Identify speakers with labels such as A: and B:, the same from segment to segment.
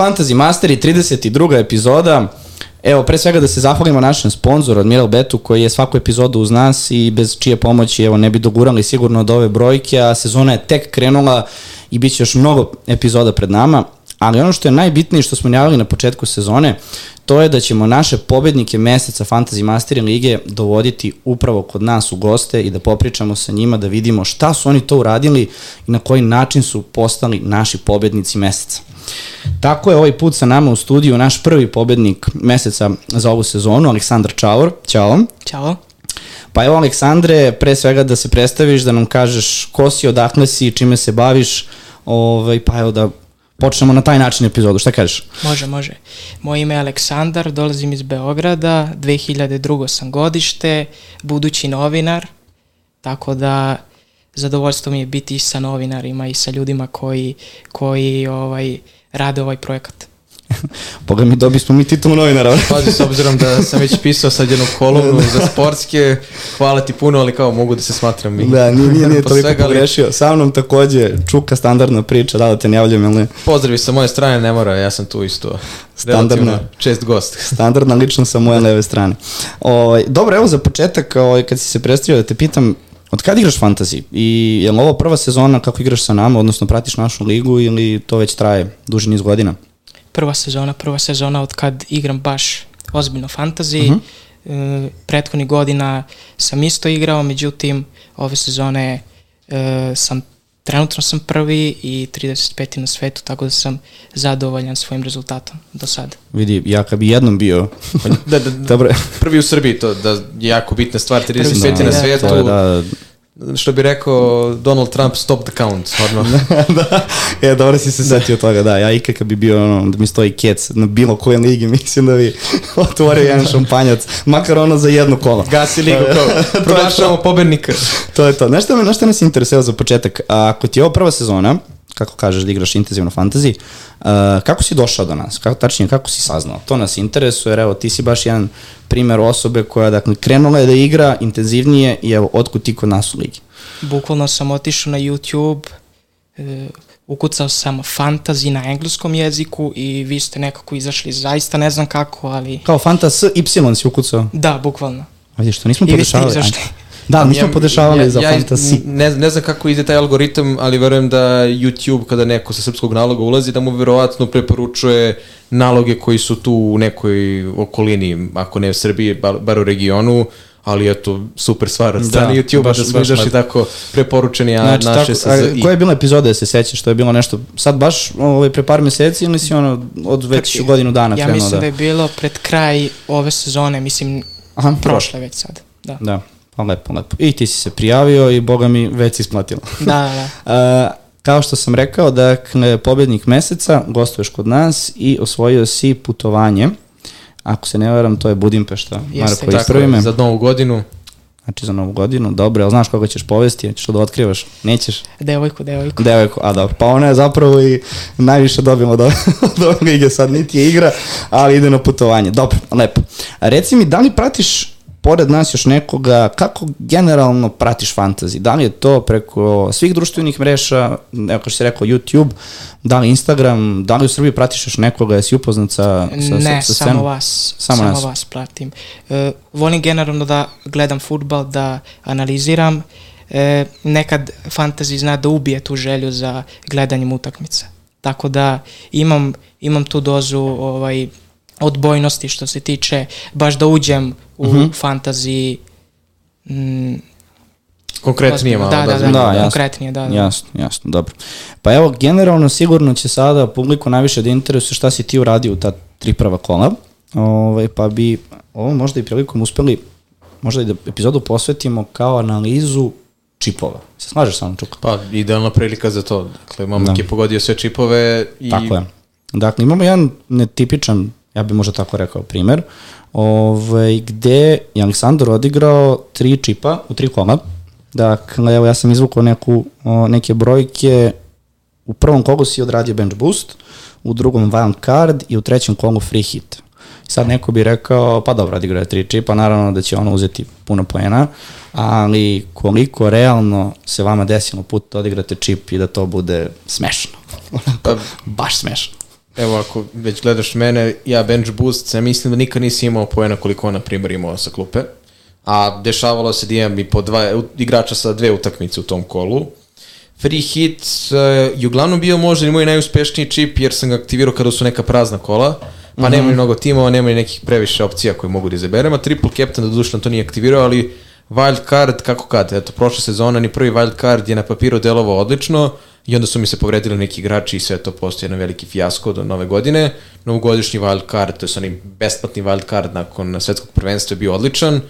A: Fantasy Masteri, 32. epizoda. Evo, pre svega da se zahvalimo našem sponzoru, Admiral Betu, koji je svaku epizodu uz nas i bez čije pomoći, evo, ne bi dogurali sigurno od ove brojke, a sezona je tek krenula i bit će još mnogo epizoda pred nama. Ali ono što je najbitnije što smo najavili na početku sezone, to je da ćemo naše pobednike meseca Fantasy Masteri Lige dovoditi upravo kod nas u goste i da popričamo sa njima, da vidimo šta su oni to uradili i na koji način su postali naši pobednici meseca. Tako je ovaj put sa nama u studiju naš prvi pobednik meseca za ovu sezonu, Aleksandar Čavor. Ćao.
B: Ćao.
A: Pa evo Aleksandre, pre svega da se predstaviš, da nam kažeš ko si, odakle si, čime se baviš, ovaj, pa evo da počnemo na taj način epizodu. Šta kažeš?
B: Može, može. Moje ime je Aleksandar, dolazim iz Beograda, 2002. sam godište, budući novinar, tako da zadovoljstvo mi je biti i sa novinarima i sa ljudima koji, koji ovaj, rade ovaj projekat.
A: Boga mi dobi smo mi titul novinara.
C: Pazi, s obzirom da sam već pisao sad jednu kolumnu za sportske, hvala ti puno, ali kao mogu da se smatram i...
A: Da, nije, nije, nije toliko svega, pogrešio. Ali... Sa mnom takođe, čuka standardna priča, da da te ne javljam ili ne.
C: Pozdravi sa moje strane, ne mora, ja sam tu isto. Standardna, čest gost.
A: Standardna lično sa moje leve strane. O, ovaj, dobro, evo za početak, o, ovaj, kad si se predstavio da te pitam, Od kad igraš fantasy? I je li ovo prva sezona kako igraš sa nama, odnosno pratiš našu ligu ili to već traje duži niz godina?
B: Prva sezona, prva sezona od kad igram baš ozbiljno fantasy. Uh -huh. e, prethodnih godina sam isto igrao, međutim ove sezone e, sam trenutno sam prvi i 35. na svetu, tako da sam zadovoljan svojim rezultatom do sada.
A: Vidi, ja kad bi jednom bio...
C: da, da, Dobro. prvi u Srbiji, to da je jako bitna stvar, 35. Da, na svetu. Da, da, što bi rekao Donald Trump, stop the count, stvarno.
A: da, je, dobro si se setio da. toga, da. Ja ikak kad bi bio, ono, da mi stoji kec na bilo koje ligi, mislim da bi otvorio jedan šampanjac, makar ono za jedno kolo.
C: Gasi ligu, kao, proglašavamo pobednika.
A: to je to. Nešto, me, nešto nas interesuje za početak. Ako ti je ovo prva sezona, kako kažeš da igraš intenzivno fantasy, uh, kako si došao do nas? Kako, tačnije, kako si saznao? To nas interesuje, jer evo, ti si baš jedan primer osobe koja, dakle, krenula je da igra intenzivnije i evo, otkud ti kod nas u ligi?
B: Bukvalno sam otišao na YouTube, uh, ukucao sam fantasy na engleskom jeziku i vi ste nekako izašli, zaista ne znam kako, ali...
A: Kao fantas Y si ukucao?
B: Da, bukvalno.
A: Vidiš, to nismo podešavali. I vi ste izašli. Da, mi smo ja, podešavali ja, za ja, fantasy.
C: Ne, ne znam kako ide taj algoritam, ali verujem da YouTube kada neko sa srpskog naloga ulazi, da mu verovatno preporučuje naloge koji su tu u nekoj okolini, ako ne u Srbiji, bar, bar u regionu, ali eto, super stvar od strane da, YouTube-a da smo izašli tako preporučeni, a znači, naše sa
A: a, Koja je bila epizoda da se sećaš, što je bilo nešto, sad baš ovaj, pre par meseci ili si ono od već pre, godinu dana
B: ja
A: krenuo
B: da... Ja mislim
A: da
B: je bilo pred kraj ove sezone, mislim, Aha, prošle već sad. Da.
A: da. Pa lepo, lepo. I ti si se prijavio i boga mi već si isplatila.
B: Da,
A: da. Uh, kao što sam rekao, dakle, pobednik meseca, gostuješ kod nas i osvojio si putovanje. Ako se ne varam, to je Budimpešta.
C: Jeste, Marko, tako je, za novu godinu.
A: Znači za novu godinu, dobro, ali znaš koga ćeš povesti, ćeš da otkrivaš, nećeš?
B: Devojku, devojku.
A: Devojku, a dobro, pa ona je zapravo i najviše dobila od, od ovoga igre, sad niti je igra, ali ide na putovanje. Dobro, lepo. Reci mi, da li pratiš pored nas još nekoga, kako generalno pratiš fantasy? Da li je to preko svih društvenih mreža, evo kao što si rekao YouTube, da li Instagram, da li u Srbiji pratiš još nekoga, jesi upoznat sa, sa,
B: ne,
A: sa,
B: sa samo vas, samo, samo nas. vas pratim. Uh, volim generalno da gledam futbal, da analiziram, e, nekad fantasy zna da ubije tu želju za gledanjem utakmica. Tako da imam, imam tu dozu ovaj, odbojnosti što se tiče baš da uđem u uh mhm. -huh. fantasy
C: mm, Konkretnije malo.
B: Da, da, da, da, da konkretnije, da, da.
A: Jasno, jasno, dobro. Pa evo, generalno sigurno će sada publiku najviše da interesuje šta si ti uradio u ta tri prva kola, ovaj, pa bi ovo možda i prilikom uspeli možda i da epizodu posvetimo kao analizu čipova. Se slažeš sa mnom, Čuka?
C: Pa, idealna prilika za to. Dakle, momak da. je pogodio sve čipove i...
A: Tako je. Dakle, imamo jedan netipičan ja bih možda tako rekao primer, ovaj, gde je Aleksandar odigrao tri čipa u tri kola. Dakle, evo ja sam izvukao neku, o, neke brojke, u prvom kolu si odradio bench boost, u drugom wild card i u trećem kolu free hit. Sad neko bi rekao, pa dobro, odigrao je tri čipa, naravno da će ono uzeti puno poena, ali koliko realno se vama desilo put da odigrate čip i da to bude smešno. Pa, Baš smešno.
C: Evo, ako već gledaš mene, ja bench boost, ja mislim da nikad nisi imao poena koliko on, na primjer, imao sa klupe. A dešavalo se da imam i po dva igrača sa dve utakmice u tom kolu. Free hit uh, je uglavnom bio možda i moj najuspešniji čip jer sam ga aktivirao kada su neka prazna kola. Pa mm -hmm. nema ni mnogo timova, nema ni nekih previše opcija koje mogu da izaberem. A triple captain da dušno to nije aktivirao, ali wild card, kako kad, eto, prošla sezona ni prvi wild card je na papiru delovao odlično i onda su mi se povredili neki igrači i sve to postoje jedan veliki fijasko do nove godine. Novogodišnji wild card, to je onaj besplatni wild card nakon svetskog prvenstva je bio odličan.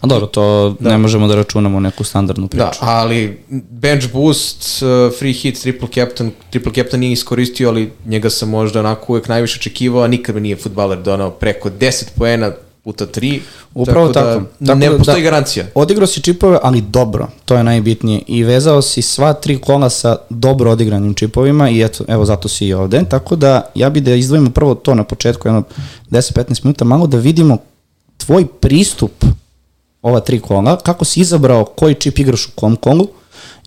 A: A dobro, to da. ne možemo da računamo neku standardnu priču.
C: Da, ali bench boost, uh, free hit, triple captain, triple captain nije iskoristio, ali njega sam možda onako uvek najviše očekivao, a nikad me nije futbaler donao preko 10 poena puta 3.
A: Upravo tako. Da, tako
C: ne da, postoji da, garancija.
A: Odigrao si čipove, ali dobro, to je najbitnije. I vezao si sva tri kola sa dobro odigranim čipovima i eto, evo zato si i ovde. Tako da ja bi da izdvojimo prvo to na početku, jedno 10-15 minuta, malo da vidimo tvoj pristup ova tri kola, kako si izabrao koji čip igraš u kom kolu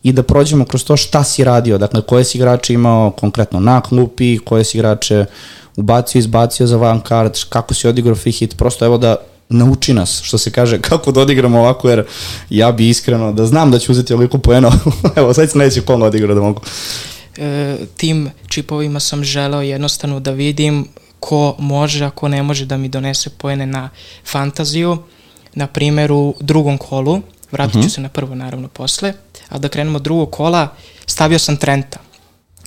A: i da prođemo kroz to šta si radio, dakle koje si igrače imao konkretno na klupi, koje si igrače ubacio, izbacio za van kart, kako si odigrao free hit, prosto evo da nauči nas, što se kaže, kako da odigramo ovako, jer ja bi iskreno, da znam da ću uzeti ovoliko poena, evo sad sledeći kolo odigrao da mogu.
B: E, tim čipovima sam želeo jednostavno da vidim ko može, a ko ne može da mi donese poene na fantaziju, na primjer u drugom kolu, vratit ću uh mhm. -huh. se na prvo naravno posle, a da krenemo drugog kola, stavio sam Trenta.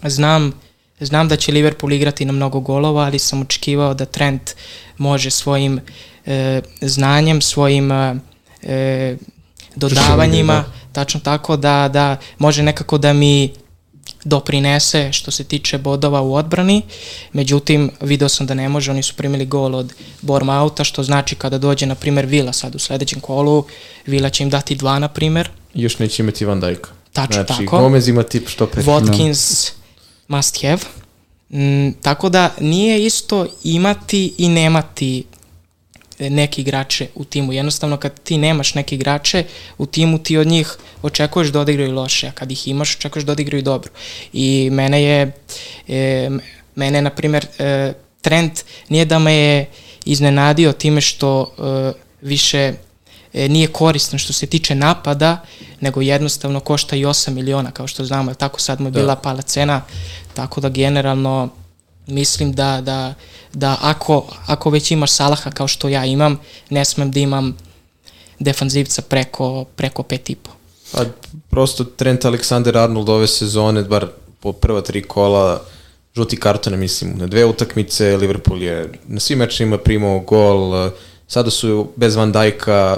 B: Znam, znam da će Liverpool igrati na mnogo golova, ali sam očekivao da Trent može svojim e, znanjem, svojim e, e dodavanjima, da. tačno tako da, da može nekako da mi doprinese što se tiče bodova u odbrani, međutim video sam da ne može, oni su primili gol od Bormauta, što znači kada dođe na primer Vila sad u sledećem kolu, Vila će im dati dva na primer.
C: Još neće imati Van Dijk.
B: Tačno
C: znači,
B: tako.
C: Gomez ima tip što pre.
B: Watkins no. Must have. Mm, tako da nije isto imati i nemati neke igrače u timu. Jednostavno kad ti nemaš neke igrače u timu ti od njih očekuješ da odigraju loše, a kad ih imaš očekuješ da odigraju dobro. I mene je, e, mene na primjer, e, trend nije da me je iznenadio time što e, više e, nije koristan što se tiče napada, nego jednostavno košta i 8 miliona, kao što znamo, tako sad mu je bila da. pala cena, tako da generalno mislim da, da, da ako, ako već imaš Salaha kao što ja imam, ne smem da imam defanzivca preko, preko pet i po.
C: Pa, prosto Trent Alexander Arnold ove sezone, bar po prva tri kola, žuti kartone, mislim, na dve utakmice, Liverpool je na svim mečima primao gol, sada su bez Van Dijka,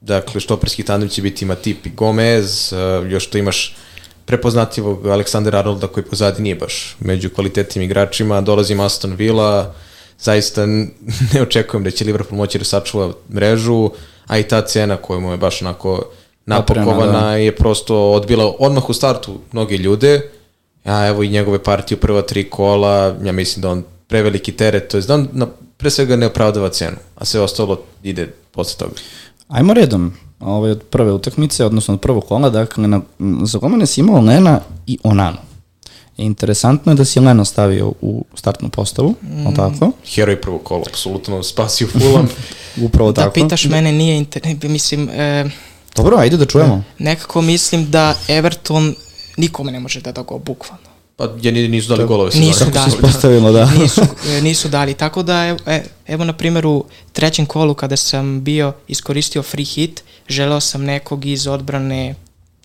C: dakle, štoperski tandem će biti Matip i Gomez, još to imaš prepoznatljivog Aleksandra Arnolda koji pozadi nije baš među kvalitetnim igračima, dolazi Aston Villa, zaista ne očekujem da će Liverpool moći da sačuva mrežu, a i ta cena koju mu je baš onako napakovana da. je prosto odbila odmah u startu mnoge ljude, a evo i njegove partije u prva tri kola, ja mislim da on preveliki teret, to je da on na, pre svega ne opravdava cenu, a sve ostalo ide posle toga.
A: Ajmo redom, ovaj, od prve utakmice, odnosno od prvog kola, dakle, na, za Gomene si imao Lena i Onanu. E, interesantno je da si Lena stavio u startnu postavu, mm. o tako?
C: Heroj prvog kola, apsolutno spasio Fulham.
A: Upravo
B: da,
A: tako.
B: Da pitaš mene, nije, inter... mislim... E,
A: Dobro, ajde da čujemo.
B: Nekako mislim da Everton nikome ne može da da go, bukvalno.
C: Pa ja nisu dali golove.
B: Nisu dali,
A: da. da.
B: nisu, e, nisu dali. Tako da, evo, e, evo na primjer u trećem kolu kada sam bio iskoristio free hit, želeo sam nekog iz odbrane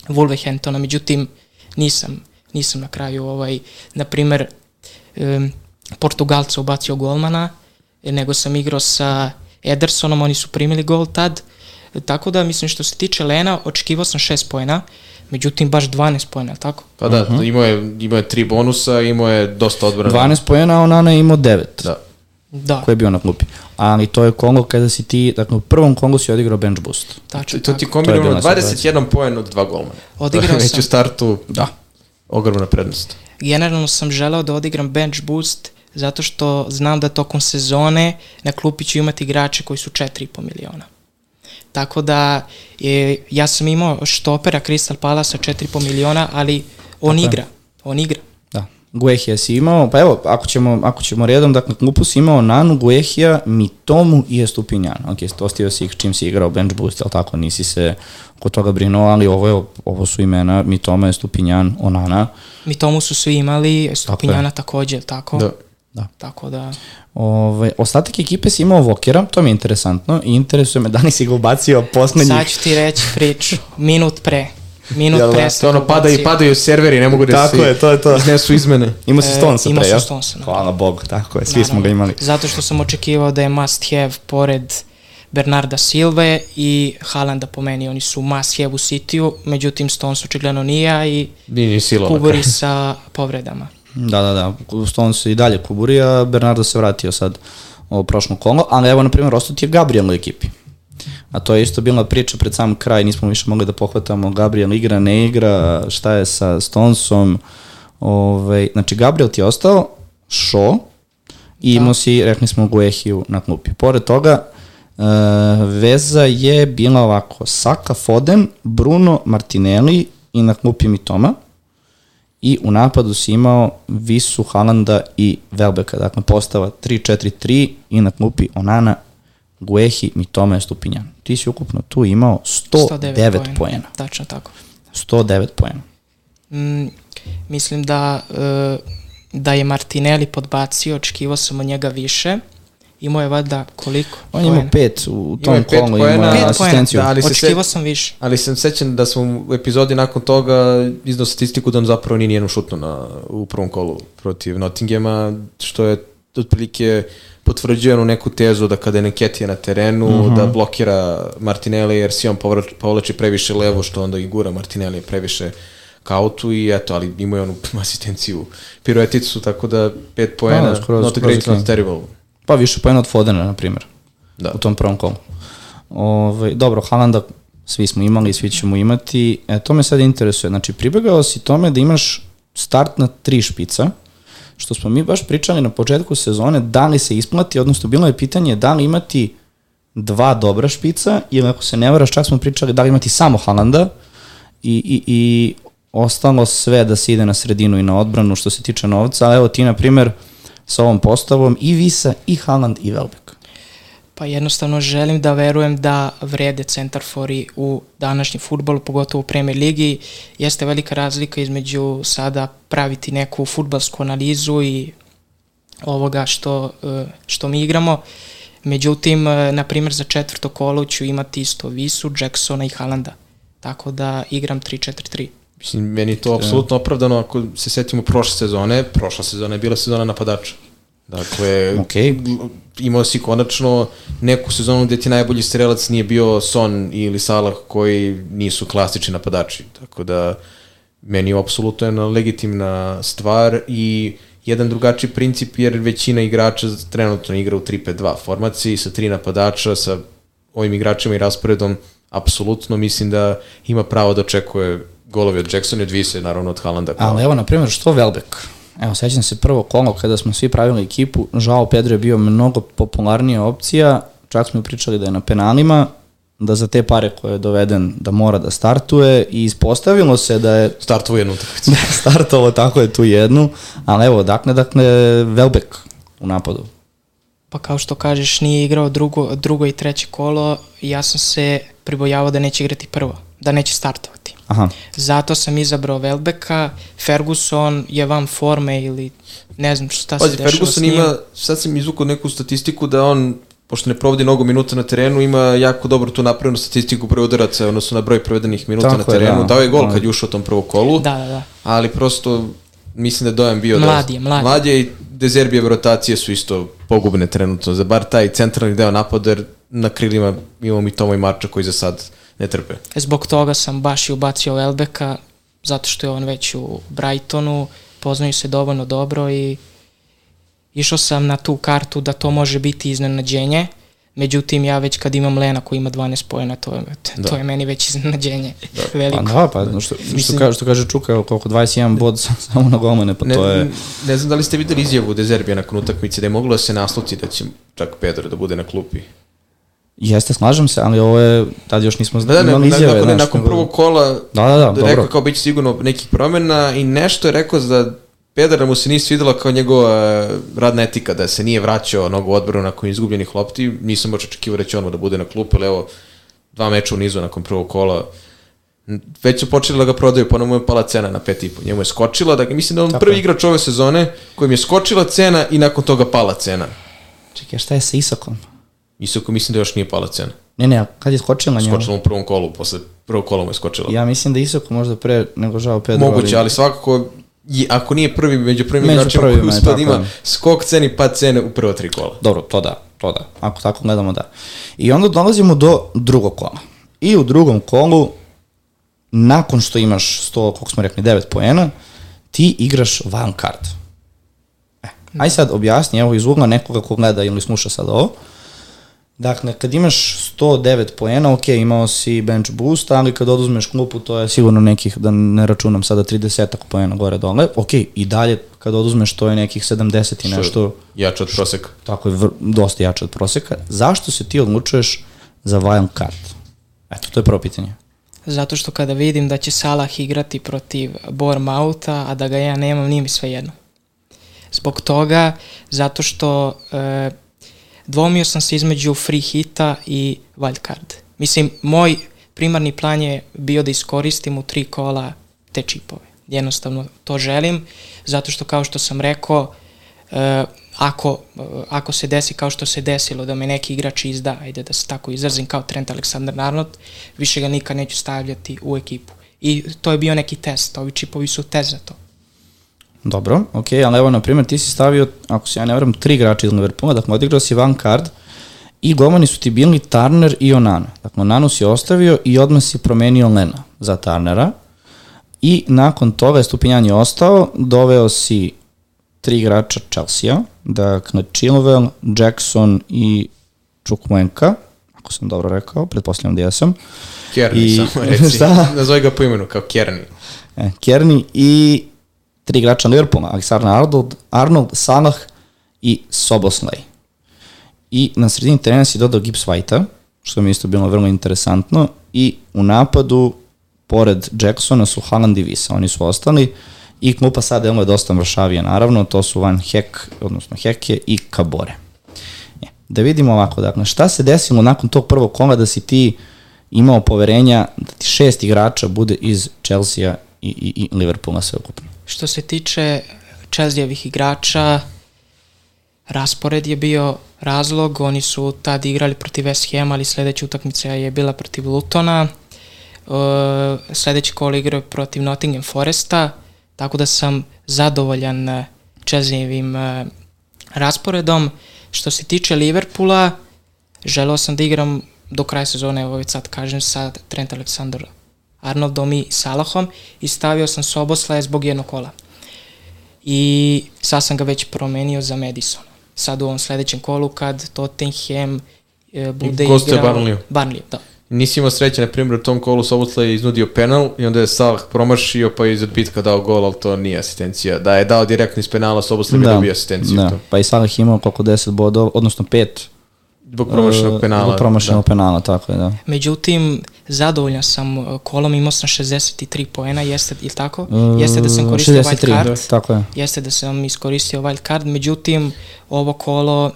B: Wolverhamptona, međutim nisam, nisam na kraju ovaj, na primjer um, Portugalca ubacio golmana, nego sam igrao sa Edersonom, oni su primili gol tad, tako da mislim što se tiče Lena, očekivao sam 6 pojena, međutim baš 12 pojena, tako?
C: Pa da, uh mhm. -huh. imao, je, imao je tri bonusa, imao je dosta odbrana.
A: 12 pojena, a Onana je imao 9.
C: Da.
B: Da.
A: Koji je bio na klupi. Ali to je Kongo kada si ti, dakle u prvom Kongu si odigrao bench boost.
C: Tačno, to ti kombinovano 21 poen od dva golmana.
B: Odigrao
C: sam. Već u startu, da, ogromna prednost.
B: Generalno sam želeo da odigram bench boost zato što znam da tokom sezone na klupi ću imati igrače koji su 4,5 miliona. Tako da je, ja sam imao štopera Crystal Palace sa 4,5 miliona, ali on Tako igra. Je. On igra.
A: Da. Guehija si imao, pa evo, ako ćemo, ako ćemo redom, dakle, klupu si imao Nanu, Guehija, Mitomu i Estupinjan. Ok, ostio si ih čim si igrao bench boost, ali tako, nisi se oko toga brinuo, ali ovo, je, ovo su imena Mitoma, Estupinjan, Onana.
B: Mitomu su svi imali, Estupinjana takođe, tako?
C: Da.
A: Da.
B: Tako da...
A: Ove, ostatak ekipe si imao Vokera, to mi je interesantno i interesuje me da li si ga ubacio poslednjih.
B: Sad ću ti reći priču, minut pre. Minut
C: Jel,
B: pre
C: da,
B: sam
C: ono pada i padaju serveri, ne mogu da
A: Tako
C: se
A: je, to je to.
C: iznesu izmene.
A: Imao si
B: E,
A: Stonesa
B: imao
A: pre, ja?
B: Stonesa, da.
A: Hvala Bogu, tako je, svi smo ga
B: Naravno.
A: imali.
B: Zato što sam očekivao da je must have pored Bernarda Silve i Haalanda po meni. Oni su must have u Cityu, međutim Stones očigledno nije a i
C: Nije ni sila.
B: kuburi sa povredama.
A: Da, da, da, Stones i dalje kuburi, a Bernardo se vratio sad u prošlo kolo, ali evo, na primjer, ostao ti je Gabriel u ekipi. A to je isto bila priča pred sam kraj, nismo više mogli da pohvatamo Gabriel igra, ne igra, šta je sa Stonesom. Ove, znači, Gabriel ti je ostao, Šo, i imao si, rekli smo, Guehiju na klupi. Pored toga, e, veza je bila ovako, Saka, Foden, Bruno, Martinelli i na klupi Mitoma i u napadu si imao Visu, Halanda i Velbeka, dakle postava 3-4-3 i na klupi Onana, Guehi, Mitoma i Stupinjan. Ti si ukupno tu imao 109 poena.
B: Tačno tako.
A: 109 poena.
B: Mm, mislim da, e, da je Martinelli podbacio, očekivao sam od njega više. Imao je valjda koliko?
A: On je imao
B: poena?
A: pet u tom
C: je
A: kolu, imao je
C: poena,
A: asistenciju.
C: da, ali se
B: Očekivao
C: se-
B: sam više.
C: Ali sam sećan da sam u epizodi nakon toga iznao statistiku da on zapravo nije nijednu šutnu na, u prvom kolu protiv Nottinghama, što je otprilike potvrđuje onu neku tezu da kada je Neketija na terenu,
A: Mhm.
C: da blokira Martinelli jer si on povlači, previše levo, što onda i gura Martinelli previše ka autu i eto, ali imaju onu asistenciju pirueticu, tako da pet poena,
A: Da, skroz-
C: not
A: skroz
C: great, not terrible.
A: Pa više poena od Fodena, na primjer,
C: Da.
A: u tom prvom kolu. Ove, dobro, Halanda svi smo imali svi ćemo imati. E, to me sad interesuje. Znači, pribegao si tome da imaš start na tri špica, što smo mi baš pričali na početku sezone, da li se isplati, odnosno bilo je pitanje da li imati dva dobra špica, ili ako se ne varaš, čak smo pričali da li imati samo Halanda i, i, i ostalo sve da se ide na sredinu i na odbranu što se tiče novca, ali evo ti, na primer, sa ovom postavom i Visa, i Haaland, i Velbek.
B: Pa jednostavno želim da verujem da vrede centarfori u današnjem futbolu, pogotovo u Premier Ligi. Jeste velika razlika između sada praviti neku futbalsku analizu i ovoga što, e, što mi igramo. Međutim, e, na primjer za četvrto kolo ću imati isto Visu, Jacksona i Halanda. Tako da igram 3-4-3.
C: Mislim, meni je to apsolutno opravdano ako se setimo prošle sezone. Prošla sezona je bila sezona napadača. Dakle,
A: Okej.
C: imao si konačno neku sezonu gde ti najbolji strelac nije bio Son ili Salah koji nisu klasični napadači. Tako da, meni je apsolutno jedna legitimna stvar i jedan drugačiji princip jer većina igrača trenutno igra u 3-5-2 formaciji sa tri napadača, sa ovim igračima i rasporedom apsolutno mislim da ima pravo da očekuje golovi od Jacksona i od Vise, naravno od Haalanda.
A: Ali evo, na primjer, što Velbek? Evo, sećam se prvo kolo kada smo svi pravili ekipu, žao Pedro je bio mnogo popularnija opcija, čak smo pričali da je na penalima, da za te pare koje je doveden da mora da startuje i ispostavilo se da je
C: Startovo jednu utakmicu.
A: da je startovao tako je tu jednu, ali evo, dakle, dakle, Velbek u napadu.
B: Pa kao što kažeš, nije igrao drugo, drugo i treće kolo, ja sam se pribojavao da neće igrati prvo, da neće startovati.
A: Aha,
B: Zato sam izabrao Velbeka, Ferguson je van forme ili ne znam šta se dešava s
C: Ferguson
B: njim.
C: ima, sad sam izvukao neku statistiku da on, pošto ne provodi mnogo minuta na terenu, ima jako dobro tu napravljenu statistiku broj udaraca, odnosno na broj provedenih minuta
A: Tako
C: na
A: je,
C: terenu.
A: da.
C: Dao je gol
A: Da.
C: kad je ušao u tom prvo kolu,
B: Da, da, da.
C: ali prosto mislim da je dojam bio
B: Mlad
C: da...
B: je, mlad je.
C: Mlad je i Dezerbijeve rotacije su isto pogubne trenutno, za bar taj centralni deo napada, jer na krilima imamo mi Tomo i Marča koji za sad ne trpe.
B: Zbog toga sam baš i ubacio Velbeka, zato što je on već u Brightonu, poznaju se dovoljno dobro i išao sam na tu kartu da to može biti iznenađenje, međutim ja već kad imam Lena koji ima 12 pojena, to je,
C: Da.
B: to je meni već iznenađenje veliko.
A: pa da, pa što, što, kaže, što kaže Čuka, koliko 21 bod samo na golmane, pa
C: Ne,
A: to je...
C: ne znam da li ste videli izjavu Dezerbija nakon utakmice da je moglo da se nasluti da će čak Pedro da bude na klupi.
A: Jeste, slažem se, ali ovo je, tad još nismo
C: Da, da, ne,
A: imali izjave.
C: nakon,
A: znaš,
C: nakon
A: nego-
C: prvog kola
A: Da, da, da,
C: rekao
A: dobro.
C: kao bit će sigurno nekih promena i nešto je rekao za Pedara mu se nije svidela kao njegova radna etika, da se nije vraćao mnogo odbranu nakon izgubljenih lopti. Nisam baš očekivao da će on da bude na klupu, ali evo, dva meča u nizu nakon prvog kola. Već su počeli da ga prodaju, pa mu je pala cena na 5,5. Njemu je skočila, dakle mislim da on Tako prvi igrač ove sezone kojim je skočila cena i nakon toga pala cena.
A: Čekaj, šta je sa Isakom?
C: Isako mislim da još nije pala cena.
A: Ne, ne, kad je skočila njemu?
C: Skočila u prvom kolu, posle prvog kola mu je skočila.
A: Ja mislim da Isako možda pre nego žao Pedro.
C: Moguće, ali svakako i ako nije prvi među prvim igračima koji uspio da ima skok ceni pa cene u prvo tri kola.
A: Dobro, to da, to da. Ako tako gledamo da. I onda dolazimo do drugog kola. I u drugom kolu, nakon što imaš 100, kako smo rekli, 9 poena, ti igraš van kart. E, aj sad objasni, evo iz ugla nekoga ko gleda ili sluša sad ovo, Dakle, kad imaš 109 poena, ok, imao si bench boost, ali kad oduzmeš klupu, to je sigurno nekih, da ne računam sada 30 poena gore dole, ok, i dalje kad oduzmeš to je nekih 70 i nešto.
C: Jače od proseka.
A: Tako je, vr, dosta jače od proseka. Zašto se ti odlučuješ za wild card? Eto, to je prvo pitanje.
B: Zato što kada vidim da će Salah igrati protiv Bournemoutha, a da ga ja nemam, nije mi sve jedno. Zbog toga, zato što e, dvomio sam se između free hita i wild card. Mislim, moj primarni plan je bio da iskoristim u tri kola te čipove. Jednostavno to želim, zato što kao što sam rekao, uh, ako, ako se desi kao što se desilo da me neki igrač izda, ajde da se tako izrazim kao Trent Alexander-Arnold, više ga nikad neću stavljati u ekipu. I to je bio neki test, ovi čipovi su test za to.
A: Dobro, ok, ali evo, na primjer, ti si stavio, ako se ja ne vram, tri igrača iz Liverpoola, dakle, odigrao si van card i golmani su ti bili Turner i Onana. Dakle, Onanu si ostavio i odmah si promenio Lena za Turnera i nakon toga je Stupinjan je ostao, doveo si tri igrača Chelsea, dakle, Chilwell, Jackson i Čukmenka, ako sam dobro rekao, pretpostavljam da jesam.
C: Kjerni, I, samo reci, šta? nazove ga po imenu kao Kjerni.
A: E, Kjerni i tri igrača Liverpoola, Alexander Arnold, Arnold, Salah i Soboslay. I na sredini terena si dodao Gibbs White-a, što mi isto bilo vrlo interesantno, i u napadu, pored Jacksona, su Haaland i Visa, oni su ostali, i klupa sada je dosta mršavija, naravno, to su Van Hek, odnosno Heke i Kabore. E, da vidimo ovako, dakle, šta se desilo nakon tog prvog kola da si ti imao poverenja da ti šest igrača bude iz Chelsea i, i, i Liverpoola sve ukupno?
B: Što se tiče Čezljevih igrača, raspored je bio razlog, oni su tad igrali protiv West Ham, ali sledeća utakmica je bila protiv Lutona, uh, sledeći kol igrao protiv Nottingham Foresta, tako da sam zadovoljan Čezljevim uh, rasporedom. Što se tiče Liverpoola, želeo sam da igram do kraja sezone, evo već sad kažem, sa Trent Alexander Arnoldom i Salahom i stavio sam Soboslaja zbog jednog kola. I sad sam ga već promenio za Madison. Sad u ovom sledećem kolu kad Tottenham e, bude
C: igrao... Barnley.
B: Barnley, da.
C: Nisi imao sreće, na primjer, u tom kolu Soboslaj je iznudio penal i onda je Salah promašio pa je iz odbitka dao gol, ali to nije asistencija. Da je dao direktno iz penala, Soboslaj bi da, dobio asistenciju. Da,
A: to. pa i Salah imao koliko 10 bodova, odnosno 5
C: Zbog promašenog penala.
A: Zbog promašenog da. penala, tako je, da.
B: Međutim, zadovoljan sam uh, kolom, imao sam 63 poena, jeste, ili tako? Uh, jeste da sam koristio 63, wild card. Da,
A: tako je.
B: Jeste da sam iskoristio wild card, međutim, ovo kolo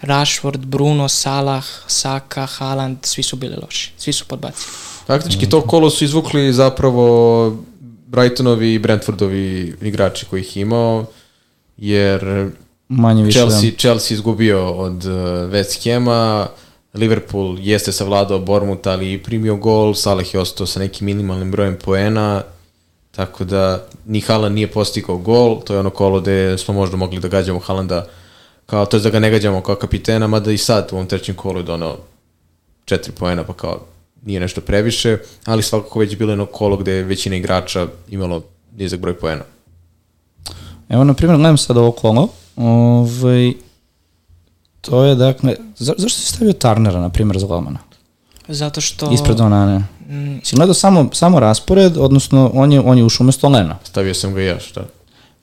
B: Rashford, Bruno, Salah, Saka, Haaland, svi su bili loši. Svi su podbacili.
C: Faktički to kolo su izvukli zapravo Brightonovi i Brentfordovi igrači koji ih imao, jer
A: Manje više.
C: Chelsea, da. Chelsea izgubio od uh, West Hama, Liverpool jeste savladao Bormut, ali i primio gol, Salah je ostao sa nekim minimalnim brojem poena, tako da ni Haaland nije postigao gol, to je ono kolo gde smo možda mogli da gađamo Haalanda kao, to je da ga ne gađamo kao kapitena, mada i sad u ovom trećem kolu je donao četiri poena, pa kao nije nešto previše, ali svakako već bilo jedno kolo gde je većina igrača imalo nizak broj poena.
A: Evo, na primjer, gledam sad ovo kolo, Ovaj, to je, dakle, za, zašto si stavio Tarnera, na primjer, za golmana?
B: Zato što...
A: Ispred Onane. Mm. Si gledao samo, samo raspored, odnosno on je, on je ušao umesto Lena.
C: Stavio sam ga ja, šta?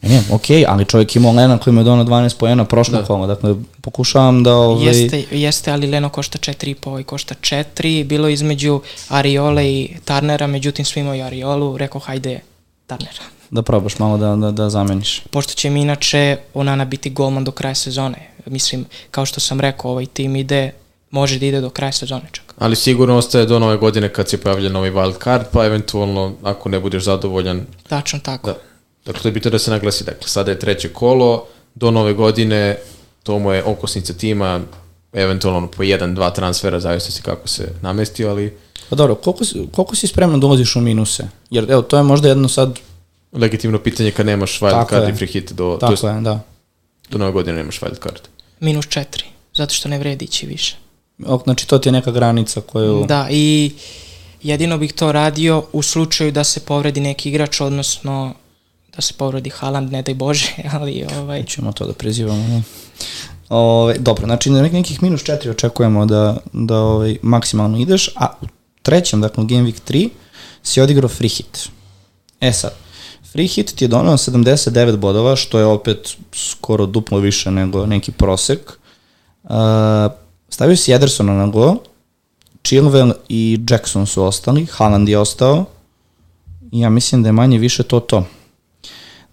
A: E, ne, okej, okay, ali čovjek imao Lena koji mu je donao 12 pojena prošlo da. kola, dakle pokušavam da... Ovaj...
B: Jeste, jeste, ali Leno košta 4,5 i košta 4, bilo između Ariole i Tarnera, međutim svi imaju Ariolu, rekao hajde Tarnera.
A: Da probaš malo da, da, da zameniš.
B: Pošto će mi inače Onana biti golman do kraja sezone. Mislim, kao što sam rekao, ovaj tim ide, može da ide do kraja sezone čak.
C: Ali sigurno ostaje do nove godine kad se pojavlja novi wild card, pa eventualno ako ne budeš zadovoljan.
B: Tačno tako.
C: Da. Dakle, to je bitno da se naglasi. Dakle, sada je treće kolo, do nove godine to mu je okosnica tima, eventualno po jedan, dva transfera, zavisno se kako se namestio, ali...
A: Pa dobro, koliko, si, koliko si spreman da ulaziš u minuse? Jer evo, to je možda jedno sad...
C: Legitimno pitanje kad nemaš wild
A: Tako
C: card
A: je.
C: i free hit do...
A: Tako
C: to jest,
A: je, da.
C: do nove godine nemaš wild card.
B: Minus četiri, zato što ne vredi ići više.
A: Ok, Znači, to ti je neka granica koju...
B: Da, i jedino bih to radio u slučaju da se povredi neki igrač, odnosno da se povredi Haaland, ne daj Bože, ali ovaj,
A: ćemo to da prizivamo. Da. Ove, dobro, znači na nek- nekih minus 4 očekujemo da, da ovaj, maksimalno ideš, a u trećem, dakle Game Week 3, si odigrao free hit. E sad, free hit ti je donao 79 bodova, što je opet skoro duplo više nego neki prosek. Uh, stavio si Edersona na go, Chilwell i Jackson su ostali, Haaland je ostao, i ja mislim da je manje više to to.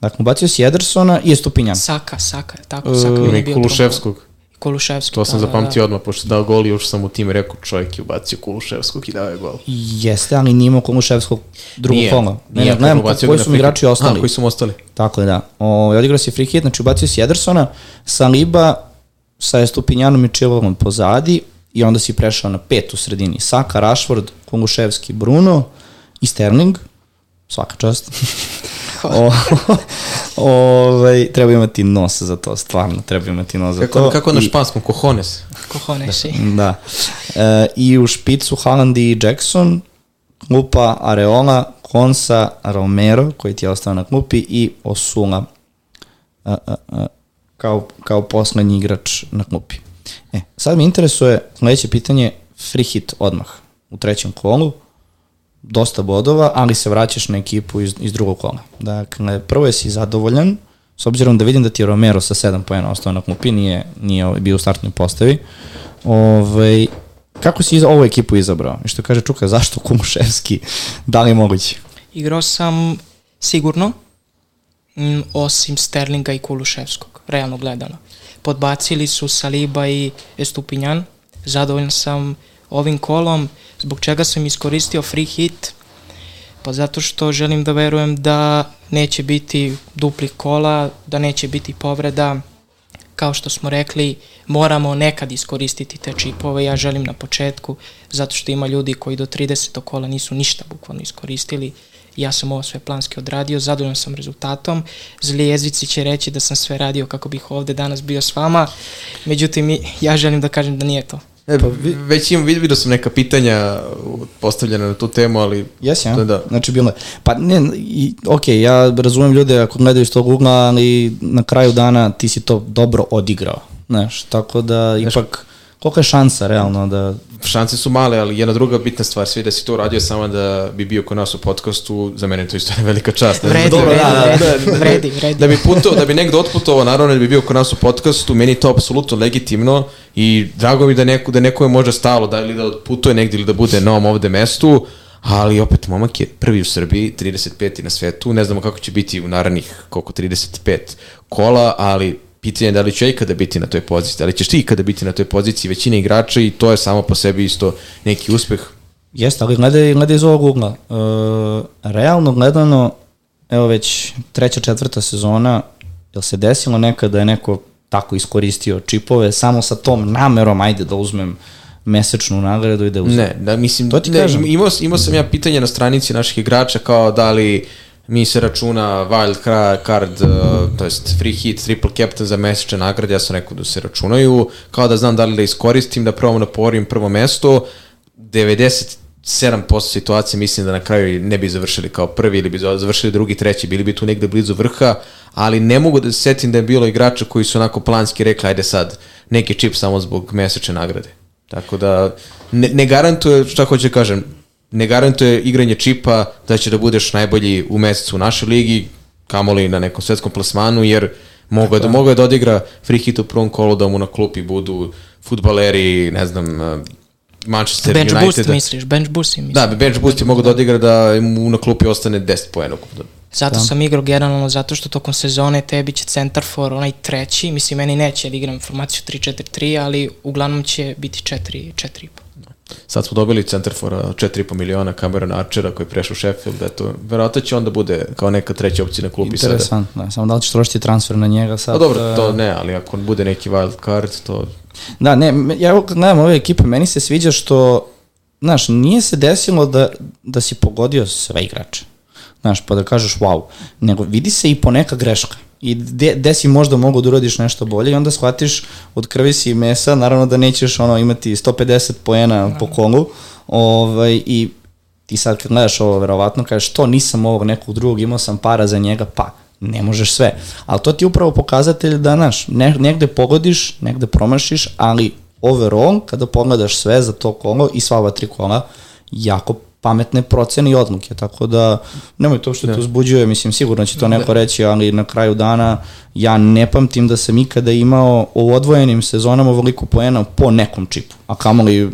A: Dakle, ubacio si Edersona i Estupinjan.
B: Saka, Saka, tako, Saka je
C: I
B: bio
C: Kuluševskog.
B: Drugo. Kuluševski.
C: To sam
B: da,
C: zapamtio odmah, pošto dao gol i još sam u time rekao čovjek je ubacio Kuluševskog i dao je gol.
A: Jeste, ali nije imao Koluševskog drugog
C: Nije,
A: kola. Ne,
C: nije,
A: ne, gledam
C: ubacio
A: koji su igrači
C: hit.
A: ostali.
C: A, koji su ostali?
A: Tako je, da. O, odigrao si free hit, znači ubacio si Edersona, Saliba sa Estupinjanom i Chilwellom pozadi i onda si prešao na pet u sredini. Saka, Rashford, Koluševski, Bruno i Sterling. Svaka čast. o, ovaj, treba imati nos za to, stvarno, treba imati nos za
C: Kako,
A: to.
C: kako na španskom, cojones?
B: Kohone si.
A: Da. E, I u špicu Haaland i Jackson, klupa Areola, Konsa, Romero, koji ti je ostao na klupi, i Osula a, a, a, kao, kao poslednji igrač na klupi. E, sad me interesuje sledeće pitanje, free hit odmah u trećem kolu, dosta bodova, ali se vraćaš na ekipu iz, iz drugog kola. Dakle, prvo je si zadovoljan, s obzirom da vidim da ti je Romero sa 7 pojena ostao na klupi, nije, nije ovaj, bio u startnoj postavi. Ovaj, kako si ovu ekipu izabrao? I što kaže Čuka, zašto Kumuševski? Da li je moguće?
B: Igrao sam sigurno, mm, osim Sterlinga i Kuluševskog, realno gledano. Podbacili su Saliba i Estupinjan. Zadovoljan sam ovim kolom. Zbog čega sam iskoristio free hit? Pa zato što želim da verujem da neće biti duplih kola, da neće biti povreda. Kao što smo rekli, moramo nekad iskoristiti te čipove. Ja želim na početku, zato što ima ljudi koji do 30. kola nisu ništa bukvalno iskoristili. Ja sam ovo sve planski odradio, zadovoljan sam rezultatom. Zli jezici će reći da sam sve radio kako bih ovde danas bio s vama. Međutim, ja želim da kažem da nije to.
C: E, pa, vi, već imam, vidio sam neka pitanja postavljena na tu temu, ali...
A: Jesi, ja?
C: Da.
A: Znači, bilo je. Pa ne, i, ok, ja razumem ljude ako gledaju iz tog ugla, ali na kraju dana ti si to dobro odigrao. Znaš, tako da ipak, kolika je šansa realno da...
C: Šanse su male, ali jedna druga bitna stvar, svi da si to uradio samo da bi bio kod nas u podcastu, za mene je to isto velika čast. Da,
B: Vredi,
C: Dobro,
B: vredi,
C: da, da,
B: vredi,
C: da,
B: vredi, vredi.
C: Da bi, puto, da bi negde otputovao, naravno da bi bio kod nas u podcastu, meni je to apsolutno legitimno i drago mi da neko, da neko je možda stalo, da ili da putuje negde ili da bude na ovom ovde mestu, ali opet momak je prvi u Srbiji, 35. na svetu, ne znamo kako će biti u narednih koliko 35 kola, ali pitanje je da li će ikada biti na toj poziciji, da li ćeš ti ikada biti na toj poziciji većina igrača i to je samo po sebi isto neki uspeh.
A: Jeste, ali gledaj, gledaj iz ovog ugla. E, realno gledano, evo već treća, četvrta sezona, jel se desilo nekada da je neko tako iskoristio čipove samo sa tom namerom, ajde da uzmem mesečnu nagradu i da uzmem.
C: Ne, da mislim,
A: To ti
C: ne,
A: kažem.
C: imao, imao sam ja pitanje na stranici naših igrača kao da li mi se računa wild card, uh, to jest free hit, triple captain za mesečne nagrade, ja sam rekao da se računaju, kao da znam da li da iskoristim, da probam da povorim prvo mesto, 97% situacije mislim da na kraju ne bi završili kao prvi ili bi završili drugi, treći, bili bi tu negde blizu vrha, ali ne mogu da se setim da je bilo igrača koji su onako planski rekli, ajde sad, neki čip samo zbog mesečne nagrade. Tako da, ne, ne garantuje, šta hoću da kažem, ne garantuje igranje čipa da će da budeš najbolji u mesecu u našoj ligi, kamoli na nekom svetskom plasmanu, jer mogo je, da, mogo je da odigra free hit u prvom kolu da mu na klupi budu futbaleri, ne znam, uh, Manchester
B: Bench
C: United.
B: boost misliš, bench boost misliš.
C: Da, bench boost je mogo da odigra da mu na klupi ostane 10 poena ukupno.
B: Zato da. sam igrao generalno, zato što tokom sezone tebi će centar for onaj treći, mislim meni neće da igram formaciju 3-4-3, ali uglavnom će biti 4-4,5.
C: Sad smo dobili centar for 4,5 miliona Cameron Archera koji je prešao Sheffield, eto, verovatno će onda bude kao neka treća opcija na klubi
A: sada. Interesantno, da, samo da li će trošiti transfer na njega sad?
C: Pa dobro, to ne, ali ako bude neki wild card, to...
A: Da, ne, ja kad gledam ove ekipe, meni se sviđa što, znaš, nije se desilo da, da si pogodio sve igrače znaš, pa da kažeš wow, nego vidi se i poneka greška i gde, gde si možda mogu da uradiš nešto bolje i onda shvatiš od krvi si mesa, naravno da nećeš ono imati 150 poena po kolu ovaj, i ti sad kad gledaš ovo verovatno kažeš to nisam ovog nekog drugog, imao sam para za njega, pa ne možeš sve. Ali to ti je upravo pokazatelj da, znaš, ne, negde pogodiš, negde promašiš, ali overall, kada pogledaš sve za to kolo i sva ova tri kola, jako pametne procene i odluke, tako da nemoj to što te uzbuđuje, mislim sigurno će to neko reći, ali na kraju dana ja ne pamtim da sam ikada imao u odvojenim sezonama ovoliko poena po nekom čipu, a kamoli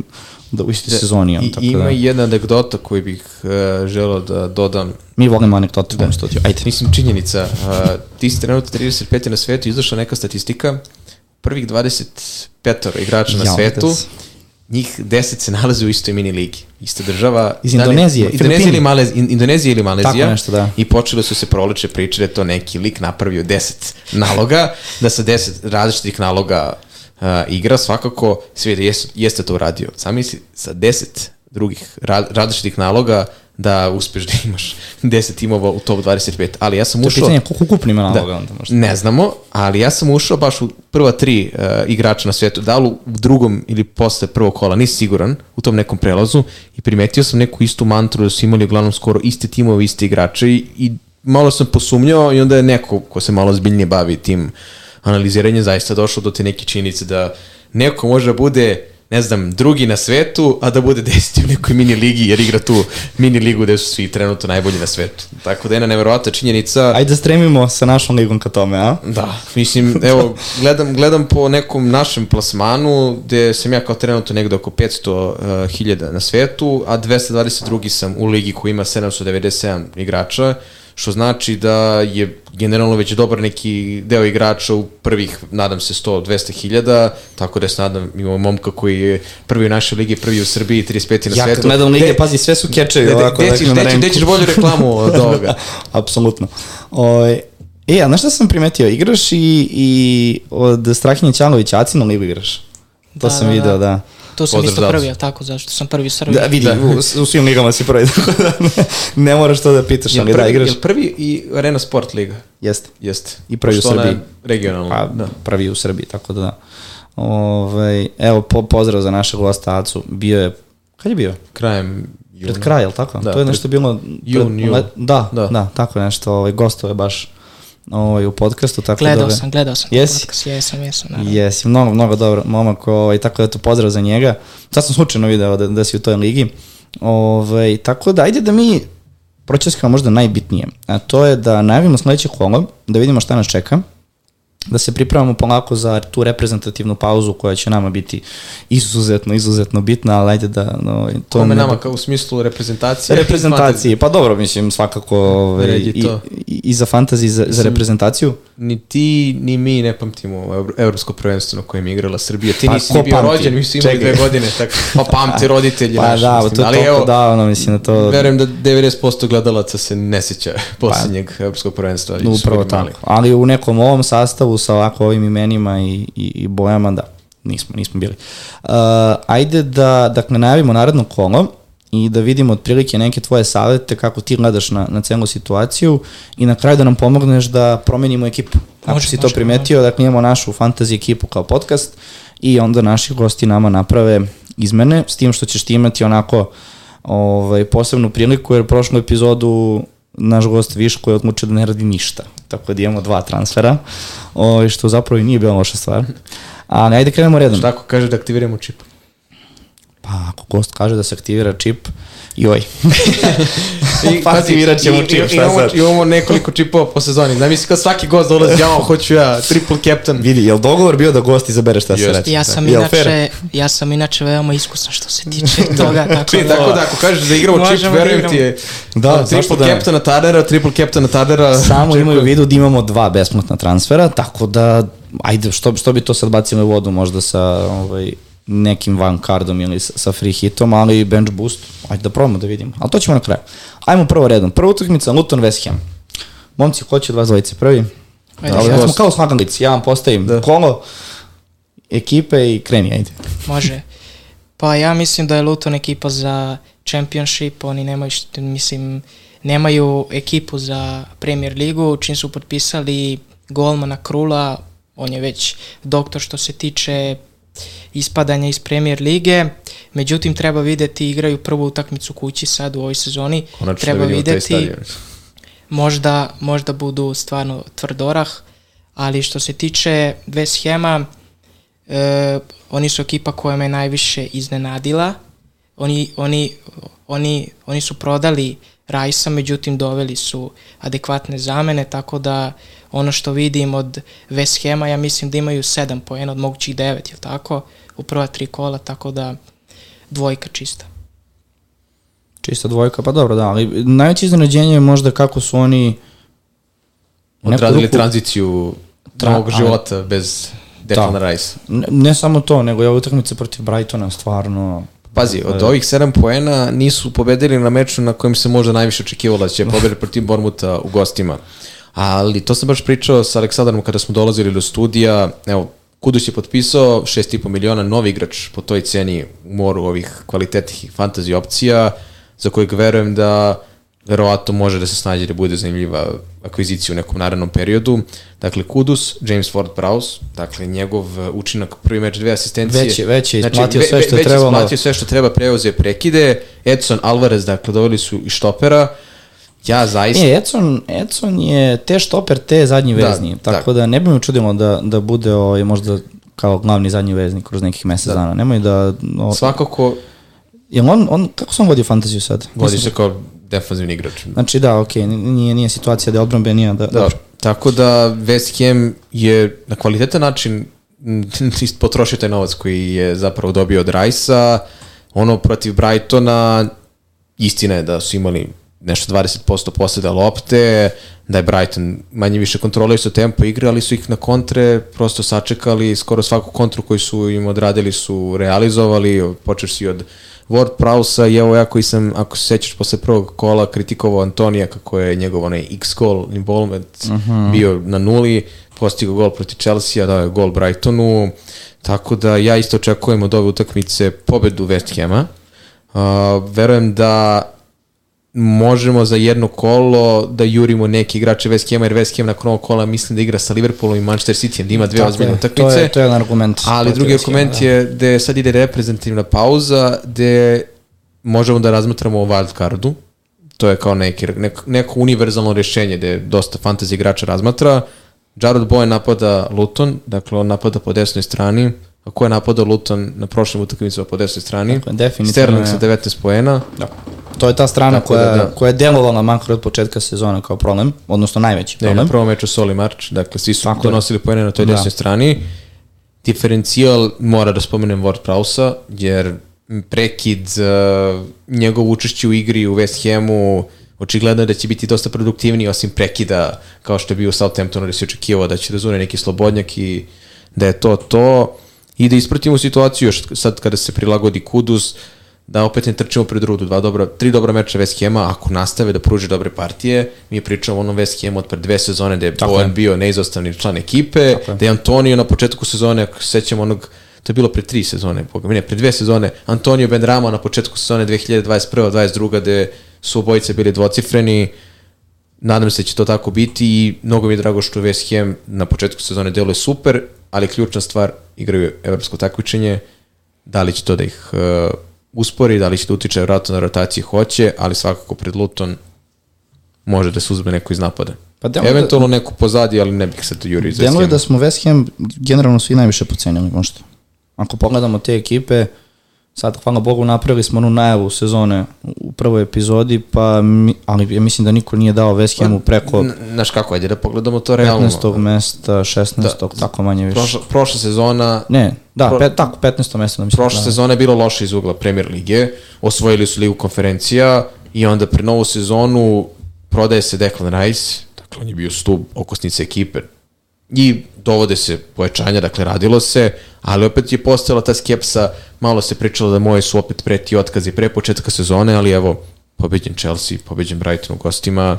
A: da u istoj da, sezoni imam.
C: Tako ima da. jedna anegdota koju bih uh, želeo da dodam.
A: Mi volimo anegdote da. u studiju, ajde.
C: Mislim, činjenica, uh, ti si trenutno 35. na svetu, izašla neka statistika, prvih 25 igrača na ja, svetu, da njih 10 se nalaze u istoj mini ligi. Ista država.
A: Iz Indonezije.
C: Da Indonezija ili, Malez, Indonezija ili Malezija. Tako nešto, da. I počeli su se proleče priče da je to neki lik napravio 10 naloga, da sa 10 različitih naloga uh, igra, svakako svi da jeste, jeste to uradio. Sam misli, sa 10 drugih različitih naloga da uspeš da imaš 10 timova u top 25. Ali ja sam ušao...
A: To je pitanje koliko ukupno ima naloga da, onda
C: možda. Ne znamo, ali ja sam ušao baš u prva tri uh, igrača na svetu. Da li u drugom ili posle prvog kola, nisi siguran u tom nekom prelazu i primetio sam neku istu mantru da su imali uglavnom skoro iste timove, iste igrače i, i malo sam posumnjao i onda je neko ko se malo zbiljnije bavi tim analiziranjem zaista došao do te neke činjenice da neko može da bude ne znam, drugi na svetu, a da bude deseti u nekoj mini ligi, jer igra tu mini ligu gde su svi trenutno najbolji na svetu. Tako da je jedna nevjerovatna činjenica.
A: Ajde da stremimo sa našom ligom ka tome, a?
C: Da, mislim, evo, gledam, gledam po nekom našem plasmanu, gde sam ja kao trenutno negde oko 500.000 uh, na svetu, a 222. sam u ligi koja ima 797 igrača, što znači da je generalno već dobar neki deo igrača u prvih, nadam se, 100-200 hiljada, tako da se nadam, imamo momka koji je prvi u našoj ligi, prvi u Srbiji, 35. na
A: ja,
C: svetu.
A: Ja gledam lige, de, pazi, sve su kečevi de, ovako.
C: Gde de, de, ćeš bolju reklamu od ovoga?
A: Apsolutno. Oj, E, a znaš šta sam primetio? Igraš i, i od Strahinje Ćanovića, Acinu ligu igraš? To da, sam da, video, da. da.
B: Tu sam isto prvi, ali tako, zašto sam prvi Srbi.
A: Da, vidi, da. U, u svim ligama si prvi, tako da ne, ne moraš to da pitaš, ali da, igraš.
C: Je prvi i Arena Sport liga?
A: Jeste.
C: Jeste.
A: I prvi u Srbiji.
C: regionalno.
A: Pa, da. prvi u Srbiji, tako da da. Ove, ovaj, evo, po, pozdrav za našeg gosta Acu. Bio je, kad je bio?
C: Krajem
A: juna. Pred kraj, jel tako? Da, to je nešto bilo...
C: Jun, jun.
A: Da, da, da, tako nešto. Ovaj, gostove baš ovaj, u podcastu. Tako
B: gledao
A: da,
B: sam, gledao sam
A: jesi?
B: podcast, jesam, jesam. Naravno.
A: Jesi, mnogo, mnogo dobro momak, ovaj, tako da to pozdrav za njega. Sad sam slučajno video da, da si u toj ligi. Ovaj, tako da, ajde da mi pročeskamo možda najbitnije, a to je da najavimo sledeće kolo, da vidimo šta nas čeka, da se pripremamo polako za tu reprezentativnu pauzu koja će nama biti izuzetno, izuzetno bitna, ali ajde da... No,
C: to Kome nama kao u smislu reprezentacije?
A: Reprezentacije, pa dobro, mislim, svakako ove, ovaj, i, i, i za fantasy, za, za reprezentaciju.
C: Ni ti, ni mi ne pamtimo evropsko prvenstvo na kojem je igrala Srbija. Ti pa, nisi ni bio pamti? rođen, mi su imali dve godine, tako, pa pamti roditelji
A: pa,
C: naši.
A: Da, mislim. to je ali evo, davno, mislim na to...
C: Verujem da 90% gledalaca se ne seća posljednjeg pa, evropskog prvenstva.
A: Upravo tako, ali u nekom ovom sastavu sa ovako ovim imenima i, i, i bojama, da, nismo, nismo bili. Uh, ajde da, dakle, najavimo naredno kolo i da vidimo otprilike neke tvoje savete kako ti gledaš na, na celu situaciju i na kraju da nam pomogneš da promenimo ekipu. Ako može, si to primetio, može. dakle imamo našu fantasy ekipu kao podcast i onda naši gosti nama naprave izmene, s tim što ćeš ti imati onako ovaj, posebnu priliku, jer prošlu epizodu naš gost Viško je odlučio da ne radi ništa. Tako da imamo dva transfera, o, što zapravo i nije bila loša stvar. Ali ajde krenemo redom.
C: Šta ako kaže da aktiviramo čip?
A: Pa ako gost kaže da se aktivira čip, joj.
C: I,
A: pa aktivirat ćemo
C: i-
A: čip,
C: i-
A: šta
C: imamo,
A: sad?
C: imamo nekoliko čipova po sezoni. Znam, mislim, kad svaki gost dolazi, ja hoću ja, triple captain.
A: Vidi, je li dogovor bio da gost izabere šta se
C: Jeste.
A: reče?
B: Ja sam inače,
A: fair?
B: ja sam inače veoma iskusan što se tiče toga, tako da...
C: tako da ako kažeš da igramo čip,
B: da
C: verujem ti je
A: Da, zašto
C: triple
A: da
C: captaina Tadera, triple captaina Tadera.
A: Samo imaju u vidu da imamo dva besplatna transfera, tako da, ajde, što, što bi to sad bacili u vodu, možda sa ovaj, nekim van cardom ili sa, free hitom, ali bench boost, ajde da probamo da vidimo. Ali to ćemo na kraju. Ajmo prvo redom. Prva utakmica, Luton West Ham. Momci, ko će od vas dvojice prvi?
B: Ajde,
A: Ali
B: ja.
A: smo kao slaganlici, ja vam postavim
C: Da.
A: kolo, ekipe i kreni, ajde.
B: Može. Pa ja mislim da je Luton ekipa za championship, oni nemaju, mislim, nemaju ekipu za Premier ligu, čim su potpisali golmana Krula, on je već doktor što se tiče ispadanja iz Premier lige, međutim treba videti, igraju prvu utakmicu kući sad u ovoj sezoni,
C: Konačno
B: treba
C: da taj
B: videti, možda, možda budu stvarno tvrdorah, ali što se tiče West Hama, e, oni su ekipa koja me najviše iznenadila. Oni, oni, oni, oni su prodali Rajsa, međutim doveli su adekvatne zamene, tako da ono što vidim od West Hama, ja mislim da imaju 7 poena od mogućih 9, je tako? U prva tri kola, tako da dvojka čista.
A: Čista dvojka, pa dobro, da, ali najveće iznenađenje je možda kako su oni
C: Odradili
A: ruku-
C: tranziciju
A: Tra-
C: novog
A: ali-
C: života bez Declana
A: Da.
C: Rice.
A: Ne, ne samo to, nego je ova utakmica protiv Brightona stvarno...
C: Pazi, od ovih 7 poena nisu pobedili na meču na kojem se možda najviše očekivalo da će pobediti protiv Bormuta u gostima. Ali to sam baš pričao sa Aleksandrom kada smo dolazili do studija. Evo, Kudus je potpisao 6,5 miliona novi igrač po toj ceni u moru ovih kvalitetnih fantasy opcija za kojeg verujem da verovatno može da se snađe da bude zanimljiva akvizicija u nekom narednom periodu. Dakle, Kudus, James Ward-Prowse, dakle, njegov uh, učinak, prvi meč, dve asistencije.
A: Već je- već je isplatio
C: ve-
A: sve što je
C: već
A: trebalo.
C: isplatio sve što treba, preuzeo je prekide. Edson Alvarez, dakle, doveli su i štopera. Ja zaista...
A: E, Edson, Edson je te štoper, te zadnji
C: Da,
A: vezni,
C: da.
A: tako da ne bi me čudilo da, da bude ovaj, možda kao glavni zadnji vezni kroz nekih mesec dana. Nemoj da... O,
C: Svakako
A: jel on, on, kako sam vodio fantaziju sad?
C: vodi se kao defanzivni igrač.
A: Znači da, okej, nije, nije situacija da je odbranbenija, da,
C: Da,
A: dobro.
C: tako da West Ham je na kvalitetan način potrošio taj novac koji je zapravo dobio od Rajsa. Ono protiv Brightona, istina je da su imali nešto 20% poseda lopte, da je Brighton manje više kontrolisao tempo igre, ali su ih na kontre prosto sačekali, skoro svaku kontru koju su im odradili su realizovali, počeš si od Ward Prowsa i evo ja koji sam, ako se sećaš posle prvog kola, kritikovao Antonija kako je njegov onaj X goal involvement bio na nuli, postigao gol protiv Chelsea, dao je gol Brightonu, tako da ja isto očekujem od ove utakmice pobedu West Hama. Uh, verujem da možemo za jedno kolo da jurimo neki igrače West Hama, jer West Ham nakon ovog kola mislim da igra sa Liverpoolom i Manchester City, da ima dve
A: Tako
C: ozbiljne
A: je,
C: utakmice.
A: To je, to je jedan argument.
C: Ali drugi
A: West Hama,
C: argument
A: da.
C: je da sad ide reprezentativna pauza gde možemo da razmatramo o wild cardu. To je kao neki, neko, neko univerzalno rješenje gde dosta fantasy igrača razmatra. Jared Boy napada Luton, dakle on napada po desnoj strani. A ko je napadao Luton na prošlim utakmicama po desnoj strani?
A: Dakle, definitivno
C: Sterling
A: je-
C: sa 19 poena.
A: Da. To je ta strana
C: Tako
A: koja,
C: da, da.
A: koja je delovala makar od početka sezone kao problem, odnosno najveći
C: Da, i na
A: problem.
C: prvom meču Soli March, dakle svi su
A: Tako
C: donosili poene na toj
A: Da.
C: desnoj strani. Diferencijal mora da spomenem Ward Prowsa, jer prekid uh, njegov učešće u igri u West Hamu očigledno je da će biti dosta produktivniji osim prekida kao što je bio u Southamptonu da se očekivao da će razune neki slobodnjak i da je to to i da ispratimo situaciju još sad kada se prilagodi Kudus da opet ne trčimo pred rudu, dva dobra, tri dobra meča West Hama, ako nastave da pruže dobre partije, mi pričamo o onom West Hamu od pred dve sezone da je
A: Tako
C: Bojan
A: je.
C: bio neizostavni član ekipe,
A: Tako
C: da je Antonio na početku sezone, ako se sećamo onog, to je bilo pre tri sezone, boga ne, pre dve sezone, Antonio Benramo na početku sezone 2021-2022, gde su obojice bili dvocifreni, nadam se da će to tako biti i mnogo mi je drago što West Ham na početku sezone deluje super, ali ključna stvar, igraju evropsko takmičenje, da li će to da ih uh, uspori, da li će da utiče vratno na rotaciji, hoće, ali svakako pred Luton može da se uzme neko iz napada.
A: Pa da-
C: Eventualno neku pozadi, ali ne bih se to jurio iz West
A: Deluje
C: Hama.
A: da smo West Ham generalno svi najviše pocenili možda. Ako pogledamo te ekipe, sad, hvala Bogu, napravili smo onu najavu sezone u prvoj epizodi, pa, mi, ali ja mislim da niko nije dao West Hamu preko...
C: Znaš kako, ajde da pogledamo to realno.
A: 15. mesta, 16. Da, tako manje više.
C: Prošla, prošla sezona...
A: Ne, da, pro, pet, tako, 15. mesta. Da
C: mislim, prošla da. sezona je bilo loše iz ugla Premier Lige, osvojili su ligu konferencija i onda pre novu sezonu prodaje se Declan Rice, dakle on je bio stub okosnice ekipe, i dovode se pojačanja, dakle radilo se, ali opet je postala ta skepsa, malo se pričalo da moje su opet preti otkazi pre početka sezone, ali evo, pobeđen Chelsea, pobeđen Brighton u gostima,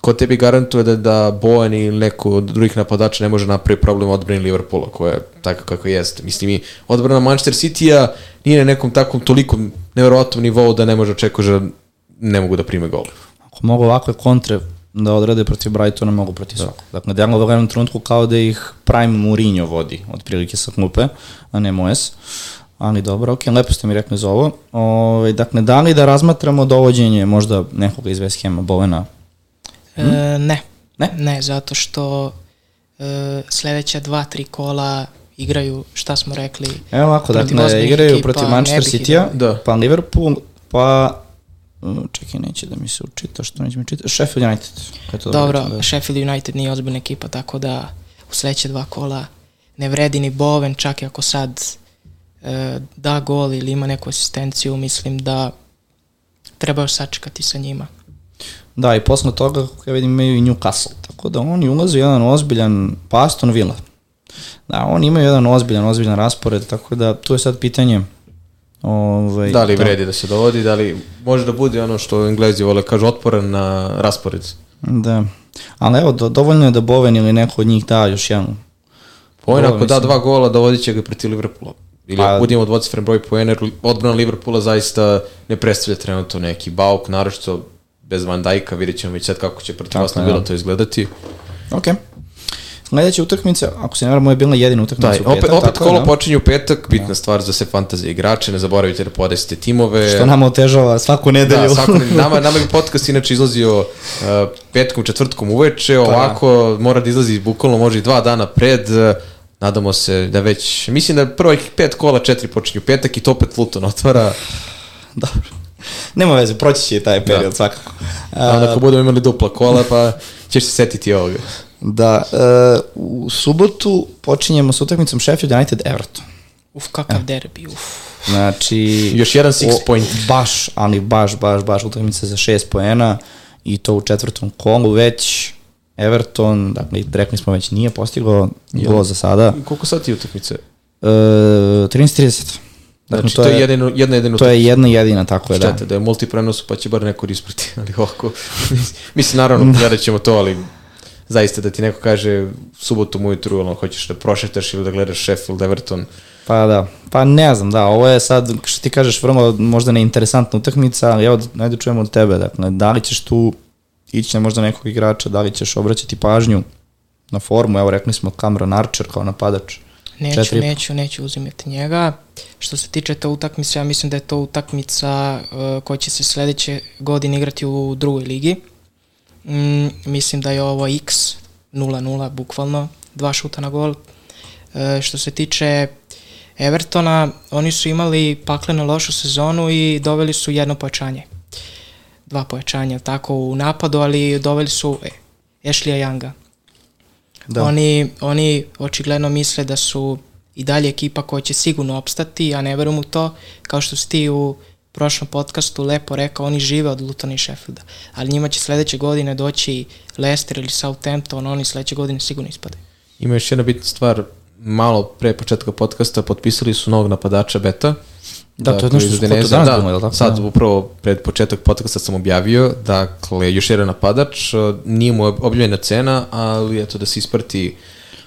C: ko tebi garantuje da, da Bojan ili neko od drugih napadača ne može napraviti problem odbrani Liverpoola, koja je tako kako jeste. Mislim, i odbrana Manchester City-a nije na nekom takvom tolikom nevjerovatnom nivou da ne može očekati da ne mogu da prime gol.
A: Ako mogu ovakve kontre da odrade protiv Brightona, mogu protiv da. svakog. Dakle, delo u jednom trenutku kao da ih Prime Mourinho vodi, otprilike sa klupe, a ne Moes. Ali dobro, ok, lepo ste mi rekli za ovo. Ove, ovaj, dakle, da li da razmatramo dovođenje možda nekoga iz West Hama, Bovena?
B: Hm? E, ne. Ne? Ne, zato što e, sledeća dva, tri kola igraju, šta smo rekli,
A: Evo ovako, dakle, igraju ekipa, protiv Manchester City-a, da. pa Liverpool, pa čekaj, neće da mi se učita, što neće mi čita, Sheffield United.
B: to Dobro, da... Sheffield United nije ozbiljna ekipa, tako da u sledeće dva kola ne vredi ni Boven, čak i ako sad e, da gol ili ima neku asistenciju, mislim da treba još sačekati sa njima.
A: Da, i posle toga, kako ja vidim, imaju i Newcastle, tako da oni ulaze jedan ozbiljan, pa Aston Villa. Da, oni imaju jedan ozbiljan, ozbiljan raspored, tako da tu je sad pitanje
C: Ovaj, da li vredi da se dovodi, da li može da bude ono što Englezi vole kažu otporan na raspored.
A: Da. Ali evo, do, dovoljno je da Boven ili neko od njih da još jedan.
C: Boven ako da dva gola, dovodit će ga protiv Liverpoola. Ili pa, ako budemo dvocifren broj poena, odbrana Liverpoola zaista ne predstavlja trenutno neki bauk, naročito bez Van Dijka, vidjet ćemo već sad kako će protiv vas bilo to izgledati.
A: Okej. Okay. Sledeća utakmica, ako se ne varam, je bila jedina utakmica
C: Daj, u petak. Opet, opet kolo da? počinje u petak, bitna da. stvar za sve fantazije igrače, ne zaboravite da podesite timove.
A: Što nam otežava svaku nedelju.
C: Da, svaku nedelju. Nama, nama bi podcast inače izlazio uh, petkom, četvrtkom uveče, pa, da. ovako da. mora da izlazi bukvalno može i dva dana pred, uh, nadamo se da već, mislim da prvih pet kola četiri počinju petak i to opet Luton otvara.
A: Dobro. Nema veze, proći će taj period da. svakako.
C: A onda ako budemo imali dupla kola, pa ćeš se setiti ovoga.
A: Da, uh, u subotu počinjemo sa utakmicom Sheffield United Everton.
B: Uf, kakav e. derbi, uf.
A: Znači...
C: Još jedan six o, point.
A: Baš, ali baš, baš, baš utakmica za šest poena i to u četvrtom kolu već Everton, dakle, rekli smo već nije postigao gol za sada.
C: Koliko sati utakmice?
A: Uh, 13.30.
C: Dakle, znači, to, to je, jedino, jedna jedina
A: To je jedna jedina, tako je,
C: da. Štete, da je multiprenos, pa će bar neko isprati, ali ovako, mislim, naravno, gledat ćemo to, ali zaista da ti neko kaže subotom ujutru, ono, hoćeš da prošetaš ili da gledaš Sheffield, Everton.
A: Pa da, pa ne znam, da, ovo je sad, što ti kažeš, vrlo možda neinteresantna utakmica, ali evo, najde čujemo od tebe, dakle, da li ćeš tu ići na možda nekog igrača, da li ćeš obraćati pažnju na formu, evo rekli smo Cameron Archer kao napadač.
B: Neću, Četiri... neću, neću uzimati njega. Što se tiče te utakmice, ja mislim da je to utakmica uh, koja će se sledeće godine igrati u drugoj ligi. Mm, mislim da je ovo X 0-0 bukvalno, dva šuta na gol. E, što se tiče Evertona, oni su imali pakleno lošu sezonu i doveli su jedno pojačanje. Dva pojačanja, tako u napadu, ali doveli su e, Ashley Younga. Da. Oni, oni očigledno misle da su i dalje ekipa koja će sigurno opstati, a ne verujem u to, kao što si ti u prošlom podcastu lepo rekao, oni žive od Lutona i Sheffielda, ali njima će sledeće godine doći Leicester ili Southampton, oni sledeće godine sigurno ispadaju.
C: Ima još jedna bitna stvar, malo pre početka podcasta potpisali su novog napadača Beta,
A: Da, to je nešto što danas da, bilo,
C: tako? Sad, da. upravo pred početak podcasta sam objavio, dakle, još jedan napadač, nije mu objavljena cena, ali eto da se isprati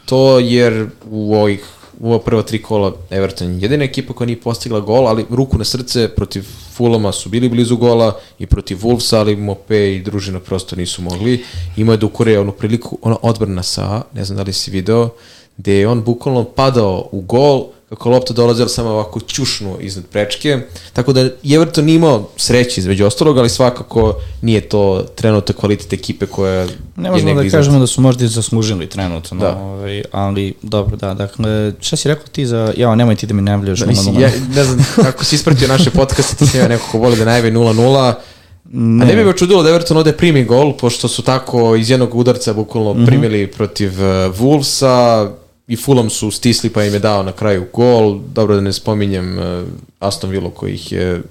C: to, jer u ovih u ova prva tri kola Everton jedina ekipa koja nije postigla gol, ali ruku na srce protiv Fulama su bili blizu gola i protiv Wolvesa, ali Mope i družina prosto nisu mogli. Imao je ukore onu priliku, ona odbrana sa, ne znam da li si video, gde je on bukvalno padao u gol, kako lopta dolazila samo ovako ćušnu iznad prečke, tako da Everton imao sreće između ostalog, ali svakako nije to trenutno kvalitet ekipe koja
A: ne možemo da iznad. kažemo da su možda i zaslužili trenutno, da. ovaj, ali dobro, da, dakle, šta si rekao ti za, ja, nemoj ti da mi najavljaš da, 0-0.
C: Ja, ne znam, ako si ispratio naše podcaste, ti si neko ko voli da najavi 0-0, Ne. A ne bi me čudilo da Everton ovde primi gol, pošto su tako iz jednog udarca bukvalno mm -hmm. primili protiv uh, Wolvesa, i Fulham su stisli pa im je dao na kraju gol. Dobro da ne spominjem uh, Aston Villa koji ih je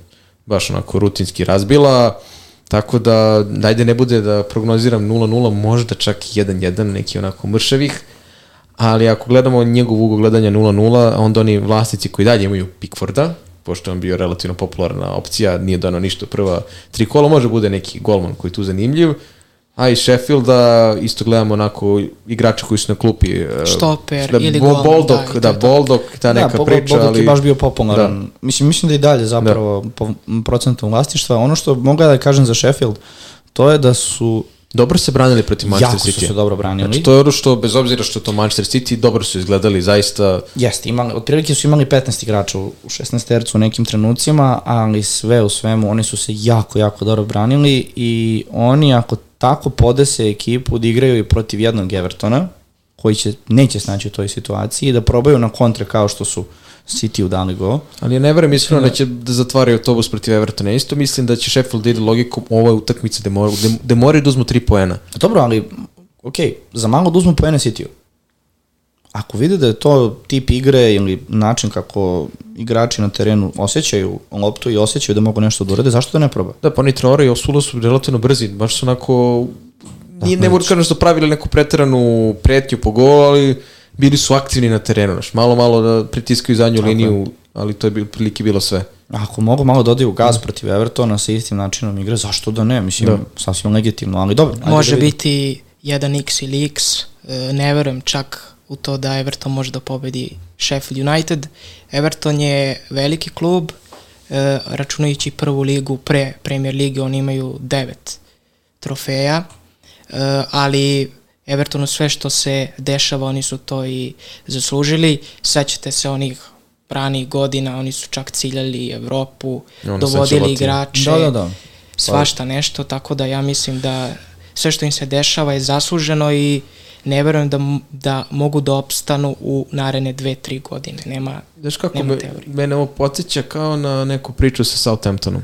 C: baš onako rutinski razbila. Tako da, dajde ne bude da prognoziram 0-0, možda čak 1-1, neki onako mršavih. Ali ako gledamo njegov ugog gledanja 0-0, onda oni vlasnici koji dalje imaju Pickforda, pošto on bio relativno popularna opcija, nije dano ništa prva tri kola, može bude neki golman koji tu zanimljiv. A i Sheffielda isto gledamo onako igrače koji su na klupi.
B: Štoper da, ili golman.
C: Boldog, da, da, Boldog, ta da, neka priča.
A: Boldog ali... je baš bio popularan. Da. Mislim, mislim da i dalje zapravo da. po procentom vlastištva. Ono što mogu da kažem za Sheffield, to je da su
C: Dobro se branili protiv Manchester City. Jako
A: su se dobro branili.
C: Znači, to je ono što, bez obzira što to Manchester City, dobro su izgledali, zaista...
A: Jeste, imali, otprilike su imali 15 igrača u 16 tercu u nekim trenucima, ali sve u svemu, oni su se jako, jako dobro branili i oni, ako tako podese ekipu da igraju i protiv jednog Evertona, koji će, neće snaći u toj situaciji, da probaju na kontre kao što su City u dali go.
C: Ali ja ne verujem iskreno da će da zatvaraju autobus protiv Evertona. Isto mislim da će Sheffield da ide logikom ovo je utakmica gde, mora, gde, gde moraju da uzmu tri poena.
A: Dobro, ali ok, za malo da uzmu poene City-u. Ako vide da je to tip igre ili način kako igrači na terenu osjećaju loptu i osjećaju da mogu nešto da urade, zašto da ne proba?
C: Da, pa oni Traore i Osula su relativno brzi, baš su onako nije, ne mogu da kažem da su pravili neku preteranu pretnju po gol, ali bili su aktivni na terenu, znaš, malo malo da pritiskaju zadnju Tako liniju, je. ali to je bil, prilike bilo sve.
A: Ako mogu malo dodaju da gaz protiv Evertona sa istim načinom igre, zašto da ne? Mislim, da. sasvim legitimno, ali dobro.
B: Može da biti 1x ili x, e, ne verujem čak u to da Everton može da pobedi Sheffield United. Everton je veliki klub, e, računajući prvu ligu pre Premier Lige, oni imaju devet trofeja, e, ali Evertonu sve što se dešava, oni su to i zaslužili. Sećate se onih ranih godina, oni su čak ciljali Evropu, ono dovodili igrače,
A: da, da, da.
B: svašta nešto, tako da ja mislim da sve što im se dešava je zasluženo i ne verujem da, da mogu da opstanu u narene dve, tri godine. Nema,
C: Znaš kako, nema me, mene ovo podsjeća kao na neku priču sa Southamptonom.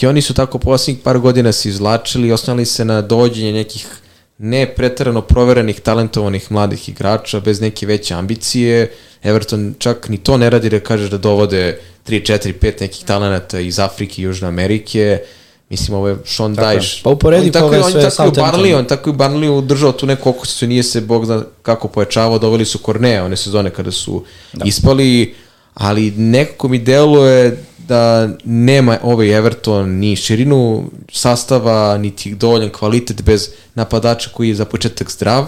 C: I oni su tako posljednjih par godina se izlačili i osnali se na dođenje nekih ne pretarano proverenih, talentovanih mladih igrača bez neke veće ambicije. Everton čak ni to ne radi da kaže da dovode 3, 4, 5 nekih talenata iz Afrike i Južne Amerike. Mislim, ovo je Sean Dyche.
A: Pa uporedi
C: pa ove sve tako i Barnley, on tako i Barnley držao tu neku okusicu, nije se, bog zna kako pojačavao, doveli su Kornea one sezone kada su da. ispali, ali nekako mi deluje da nema ovaj Everton ni širinu sastava, niti dovoljan kvalitet bez napadača koji je za početak zdrav.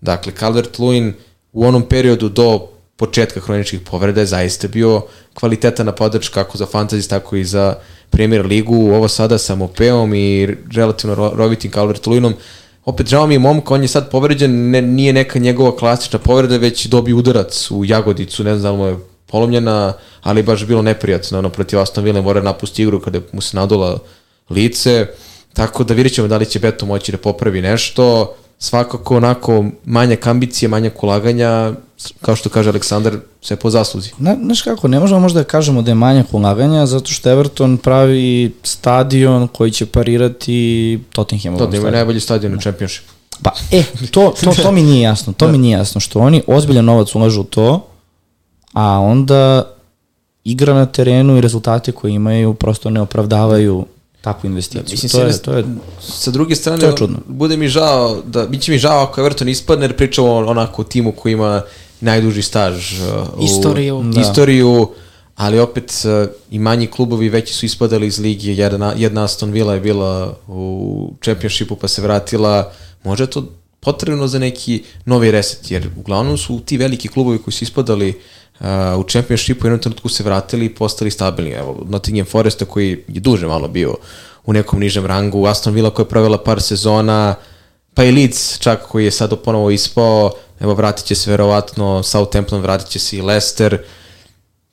C: Dakle, Calvert-Lewin u onom periodu do početka hroničkih povreda je zaista bio kvaliteta napadač kako za fantasy, tako i za Premier ligu. Ovo sada sa Mopeom i relativno rovitim Calvert-Lewinom. Opet žao mi je momka, on je sad povređen, ne, nije neka njegova klasična povreda, već dobio udarac u Jagodicu, ne znam da li mu je polomljena, ali baš bilo neprijatno, ono, protiv Aston Villa mora napusti igru kada mu se nadula lice, tako da vidjet ćemo da li će Beto moći da popravi nešto, svakako onako manjak ambicije, manjak ulaganja, kao što kaže Aleksandar, sve po zasluzi.
A: Na, znaš kako, ne možemo možda da kažemo da je manjak ulaganja, zato što Everton pravi stadion koji će parirati Tottenhamu.
C: To, da ima najbolji stadion u Championship.
A: Pa, e, to, to, to mi nije jasno, to da. mi nije jasno, što oni ozbiljan novac ulažu u to, a onda igra na terenu i rezultate koje imaju prosto ne opravdavaju takvu investiciju. Mislim, to, je, to je,
C: sa druge strane, to je čudno. bude mi žao, da, bit će mi žao ako Everton ispadne, jer pričamo onako o timu koji ima najduži staž
B: uh, istoriju.
C: U, da. istoriju, ali opet uh, i manji klubovi veći su ispadali iz ligi, jedna, jedna Aston Villa je bila u čempionšipu pa se vratila, može to potrebno za neki novi reset, jer uglavnom su ti veliki klubovi koji su ispadali Uh, u Championshipu u jednom trenutku se vratili i postali stabilni. Evo, Nottingham Foresta koji je duže malo bio u nekom nižem rangu, Aston Villa koja je provela par sezona, pa i Leeds čak koji je sad ponovo ispao, evo vratit će se verovatno Southampton, vratit će se i Leicester.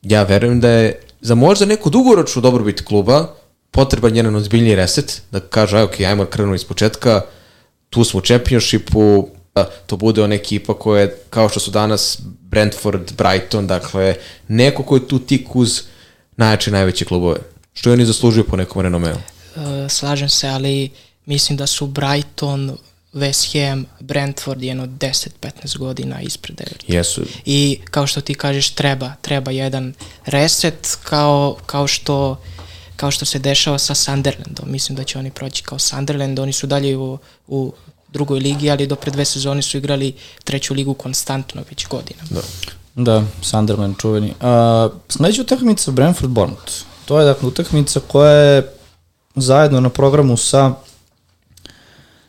C: Ja verujem da je za možda neku dugoročnu dobrobit kluba potreban jedan ozbiljniji reset, da kaže, aj, ok, ajmo krenu iz početka, tu smo u da to bude ona ekipa koja je, kao što su danas Brentford, Brighton, dakle, neko ko je tu tik uz najjače najveće klubove. Što je oni zaslužuju po nekom renomeu?
B: Uh, slažem se, ali mislim da su Brighton, West Ham, Brentford jedno 10-15 godina ispred Everton.
C: Jesu.
B: I kao što ti kažeš, treba, treba jedan reset kao, kao što kao što se dešava sa Sunderlandom. Mislim da će oni proći kao Sunderland. Oni su dalje u, u drugoj ligi, ali do pre dve sezone su igrali treću ligu konstantno već godina.
A: Da. Da, Sunderland čuveni. Uh, sledeća utakmica Brentford Bournemouth. To je dakle utakmica koja je zajedno na programu sa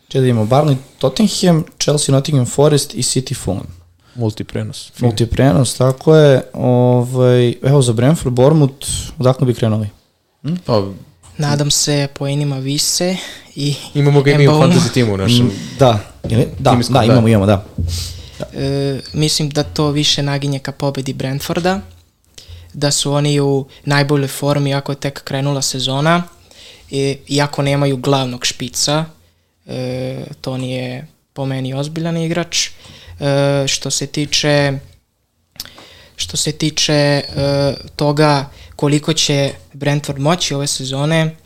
A: če da imamo Barney Tottenham, Chelsea Nottingham Forest i City Fulham.
C: Multiprenos.
A: Multiprenos, tako je. Ovaj, evo za Brentford Bournemouth, odakle bi krenuli?
C: Hm? Pa,
B: Nadam se poenima vise i
C: Imamo ga i mi u fantasy timu u našem. Mm,
A: da, ili, da, da, imamo, imamo, da.
B: da. E, mislim da to više naginje ka pobedi Brentforda, da su oni u najboljoj formi ako je tek krenula sezona, i, iako nemaju glavnog špica, e, to nije po meni ozbiljan igrač. E, što se tiče što se tiče e, toga koliko će Brentford moći ove sezone,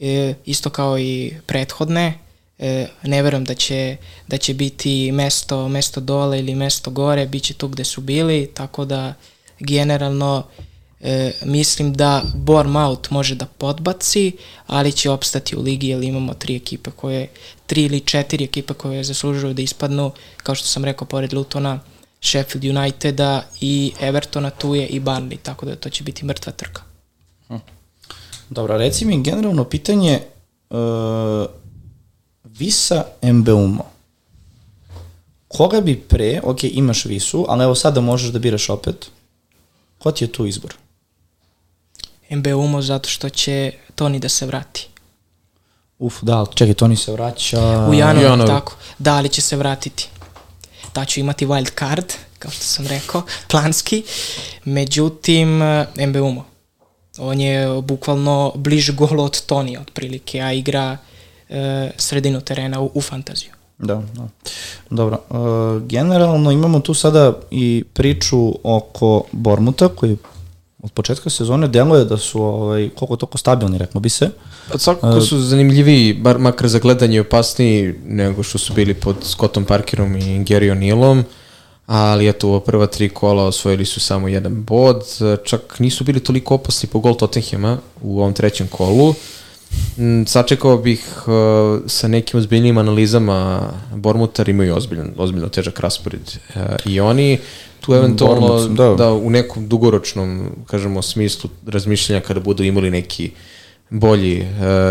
B: e, isto kao i prethodne, e, ne verujem da će, da će biti mesto, mesto dole ili mesto gore, bit će tu gde su bili, tako da generalno e, mislim da Bournemouth može da podbaci, ali će opstati u ligi jer imamo tri ekipe koje, tri ili četiri ekipe koje zaslužuju da ispadnu, kao što sam rekao, pored Lutona, Sheffield Uniteda i Evertona tu je i Burnley, tako da to će biti mrtva trka.
A: Dobro, reci mi generalno pitanje uh, Visa Mbeumo. Koga bi pre, ok, imaš Visu, ali evo sada možeš da biraš opet, ko ti je tu izbor?
B: Mbeumo zato što će Toni da se vrati.
A: Uf, da, čekaj, Toni se vraća...
B: U januaru, tako. Da, ali će se vratiti da ću imati wild card, kao što sam rekao, planski. Međutim, Mbeumo. On je bukvalno bliže golo od Tonija otprilike, a igra e, sredinu terena u, u fantaziju.
A: Da, da. Dobro. E, generalno imamo tu sada i priču oko Bormuta koji od početka sezone deluje da su ovaj, koliko toliko stabilni, rekmo bi se.
C: Pa svakako uh, su zanimljiviji, bar makar za gledanje opasniji nego što su bili pod Scottom Parkerom i Gary O'Neillom, ali eto, u prva tri kola osvojili su samo jedan bod, čak nisu bili toliko opasni po gol Tottenhema u ovom trećem kolu. Mm, sačekao bih uh, sa nekim ozbiljnim analizama Bormutar imaju ozbiljan, ozbiljno težak raspored uh, i oni tu eventualno da. da u nekom dugoročnom, kažemo, smislu razmišljanja kada budu imali neki bolji e,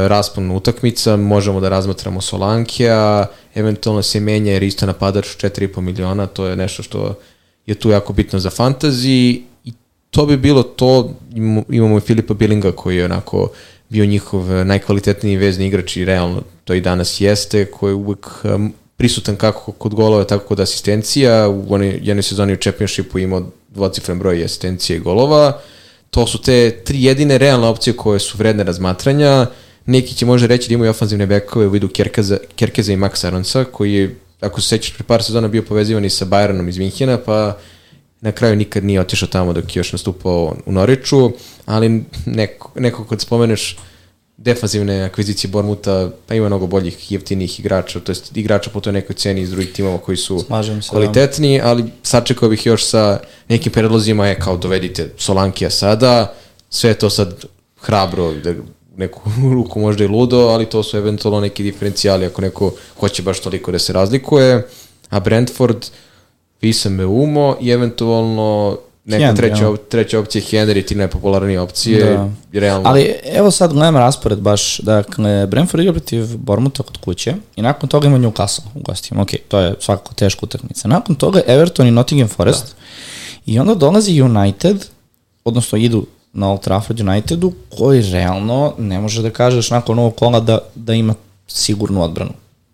C: raspon utakmica, možemo da razmatramo Solankija, eventualno se menja jer isto napadač 4,5 miliona, to je nešto što je tu jako bitno za fantasy i to bi bilo to, imamo i Filipa Billinga koji je onako bio njihov najkvalitetniji vezni igrač i realno to i danas jeste, koji je uvek prisutan kako kod golova, tako kod asistencija. U jednoj sezoni u Championshipu imao dvocifren broj asistencije i golova. To su te tri jedine realne opcije koje su vredne razmatranja. Neki će možda reći da imaju ofanzivne bekove u vidu Kerkeza, Kerkeza i Max Aronsa, koji je, ako se sećaš, pre par sezona bio povezivan i sa Bayernom iz Minhena, pa na kraju nikad nije otišao tamo dok je još nastupao u Noriču, ali neko, neko kod spomeneš defanzivne akvizicije Bormuta, pa ima mnogo boljih jeftinih igrača, to jest igrača po toj nekoj ceni iz drugih timova koji su se, kvalitetni, da. ali sačekao bih još sa nekim predlozima, je kao dovedite Solankija sada, sve to sad hrabro, da neku ruku možda i ludo, ali to su eventualno neki diferencijali ako neko hoće baš toliko da se razlikuje, a Brentford, Visam Umo i eventualno neka Henry, treća, ja. treća opcija Henry, ti najpopularnije opcije, da. realno.
A: Ali evo sad gledam raspored baš, dakle, Brentford igra protiv Bormuta kod kuće i nakon toga ima Newcastle u gostima, ok, to je svakako teška utakmica. Nakon toga Everton i Nottingham Forest da. i onda dolazi United, odnosno idu na Old Trafford Unitedu, koji realno ne može da kažeš nakon ovog kola da, da ima sigurnu odbranu.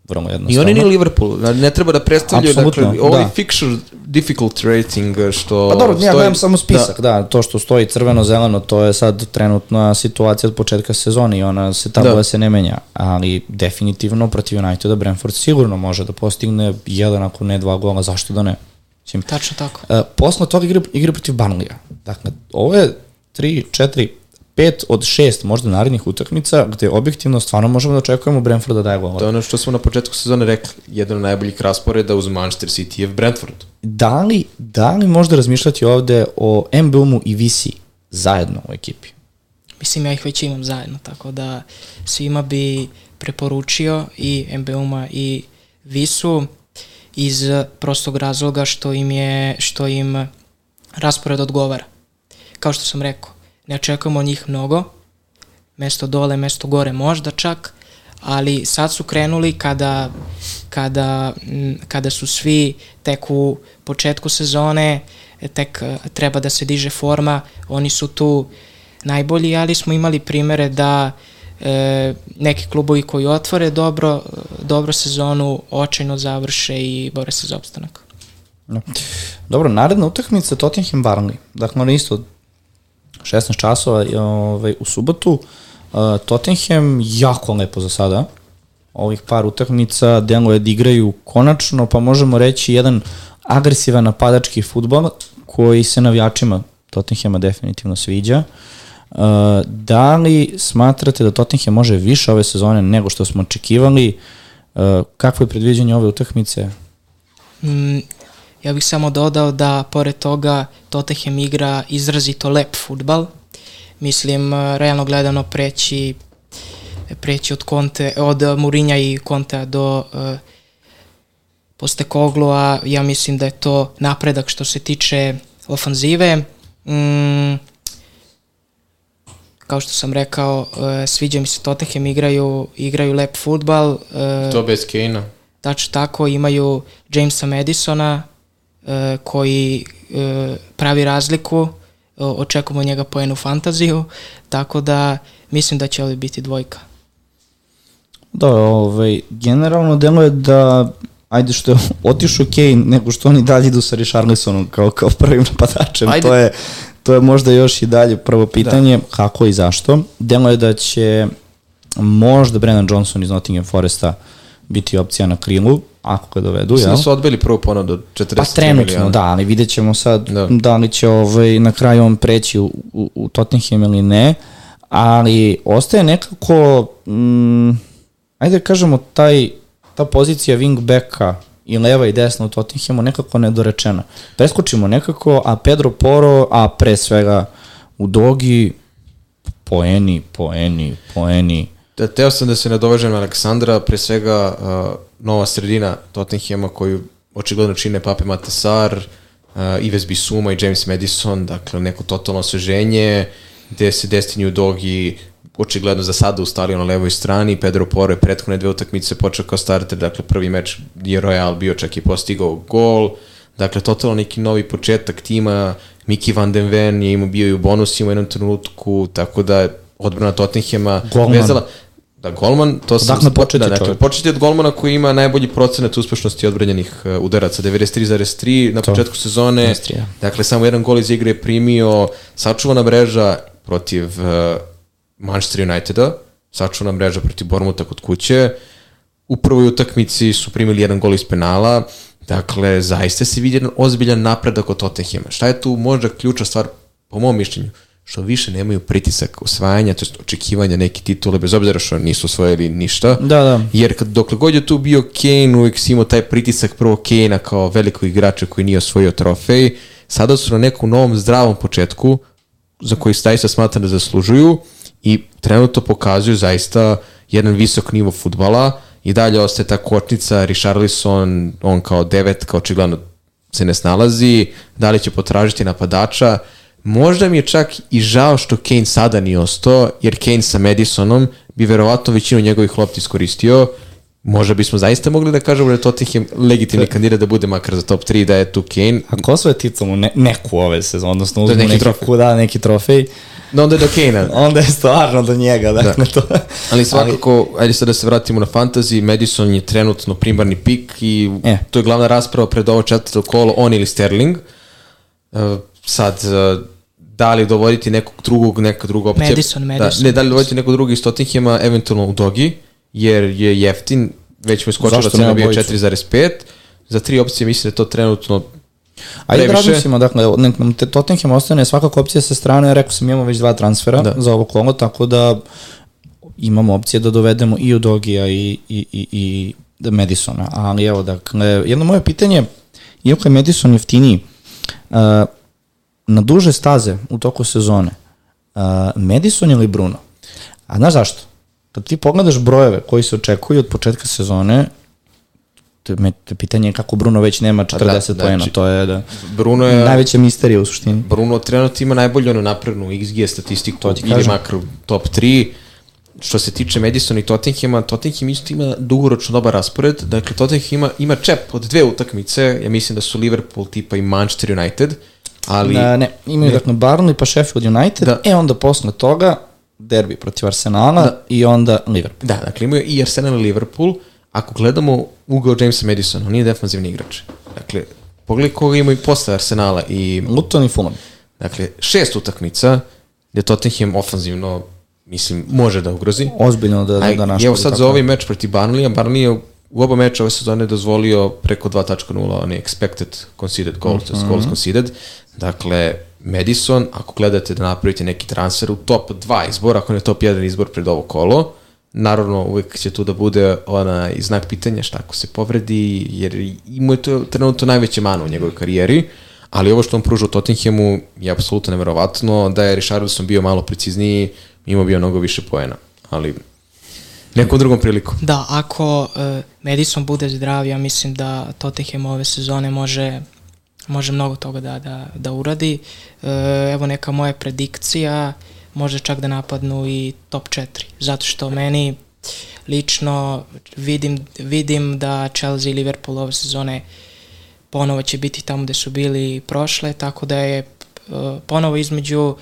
A: Vrlo jednostavno.
C: I oni ni Liverpool, ne treba da predstavljaju,
A: Apsolutno,
C: dakle, ovaj
A: da.
C: fixture difficult rating što
A: Pa dobro, ja
C: stoji-
A: gledam samo spisak, da. to što stoji crveno-zeleno, to je sad trenutna situacija od početka sezone i ona se ta
C: Da.
A: se ne menja, ali definitivno protiv Uniteda Brentford sigurno može da postigne jedan ako ne dva gola, zašto da ne? Mislim,
B: Tačno tako.
A: Uh, posle toga igra, igra protiv Barnlija. Dakle, ovo je 3, 4, 5 od 6 možda narednih utakmica gde objektivno stvarno možemo da očekujemo Brentforda da je gola.
C: To je ono što smo na početku sezone rekli, jedan od najboljih rasporeda uz Manchester City je Brentford.
A: Da li, da li možda razmišljati ovde o MBUM-u i Visi zajedno u ekipi?
B: Mislim, ja ih već imam zajedno, tako da svima bi preporučio i MBUM-a i Visu iz prostog razloga što im je, što im raspored odgovara. Kao što sam rekao, ne očekujemo njih mnogo, mesto dole, mesto gore možda čak, ali sad su krenuli kada, kada, kada su svi tek u početku sezone, tek eh, treba da se diže forma, oni su tu najbolji, ali smo imali primere da e, neki klubovi koji otvore dobro, dobro sezonu, očajno završe i bore se za opstanak.
A: No. Dobro, naredna utakmica Tottenham Barnley. Dakle, ono isto 16 časova ovaj, u subotu. Tottenham jako lepo za sada. Ovih par utakmica deluje da igraju konačno, pa možemo reći jedan agresivan napadački futbol koji se navijačima Tottenhama definitivno sviđa. Uh, da li smatrate da Tottenham može više ove sezone nego što smo očekivali? Kakvo je predviđanje ove utakmice?
B: Mm, ja bih samo dodao da pored toga Tottenham igra izrazito lep futbal. Mislim, eh, realno gledano preći preći od Conte, od eh, Mourinha i Contea do uh, Postekoglu, a ja mislim da je to napredak što se tiče ofanzive. Mm, kao što sam rekao, uh, sviđa mi se Tottenham, igraju, igraju lep futbal. Uh,
C: To bez Kane-a.
B: Tačno tako, imaju Jamesa Madisona koji uh, pravi razliku, uh, očekujemo njega poenu fantaziju, tako da mislim da će ovdje biti dvojka.
A: Da, ovaj, generalno deluje da ajde što je otišao Kane, nego što oni dalje idu sa Richarlisonom kao, kao prvim napadačem,
C: Ajde.
A: to je, to je možda još i dalje prvo pitanje, da. kako i zašto. Deluje da će možda Brennan Johnson iz Nottingham Foresta biti opcija na krilu, ako ga dovedu,
C: Mislim
A: jel?
C: da su odbili prvu ponudu od 40
A: Pa trenutno,
C: milijana.
A: da, ali vidjet ćemo sad da,
C: Da.
A: da li će ovaj, na kraju on preći u, u, u Tottenham ili ne, ali ostaje nekako, mm, ajde da kažemo, taj, ta pozicija wingbacka i leva i desna u Tottenhamu nekako nedorečena. Preskočimo nekako, a Pedro Poro, a pre svega u Dogi, poeni, poeni, poeni.
C: Da, teo sam da se nadovežem na Aleksandra, pre svega uh, nova sredina Tottenhama koju očigledno čine Pape Matesar, uh, Ives Bisuma i James Madison, dakle neko totalno osveženje, gde se Destiny Udogi očigledno za sada ustalio na levoj strani, Pedro Poro je prethodne dve utakmice počeo kao starter, dakle prvi meč je Royal bio čak i postigao gol, dakle totalno neki novi početak tima, Miki van den Ven je imao bio i u bonusima u jednom trenutku, tako da odbrana Tottenhama
A: Golman.
C: vezala, Da, golman, to sam...
A: Odakle početi
C: da, dakle,
A: čovjek?
C: početi od golmana koji ima najbolji procenat uspešnosti odbranjenih uh, udaraca, 93,3 na
A: To.
C: početku sezone.
A: 93, ja.
C: Dakle, samo jedan gol iz igre je primio, sačuvana mreža protiv uh, Manchester Uniteda, sačuvana mreža protiv Bormuta kod kuće. U prvoj utakmici su primili jedan gol iz penala, dakle, zaista se vidi jedan ozbiljan napredak od Tottenhama. Šta je tu možda ključna stvar, po mom mišljenju? Što više nemaju pritisak osvajanja, to očekivanja neke titule, bez obzira što nisu osvojili ništa.
A: Da, da.
C: Jer kad, dokle god je tu bio Kane, uvijek si imao taj pritisak prvo Kane-a kao velikog igrača koji nije osvojio trofej. Sada su na nekom novom zdravom početku, za koji zaista smatra da zaslužuju i trenutno pokazuju zaista jedan visok nivo futbala i dalje ostaje ta kočnica, Richarlison, on kao devetka, očigledno se ne snalazi, da li će potražiti napadača, Možda mi je čak i žao što Kane sada nije ostao, jer Kane sa Madisonom bi verovatno većinu njegovih lopti iskoristio. Možda bismo zaista mogli da kažemo da Tottenham legitimni kandidat da bude makar za top 3 da je tu Kane.
A: Ako osvoje titulu ne, neku ove sezone, odnosno
C: Da,
A: uzmu
C: neki
A: neki,
C: trofej.
A: trofej. Da, neki trofej,
C: No onda je do Kane-a.
A: onda je stvarno do njega, dakle da. to.
C: Ali svakako, ali... ajde sad da se vratimo na fantasy, Madison je trenutno primarni pik i e. to je glavna rasprava pred ovo četvrto kolo, on ili Sterling. Uh, sad, uh, da li dovoditi nekog drugog, neka druga opcija.
B: Madison, Madison.
C: Da, ne, da li dovoditi nekog drugog iz Tottenhama, eventualno u Dogi, jer je jeftin, već mu je skočila cena bio 4,5. Za tri opcije mislim da je to trenutno
A: Ajde da razmislimo, dakle, nek nam te Tottenham ostane svakako opcija sa strane, rekao sam imamo već dva transfera da. za ovo kolo, tako da imamo opcije da dovedemo i Udogija i, i, i, i Madisona, ali evo, dakle, jedno moje pitanje, iako je Madison jeftiniji, uh, na duže staze u toku sezone, uh, Madison ili Bruno? A znaš zašto? Kad ti pogledaš brojeve koji se očekuju od početka sezone, me, pitanje je kako Bruno već nema 40 da, znači, poena, to je da Bruno je najveća misterija u suštini.
C: Bruno trenutno ima najbolju ono naprednu XG statistiku to ili makro top 3. Što se tiče Madison i Tottenhama, Tottenham isto ima dugoročno dobar raspored. Dakle, Tottenham ima, ima čep od dve utakmice, ja mislim da su Liverpool tipa i Manchester United, ali...
A: Da, ne, imaju ne. dakle Burnley pa Sheffield United, da. e onda posle toga derbi protiv Arsenala da. i onda Liverpool.
C: Da, dakle imaju i Arsenal i Liverpool, ako gledamo ugao Jamesa Madison, on nije defanzivni igrač. Dakle, pogledaj koga ima i posle Arsenala i...
A: Luton i Fulham.
C: Dakle, šest utakmica gde Tottenham ofanzivno mislim, može da ugrozi.
A: Ozbiljno da, da, da
C: naškodi. Evo sad za ovaj meč proti Barnleya, Barnley je u oba meča ove sezone dozvolio preko 2.0, on je expected conceded goals, mm -hmm. goals conceded. Dakle, Madison, ako gledate da napravite neki transfer u top 2 izbor, ako ne top 1 izbor pred ovo kolo, Naravno, uvek će tu da bude ona i znak pitanja šta ako se povredi, jer ima je to trenutno najveće mano u njegovoj karijeri, ali ovo što on pruža u Tottenhamu je apsolutno neverovatno, da je Richarlison bio malo precizniji, imao bio mnogo više poena, ali nekom drugom priliku.
B: Da, ako uh, Madison bude zdrav, ja mislim da Tottenham ove sezone može može mnogo toga da, da, da uradi. Uh, evo neka moja predikcija, može čak da napadnu i top 4. Zato što meni lično vidim, vidim da Chelsea i Liverpool ove sezone ponovo će biti tamo gde su bili prošle, tako da je uh, ponovo između uh,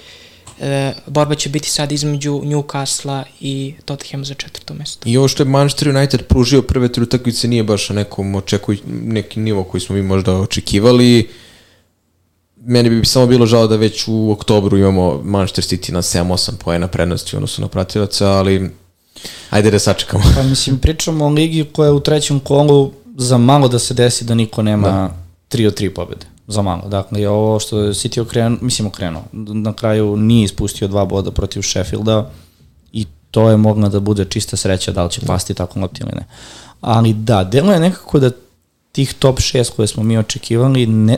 B: borba će biti sad između Newcastle i Tottenham za četvrto mesto.
C: I ovo što je Manchester United pružio prve tri utakmice nije baš na nekom očekuj, neki nivo koji smo mi možda očekivali. Meni bi samo bilo žao da već u oktobru imamo Manchester City na 7-8 poena prednosti odnosno na pratilaca, ali ajde da sačekamo.
A: Pa mislim, pričamo o ligi koja je u trećem kolu za malo da se desi da niko nema da. 3 od 3 pobede. Za malo. Dakle, ovo što je City okrenuo, mislim okrenuo, na kraju nije ispustio dva boda protiv Sheffielda i to je mogla da bude čista sreća da li će pasti tako lopti ili ne. Ali da, delo je nekako da tih top 6 koje smo mi očekivali ne,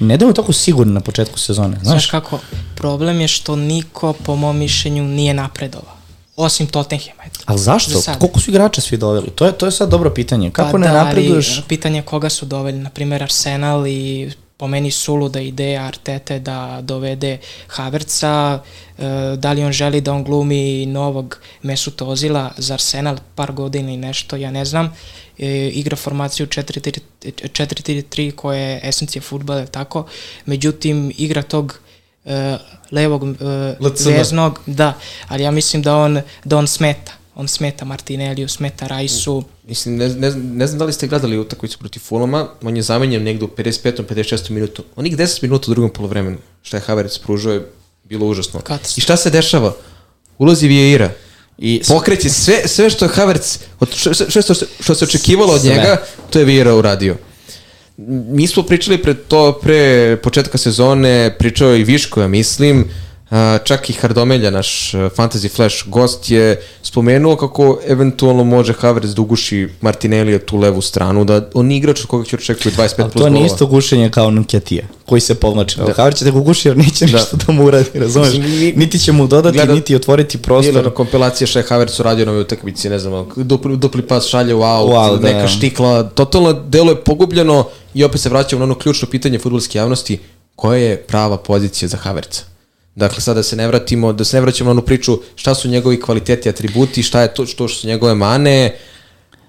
A: ne deluju tako sigurno na početku sezone. Znaš?
B: znaš kako, problem je što niko po mom mišljenju nije napredovao. Osim Tottenhama.
A: Ali zašto? Koliko su igrača svi doveli? To je, to je sad dobro pitanje. Kako pa ne da, napreduješ?
B: Pitanje koga su doveli. Naprimer Arsenal i po meni suluda ideja Artete da dovede Haverca, e, da li on želi da on glumi novog Mesuta Ozila za Arsenal par godina i nešto, ja ne znam e, igra formaciju 4-3 koja je esencija futbala, tako. Međutim, igra tog e, levog e, veznog, da, ali ja mislim da on, da on smeta. On smeta Martinelliju, smeta Rajsu.
C: Mislim, ne, ne, ne znam da li ste gledali utakmicu protiv Fulama, on je zamenjen negde u 55. 56. minutu. On ih 10 minuta u drugom polovremenu, šta je Havertz pružao je bilo užasno. Katastrof. I šta se dešava? Ulazi Vieira, I pokreće sve, sve što je Havertz, sve što, što se očekivalo od njega, to je Vieira uradio. Mi smo pričali pre to, pre početka sezone, pričao i Viško, ja mislim, čak i Hardomelja, naš Fantasy Flash gost, je spomenuo kako eventualno može Havertz da uguši Martinellija tu levu stranu, da on nije igrač od koga će očekuje 25 plus golova.
A: To nije isto gušenje kao Nketija, koji se povlači. Da. Havertz će da ga guši jer neće da. ništa da mu uradi, razumeš? Niti će mu dodati, gleda, niti otvoriti prostor. Gledano
C: kompilacija šta je Havertz uradio na ovoj utakmici, ne znam, dupli, dupli pas šalje u aut, wow, da. neka štikla, totalno delo je pogubljeno i opet se vraćamo na ono ključno pitanje futbolske javnosti, koja je prava pozicija za Havertza? Dakle, sada da se ne vratimo, da se ne vraćamo na onu priču šta su njegovi kvaliteti, atributi, šta je to što su njegove mane,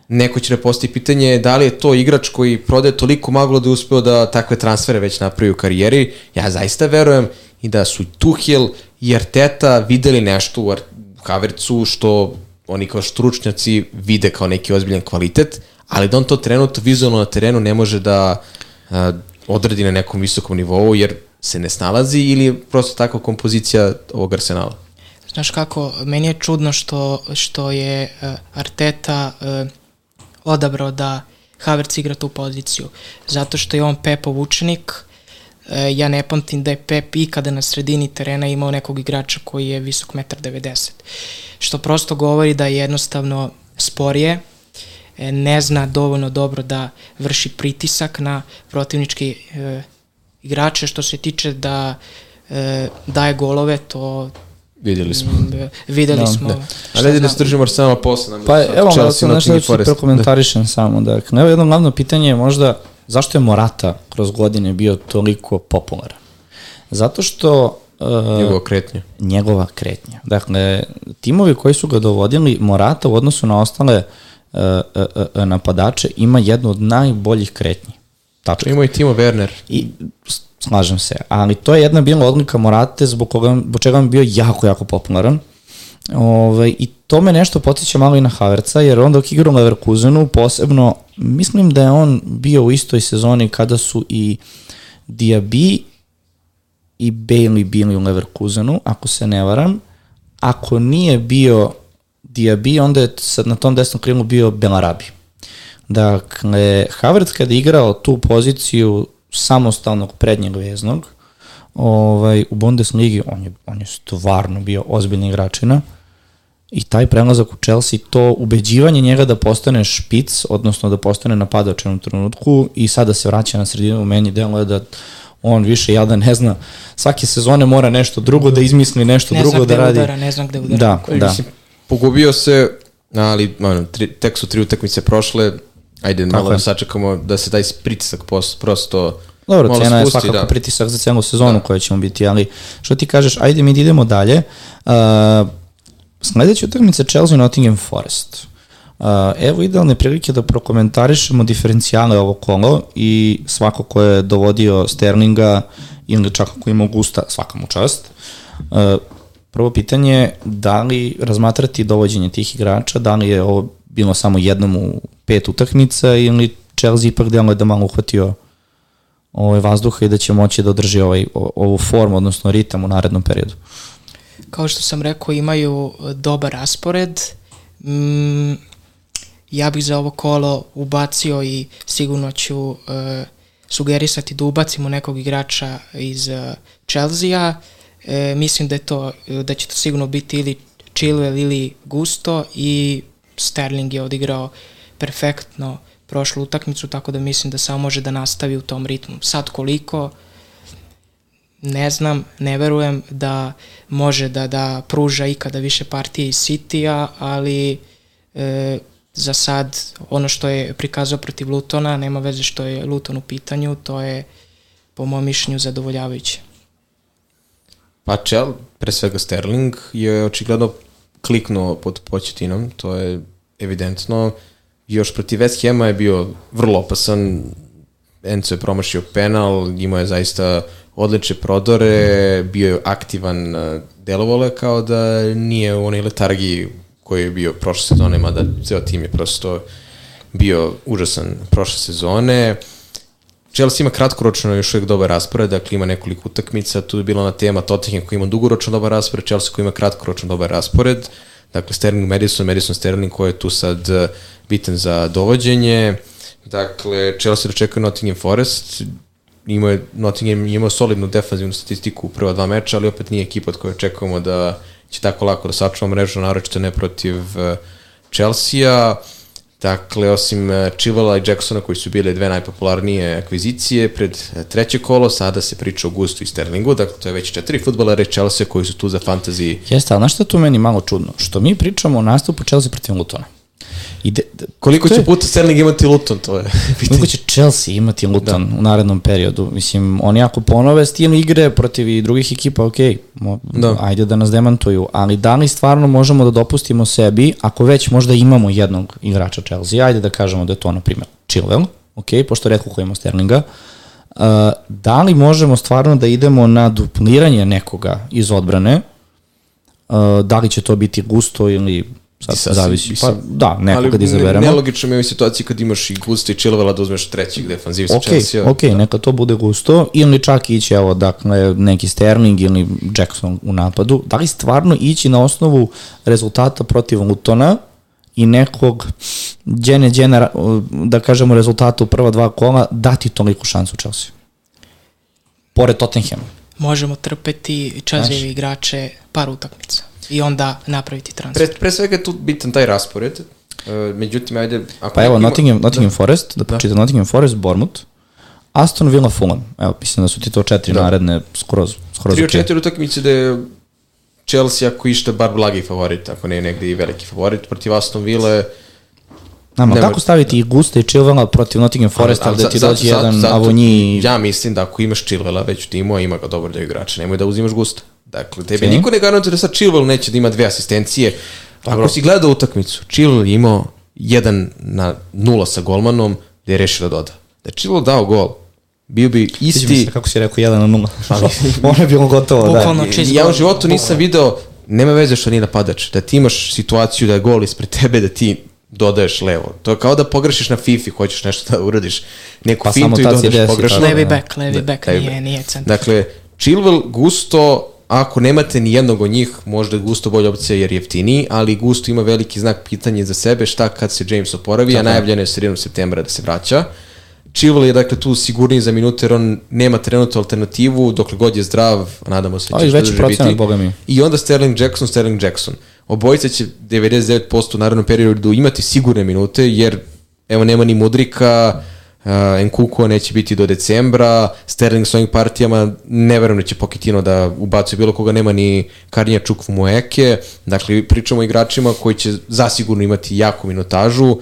C: neko će ne postoji pitanje da li je to igrač koji prodaje toliko maglo da je uspeo da takve transfere već napravi u karijeri. Ja zaista verujem i da su Tuhel i Arteta videli nešto u Havercu što oni kao stručnjaci vide kao neki ozbiljan kvalitet, ali da on to trenutno vizualno na terenu ne može da a, na nekom visokom nivou, jer se ne snalazi ili je prosto takva kompozicija ovog arsenala?
B: Znaš kako, meni je čudno što, što je uh, Arteta uh, odabrao da Havertz igra tu poziciju. Zato što je on Pepov učenik, uh, ja ne pamtim da je Pep ikada na sredini terena imao nekog igrača koji je visok 1,90 m. Što prosto govori da je jednostavno sporije, ne zna dovoljno dobro da vrši pritisak na protivnički e, igrače što se tiče da e, daje golove, to
C: Videli smo.
B: Mm, videli
C: da,
B: smo.
C: Da. Ali ajde da stržimo Arsenal posle.
A: Pa evo, da sam nešto da ću prokomentarišem da. samo. Dakle, evo jedno glavno pitanje je možda zašto je Morata kroz godine bio toliko popularan? Zato što
C: Uh, njegova kretnja.
A: Njegova kretnja. Dakle, timovi koji su ga dovodili, Morata u odnosu na ostale uh, uh, uh, napadače ima jednu od najboljih kretnji.
C: Tačka. Ima i Timo Werner.
A: I slažem se, ali to je jedna bila odlika Morate zbog, koga, zbog čega on bio jako, jako popularan. Ove, ovaj, I to me nešto potiče malo i na Haverca, jer on dok igra u Leverkusenu, posebno, mislim da je on bio u istoj sezoni kada su i Diaby i Bailey bili u Leverkusenu, ako se ne varam. Ako nije bio Diaby, onda je sad na tom desnom krilu bio Belarabi. Dakle, Havertz kada je igrao tu poziciju samostalnog prednjeg veznog ovaj, u Bundesligi, on je, on je stvarno bio ozbiljni igračina i taj prelazak u Chelsea, to ubeđivanje njega da postane špic, odnosno da postane napadač u trenutku i sada se vraća na sredinu, meni deluje da on više jadan ne zna, svake sezone mora nešto drugo da izmisli, nešto
B: ne
A: drugo da radi.
B: Udara, ne znam gde udara.
A: Da, da. Mislim,
C: pogubio se, ali ono, tri, tek su tri utakmice prošle, ajde Tako malo je. da sačekamo da se taj pritisak prosto
A: Dobro, malo cena spusti, je svakako da. pritisak za celu sezonu da. koja ćemo biti, ali što ti kažeš, ajde mi da idemo dalje. Uh, sledeća utakmica Chelsea Nottingham Forest. Uh, evo idealne prilike da prokomentarišemo diferencijale ovo kolo i svako ko je dovodio Sterlinga ili čak ako ima Gusta, svaka mu čast. Uh, prvo pitanje je da li razmatrati dovođenje tih igrača, da li je ovo bilo samo jednom u pet utakmica ili Chelsea ipak je da malo uhvatio ovaj vazduha i da će moći da održi ovaj, ovu formu, odnosno ritam u narednom periodu.
B: Kao što sam rekao, imaju dobar raspored. Mm, ja bih za ovo kolo ubacio i sigurno ću uh, sugerisati da ubacimo nekog igrača iz uh, Chelsea-a. E, mislim da je to, da će to sigurno biti ili Chilwell ili Gusto i Sterling je odigrao perfektno prošlu utakmicu, tako da mislim da samo može da nastavi u tom ritmu. Sad koliko, ne znam, ne verujem da može da, da pruža ikada više partije iz City-a, ali e, za sad ono što je prikazao protiv Lutona, nema veze što je Luton u pitanju, to je po mojom mišljenju zadovoljavajuće.
C: Pa Čel, pre svega Sterling, je očigledno kliknuo pod početinom, to je evidentno. Još protiv West Hema je bio vrlo opasan, Enzo je promašio penal, imao je zaista odlične prodore, bio je aktivan, delovalo kao da nije u onoj letargiji koji je bio prošle sezone, mada ceo tim je prosto bio užasan prošle sezone. Chelsea ima kratkoročno još uvijek dobar raspored, dakle ima nekoliko utakmica, tu je bila na tema Tottenham koji ima dugoročno dobar raspored, Chelsea koji ima kratkoročno dobar raspored, dakle Sterling Madison, Madison Sterling koji je tu sad eh, bitan za dovođenje, dakle Chelsea dočekuje Nottingham Forest, imao je, Nottingham imao solidnu defanzivnu statistiku u prva dva meča, ali opet nije ekipa od koje očekujemo da će tako lako da sačuva mrežu, naročito ne protiv uh, Chelsea-a. Dakle, osim Chilwella i Jacksona koji su bile dve najpopularnije akvizicije pred uh, treće kolo, sada se priča o Gustu i Sterlingu, dakle to je već četiri futbolare Chelsea koji su tu za fantasy.
A: Jeste, ali znaš što tu meni malo čudno? Što mi pričamo o nastupu Chelsea protiv Lutona.
C: Ide, Koliko će je, puta Sterling imati Luton, to je
A: Koliko će Chelsea imati Luton da. u narednom periodu? Mislim, oni ako ponove stil igre protiv i drugih ekipa, ok, mo, da. ajde da nas demantuju, ali da li stvarno možemo da dopustimo sebi, ako već možda imamo jednog igrača Chelsea, ajde da kažemo da je to, na primjer, Chilwell, ok, pošto redko ko ima Sterlinga, uh, da li možemo stvarno da idemo na dupliranje nekoga iz odbrane, Uh, da li će to biti gusto ili sad
C: Sasvim,
A: zavisi. Pa, da, nekog kad
C: Ali
A: izaberemo.
C: ne, nelogično mi je u situaciji kad imaš i Gusta i Chilvela da uzmeš trećeg defanzivca
A: Ok,
C: Chelsea.
A: ok, neka to bude gusto. Ili čak ići, evo, dakle, neki Sterling ili Jackson u napadu. Da li stvarno ići na osnovu rezultata protiv Lutona i nekog džene, džene, da kažemo, rezultata u prva dva kola, dati toliku šansu Chelsea? Pored Tottenhama.
B: Možemo trpeti Chelseaevi
A: Znaš.
B: igrače par utakmica i onda napraviti transfer.
C: Pre, pre svega je tu bitan taj raspored. Uh, međutim, ajde... Ako
A: Pa evo,
C: ima-
A: Nottingham, Nottingham Forest, da pročitam Nottingham Forest, Bournemouth, Aston Villa Fulham. Evo, mislim da su ti to četiri
C: Da.
A: naredne skroz, skroz
C: Tri od četiri utakmice da je Chelsea ako išta bar blagi favorit, ako ne negde i veliki favorit, protiv Aston Ville
A: Nama,
C: Nema-
A: kako staviti i Gusta i Chilvela protiv Nottingham Foresta,
C: Ali-
A: gde
C: ali
A: ti dođe jedan
C: zato
A: Avonji...
C: Ja mislim da ako imaš Chilvela već u timu, a ima ga dobar deo igrača, nemoj da uzimaš Gusta. Dakle, tebe
A: Ok.
C: niko ne garantuje da sad Chilwell neće da ima dve asistencije. Ako si gledao utakmicu, Chilwell je imao jedan na nula sa golmanom gde je rešio da doda. Da je Chilwell dao gol, bio bi
A: Sviđa mi
C: isti...
A: se kako si rekao 1 na 0. Ono je bilo gotovo, da.
B: Čist
C: Ja u životu nisam video, nema veze što nije napadač, da ti imaš situaciju da je gol ispred tebe, da ti dodaješ levo. To je kao da pogrešiš na FIFA, hoćeš nešto da uradiš, neku
A: Pa
C: fintu
A: samo
C: i
A: tad si
C: dodaš
A: desi,
C: pogrešno.
B: Levi
A: da.
B: back, levi
C: Da,
B: back, nije, nije centar.
C: Dakle, Chilwell, Gusto, ako nemate ni jednog od njih, možda je Gusto bolja opcija jer je jeftiniji, ali Gusto ima veliki znak pitanja za sebe šta kad se James oporavi, a najavljeno je sredinom septembra da se vraća. Chilwell je dakle tu sigurniji za minute jer on nema trenutnu alternativu dokle god je zdrav, nadamo se da će što duže biti.
A: boga mi.
C: I onda Sterling Jackson, Sterling Jackson. Obojica će 99% u narednom periodu imati sigurne minute, jer evo nema ni Mudrika, uh, Nkuko neće biti do decembra, Sterling s ovim partijama, ne verujem da će Poketino da ubacuje bilo koga, nema ni Karnija Čukvu Moeke, dakle pričamo o igračima koji će zasigurno imati jaku minutažu,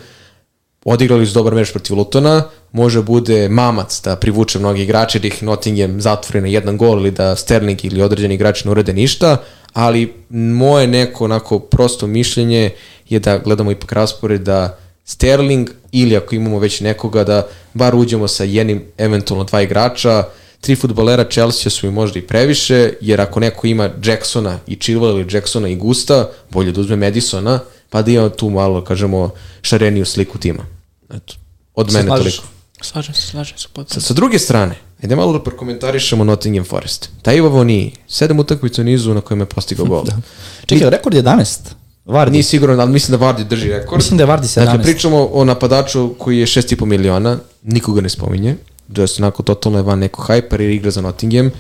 C: odigrali su dobar meč protiv Lutona, može bude mamac da privuče mnogi igrače, da ih Nottingham zatvori na jedan gol ili da Sterling ili određeni igrači ne urade ništa, ali moje neko onako prosto mišljenje je da gledamo ipak raspored da Sterling ili ako imamo već nekoga da bar uđemo sa jednim, eventualno dva igrača, tri futbolera Chelsea su mi možda i previše, jer ako neko ima Jacksona i Chilwell ili Jacksona i Gusta, bolje da uzme Madisona, pa da ima tu malo, kažemo, šareniju sliku tima. Eto, od
A: Se
C: mene
A: slažeš?
C: toliko.
B: Slažem se, slažem se
C: Sa,
B: potpuno.
C: sa druge strane, ajde malo da prokomentarišemo Nottingham Forest. Taj Ivo nije, sedam utakmica u nizu na kojem je postigao gol. da.
A: Čekaj, rekord je 11. Vardy.
C: Nije siguran, ali mislim da Vardy drži rekord.
A: Mislim da je Vardy 17.
C: Dakle, pričamo o napadaču koji je 6,5 miliona, nikoga ne spominje, just onako totalno je van neko hyper jer igra za Nottingham,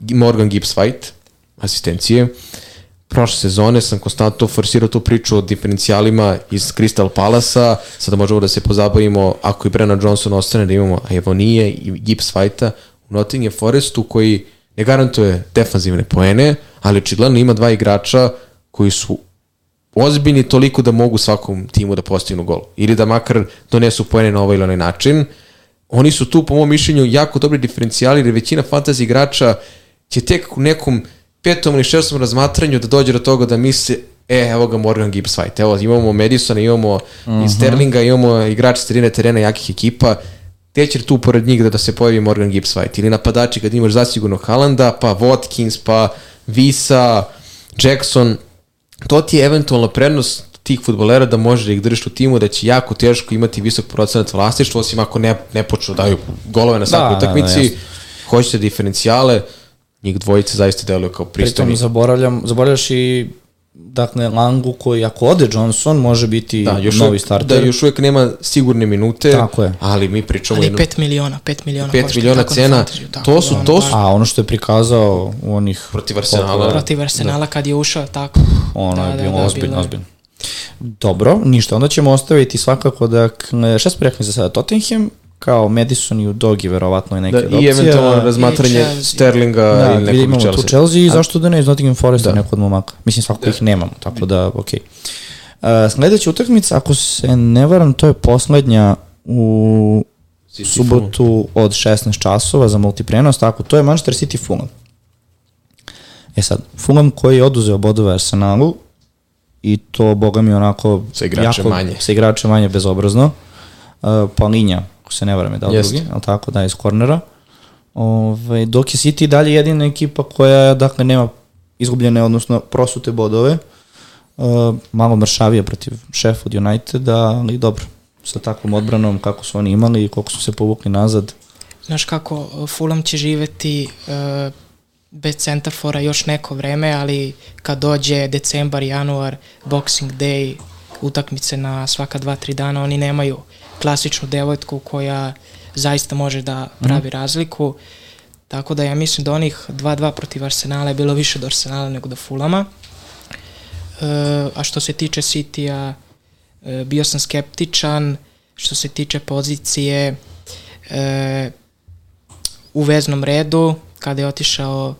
C: Morgan Gibbs White, asistencije. Prošle sezone sam konstantno forsirao tu priču o diferencijalima iz Crystal Palasa, sada možemo da se pozabavimo ako i Brennan Johnson ostane da imamo Evonije i Gibbs Whitea u Nottingham Forestu koji ne garantuje defanzivne poene, ali očigledno ima dva igrača koji su ozbiljni toliko da mogu svakom timu da postignu gol. Ili da makar donesu poene na ovaj ili onaj način. Oni su tu, po mom mišljenju, jako dobri diferencijali, jer većina fantasy igrača će tek u nekom petom ili šestom razmatranju da dođe do toga da misle e, evo ga Morgan Gibbs White, evo imamo Madisona, imamo uh -huh. i Sterlinga, imamo igrače sredine terena jakih ekipa, te će tu pored njih da, da se pojavi Morgan Gibbs White. Ili napadači kad imaš zasigurno Halanda, pa Watkins, pa Visa, Jackson, to ti je eventualno prednost tih futbolera da može da ih držiš u timu, da će jako teško imati visok procenat vlastištva, osim ako ne, ne počnu da daju golove na svakoj
A: Da, da, da,
C: utakmici,
A: jasno.
C: hoćete diferencijale, njih dvojice zaista deluju kao pristojni.
A: Pritom zaboravljam, zaboravljaš i dakle Langu koji ako ode Johnson može biti
C: Da, još
A: novi
C: uvijek,
A: starter.
C: da još uvijek nema sigurne minute,
A: Tako je.
C: ali mi pričamo
B: Ali
C: jedno-
B: 5 miliona, 5 miliona
C: 5
B: košta
C: miliona
B: na
C: cena,
B: tako
C: to su-
B: da on
C: to su-
A: A ono što je prikazao u onih
C: Protiv Arsenala.
B: protiv Arsenala kad je ušao tako.
A: Ono je bilo ozbiljno,
B: bilo
A: ozbiljno. Dobro, ništa, onda ćemo ostaviti svakako da, šta smo rekli za sada, Tottenham, kao Madison i Udogi, verovatno je neke
C: da,
A: opcije.
C: i eventualno
A: a-
C: razmatranje
B: Chelsea.
C: Sterlinga
A: Da,
C: ili nekog
A: imamo
C: Chelsea.
A: tu Chelsea i zašto da ne iz Nottingham Foresta
C: Da.
A: neko od momaka. Mislim, svako ih nemamo, tako da, okej. Okay. sledeća utakmica, ako se ne varam, to je poslednja u
C: City
A: subotu od 16 časova za multiprenos, tako, to je Manchester City Fulham. E sad, Fulham koji je oduzeo bodove Arsenalu i to, boga mi, onako...
C: Sa igračem manje.
A: Sa igračem manje bezobrazno. Uh, Palinja, ako se ne varam je dao
C: Jeste.
A: drugi, ali tako, da, iz kornera. Ove, dok je City dalje jedina ekipa koja, dakle, nema izgubljene, odnosno prosute bodove. Uh, malo mršavije protiv Sheffield Uniteda, ali dobro, sa takvom odbranom kako su oni imali i koliko su se povukli nazad.
B: Znaš kako, Fulham će živeti uh, bez centafora još neko vreme, ali kad dođe decembar, januar, Boxing Day, utakmice na svaka dva, tri dana, oni nemaju klasičnu devojtku koja zaista može da pravi mm. razliku. Tako da ja mislim da onih 2-2 protiv Arsenala je bilo više do Arsenala nego do Fulama. E, a što se tiče City-a, e, bio sam skeptičan. Što se tiče pozicije, e, u veznom redu, kada je otišao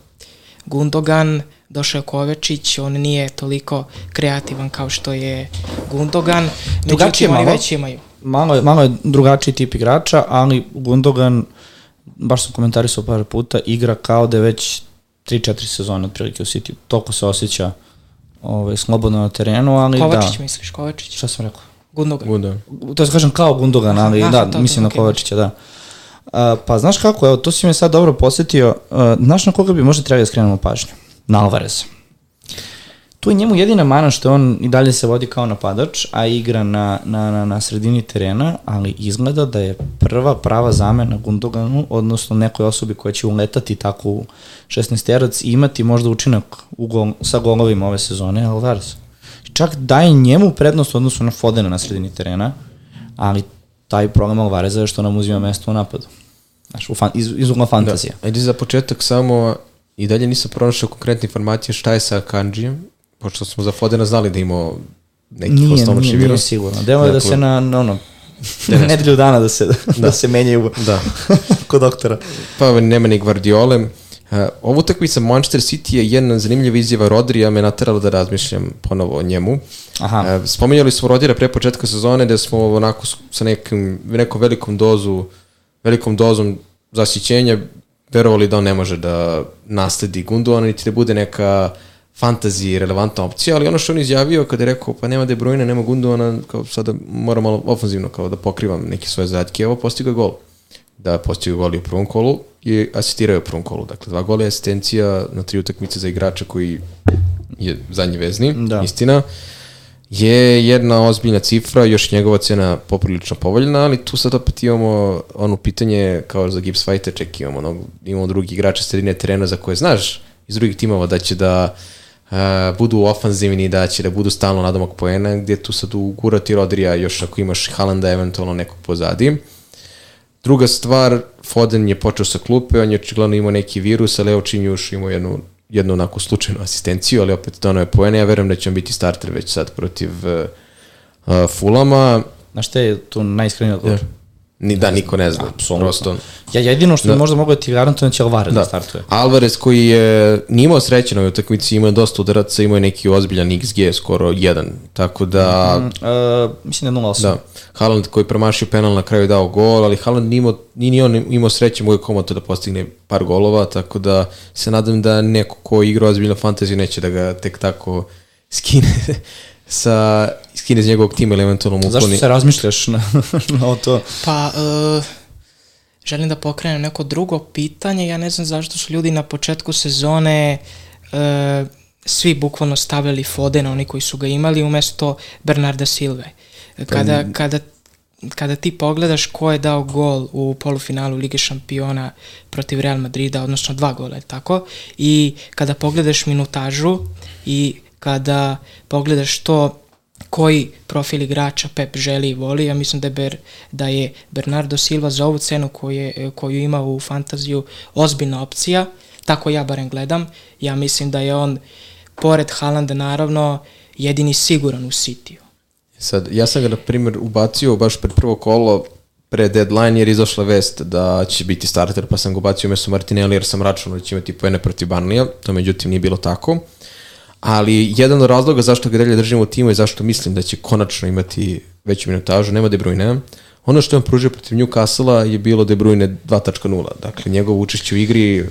B: Gundogan, došao Kovečić, on nije toliko kreativan kao što je Gundogan, međutim oni već imaju.
A: Malo je, malo je drugačiji tip igrača, ali Gundogan, baš sam komentarisao par puta, igra kao da je već 3-4 sezone otprilike u City. Toliko se osjeća ovaj, slobodno na terenu, ali
B: Kovačić,
A: da.
B: Kovačić misliš, Kovačić?
A: Šta sam rekao?
B: Gundogan.
C: Gundogan.
A: To je kažem kao Gundogan, ali Aha, da, to, mislim to, na Kovačića, da. Uh, pa znaš kako, evo, to si me sad dobro posetio, uh, znaš na koga bi možda trebali da skrenemo pažnju? Na Alvarez. Tu je njemu jedina mana što on i dalje se vodi kao napadač, a igra na, na, na, na sredini terena, ali izgleda da je prva prava zamena Gundoganu, odnosno nekoj osobi koja će uletati tako u 16 terac i imati možda učinak u gol, sa golovima ove sezone, Alvarez. Čak daje njemu prednost odnosno na Fodena na sredini terena, ali taj problem Alvareza je što nam uzima mesto u napadu. Znaš, u fan, iz, iz ugla fantazija.
C: Da. Ajde za početak samo i dalje nisam pronašao konkretne informacije šta je sa Kanjijem, pošto smo za Fodena znali da imao neki
A: nije, nije, virus. Nije sigurno. Delo je da se na, na ono, nedelju dana da se, da. da se menjaju da. kod doktora.
C: Pa nema ni Guardiole. Uh, ovu utakmica Manchester City je jedna zanimljiva izjava Rodrija me naterala da razmišljam ponovo o njemu. Aha. Uh, spominjali smo Rodira pre početka sezone da smo onako sa nekim, nekom velikom dozu velikom dozom zasićenja verovali da on ne može da nasledi Gundogan niti da bude neka fantasy relevantna opcija, ali ono što on izjavio kada je rekao pa nema De Bruyne, nema Gundogana, kao sada moram malo ofanzivno kao da pokrivam neke svoje zadatke, evo postigao gol. Da postigao gol i u prvom kolu i asistirao u prvom kolu. Dakle, dva gola je asistencija na tri utakmice za igrača koji je zadnji vezni, da. istina. Je jedna ozbiljna cifra, još njegova cena poprilično povoljna, ali tu sad opet imamo ono pitanje kao za Gibbs Fighter, ček imamo, ono, imamo drugi igrača sredine terena za koje znaš iz drugih timova da će da uh, budu ofanzivni, da će da budu stalno nadomak poena, gdje tu sad ugurati Rodrija još ako imaš Halanda eventualno nekog pozadi. Druga stvar, Foden je počeo sa klupe, on je očigledno imao neki virus, ali evo čim još imao jednu, jednu onako slučajnu asistenciju, ali opet donao je poene, ja verujem da će on biti starter već sad protiv uh, Fulama.
A: Znaš te je tu najiskreniji odgovor? Yeah.
C: Ni da, niko ne zna. Apsolutno. Prosto.
A: Ja jedino što da. možda mogu da ti garantujem da će Alvarez da. da startuje.
C: Alvarez koji je nije imao sreće na ovoj utakmici, imao je dosta udaraca, imao je neki ozbiljan XG, skoro jedan. Tako da...
A: Mm, uh, mislim da 0-8. Da.
C: Haaland koji promašio penal na kraju dao gol, ali Haaland nije imao, nije on imao sreće mogu komoto da postigne par golova, tako da se nadam da neko ko igra ozbiljno fantaziju neće da ga tek tako skine sa skine iz njegovog tima ili eventualno mu
A: Zašto se razmišljaš na, na to?
B: Pa, uh, želim da pokrenem neko drugo pitanje. Ja ne znam zašto su ljudi na početku sezone uh, svi bukvalno stavljali Fodena, oni koji su ga imali, umesto Bernarda Silve. Kada, pa, kada, kada ti pogledaš ko je dao gol u polufinalu Lige šampiona protiv Real Madrida, odnosno dva gola, tako? I kada pogledaš minutažu i kada pogledaš to koji profil igrača Pep želi i voli, ja mislim da je, Ber, da je Bernardo Silva za ovu cenu koju, je, koju ima u fantaziju ozbiljna opcija, tako ja barem gledam, ja mislim da je on, pored Haalanda naravno, jedini siguran u Cityu.
C: Sad, ja sam ga na primjer ubacio baš pred prvo kolo, pre deadline jer izašla vest da će biti starter, pa sam ga ubacio umesto Martinelli jer sam računao da će imati poene protiv Barnija, to međutim nije bilo tako ali jedan od razloga zašto ga dalje držimo u timu i zašto mislim da će konačno imati veću minutažu, nema De Bruyne. Ono što je on pružio protiv Newcastle-a je bilo De Bruyne 2.0. Dakle, njegovo učešće u igri... Uh,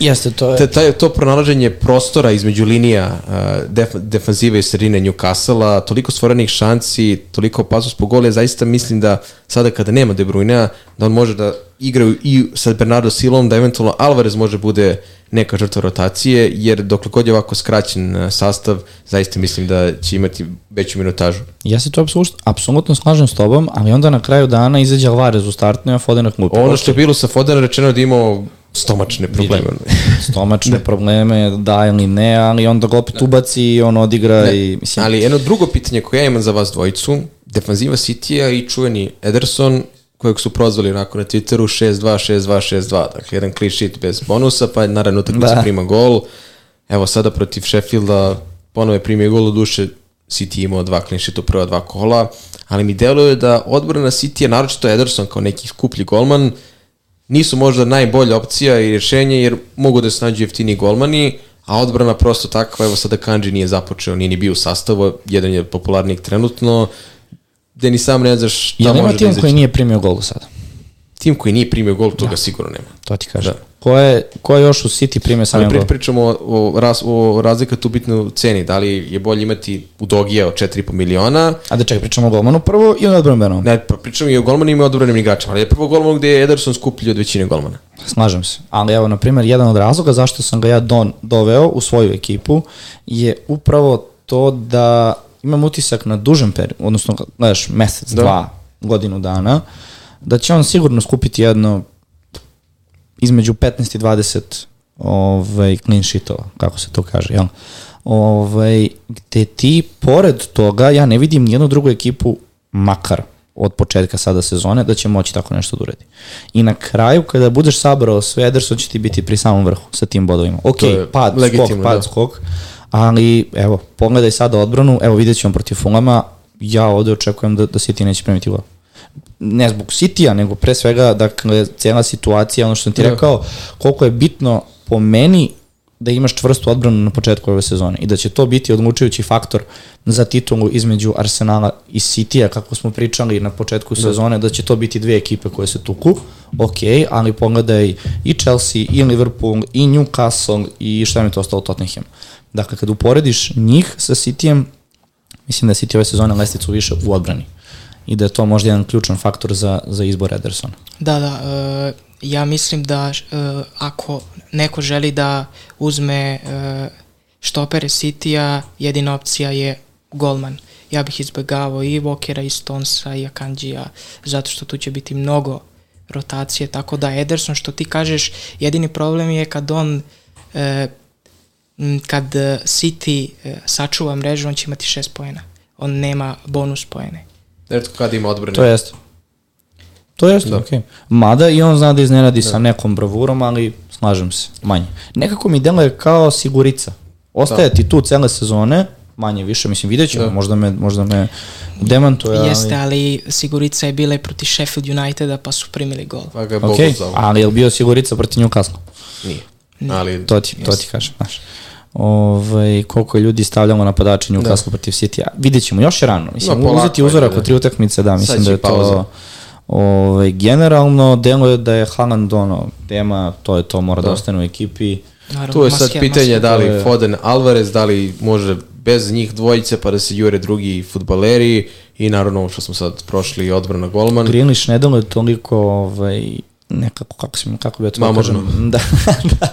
A: Jeste, to je...
C: Te, taj, to pronalaženje prostora između linija uh, def, defanzive i sredine Newcastle-a, toliko stvorenih šanci, toliko opasnost po gole, zaista mislim da sada kada nema De Bruyne-a, da on može da igraju i sa Bernardo Silom, da eventualno Alvarez može bude neka žrtva rotacije, jer dok god je ovako skraćen uh, sastav, zaista mislim da će imati veću minutažu.
A: Ja se to apsolutno, apsolutno slažem s tobom, ali onda na kraju dana izađe Alvarez u startnu i Foden na klupu.
C: Ono što je bilo sa Fodena rečeno da imao stomačne probleme.
A: stomačne probleme, da ili ne, ali onda ga opet ubaci i on odigra ne. i mislim...
C: Ali jedno drugo pitanje koje ja imam za vas dvojicu, defanziva City-a i čuveni Ederson, kojeg su prozvali onako na Twitteru 6-2, 6-2, 6-2, dakle jedan clean sheet bez bonusa, pa naravno utakmica da. prima gol. Evo sada protiv Sheffielda ponove primio gol u duše City imao dva clean sheet u prva dva kola, ali mi deluje da odbrana City je naročito Ederson kao neki skuplji golman, nisu možda najbolja opcija i rješenje jer mogu da se nađu jeftini golmani, a odbrana prosto takva, evo sada Kanji nije započeo, nije ni bio u sastavu, jedan je popularnijeg trenutno, gde ni sam ne znaš šta
A: ja,
C: može
A: da izaći. tim koji nije primio gol sada?
C: Tim koji nije primio gol, toga da. sigurno nema.
A: To ti kažem. Da. Ko je, ko je još u City primio sam gol?
C: Ali pričamo o, o, raz, o razlika tu bitnu ceni. Da li je bolje imati u Dogija od 4,5 miliona?
A: A da čekaj, pričamo o golmanu prvo i o odbranbenom?
C: Ne, pa pričamo i o golmanima i o odbranim igračima. Ali je prvo golman gde je Ederson skuplji od većine golmana.
A: Slažem se. Ali evo, na primjer, jedan od razloga zašto sam ga ja don, doveo u svoju ekipu je upravo to da imam utisak na dužem periodu, odnosno, gledaš, mesec, da. dva, godinu dana, da će on sigurno skupiti jedno između 15 i 20 ovaj, clean sheetova, kako se to kaže, jel? Ovaj, gde ti, pored toga, ja ne vidim nijednu drugu ekipu, makar od početka sada sezone, da će moći tako nešto da uredi. I na kraju, kada budeš sabrao sve, Ederson će ti biti pri samom vrhu sa tim bodovima. Ok, pad, skok, pad, da. skok, ali evo, pogledaj sada odbranu, evo vidjet ćemo protiv Fulama, ja ovde očekujem da, da City neće premiti gol ne zbog City-a, nego pre svega, dakle, cijela situacija, ono što sam ti da. rekao, koliko je bitno po meni da imaš čvrstu odbranu na početku ove sezone i da će to biti odlučujući faktor za titulu između Arsenala i City-a, kako smo pričali na početku da. sezone, da će to biti dve ekipe koje se tuku, ok, ali pogledaj i Chelsea, i Liverpool, i Newcastle, i šta mi to ostalo Tottenham. Dakle, kad uporediš njih sa City-em, mislim da je City ove sezone lesticu više u odbrani i da je to možda jedan ključan faktor za, za izbor Edersona.
B: Da, da, uh, ja mislim da uh, ako neko želi da uzme uh, štopere City-a, jedina opcija je golman. Ja bih izbegavao i Walkera, i Stonesa, i Akanjija, zato što tu će biti mnogo rotacije, tako da Ederson, što ti kažeš, jedini problem je kad on kad City sačuva mrežu, on će imati šest pojena. On nema bonus pojene.
C: Redko kad ima odbrane.
A: To jeste. To jeste, da. okej. Okay. Mada i on zna da iznenadi da. sa nekom bravurom, ali slažem se, manje. Nekako mi deluje kao sigurica. Ostaje da. ti tu cele sezone, manje više, mislim, vidjet ćemo, da. možda me, možda me demantuje.
B: Jeste, ali Sigurica je bila i proti Sheffield Uniteda, pa su primili gol.
C: Pa ga je
A: okay. ali je li bio Sigurica proti Newcastle?
C: Nije. Nije. Ali,
A: to ti, to ti kažem, znaš ovaj, koliko je ljudi stavljamo napadača Newcastle da. protiv City. Vidjet ćemo, još je rano. Mislim, no, uzeti uzorak od tri utakmice, da, mislim da je to... Ovaj, generalno, delo je da je Haaland ono, tema, to je to, mora da, da ostane u ekipi.
C: Naravno, tu je sad maske, pitanje maske, da li je... Foden Alvarez, da li može bez njih dvojice pa da se jure drugi futbaleri i naravno ovo što smo sad prošli odbrana golman.
A: Greenlish ne delo je toliko ovaj, nekako, kako, sam, kako bi ja to kažem, da, da.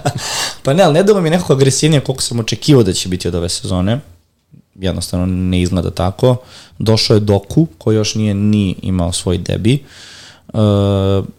A: Pa ne, ali ne delo mi nekako agresivnije koliko sam očekivao da će biti od ove sezone. Jednostavno ne izgleda tako. Došao je Doku, koji još nije ni imao svoj debi. Uh,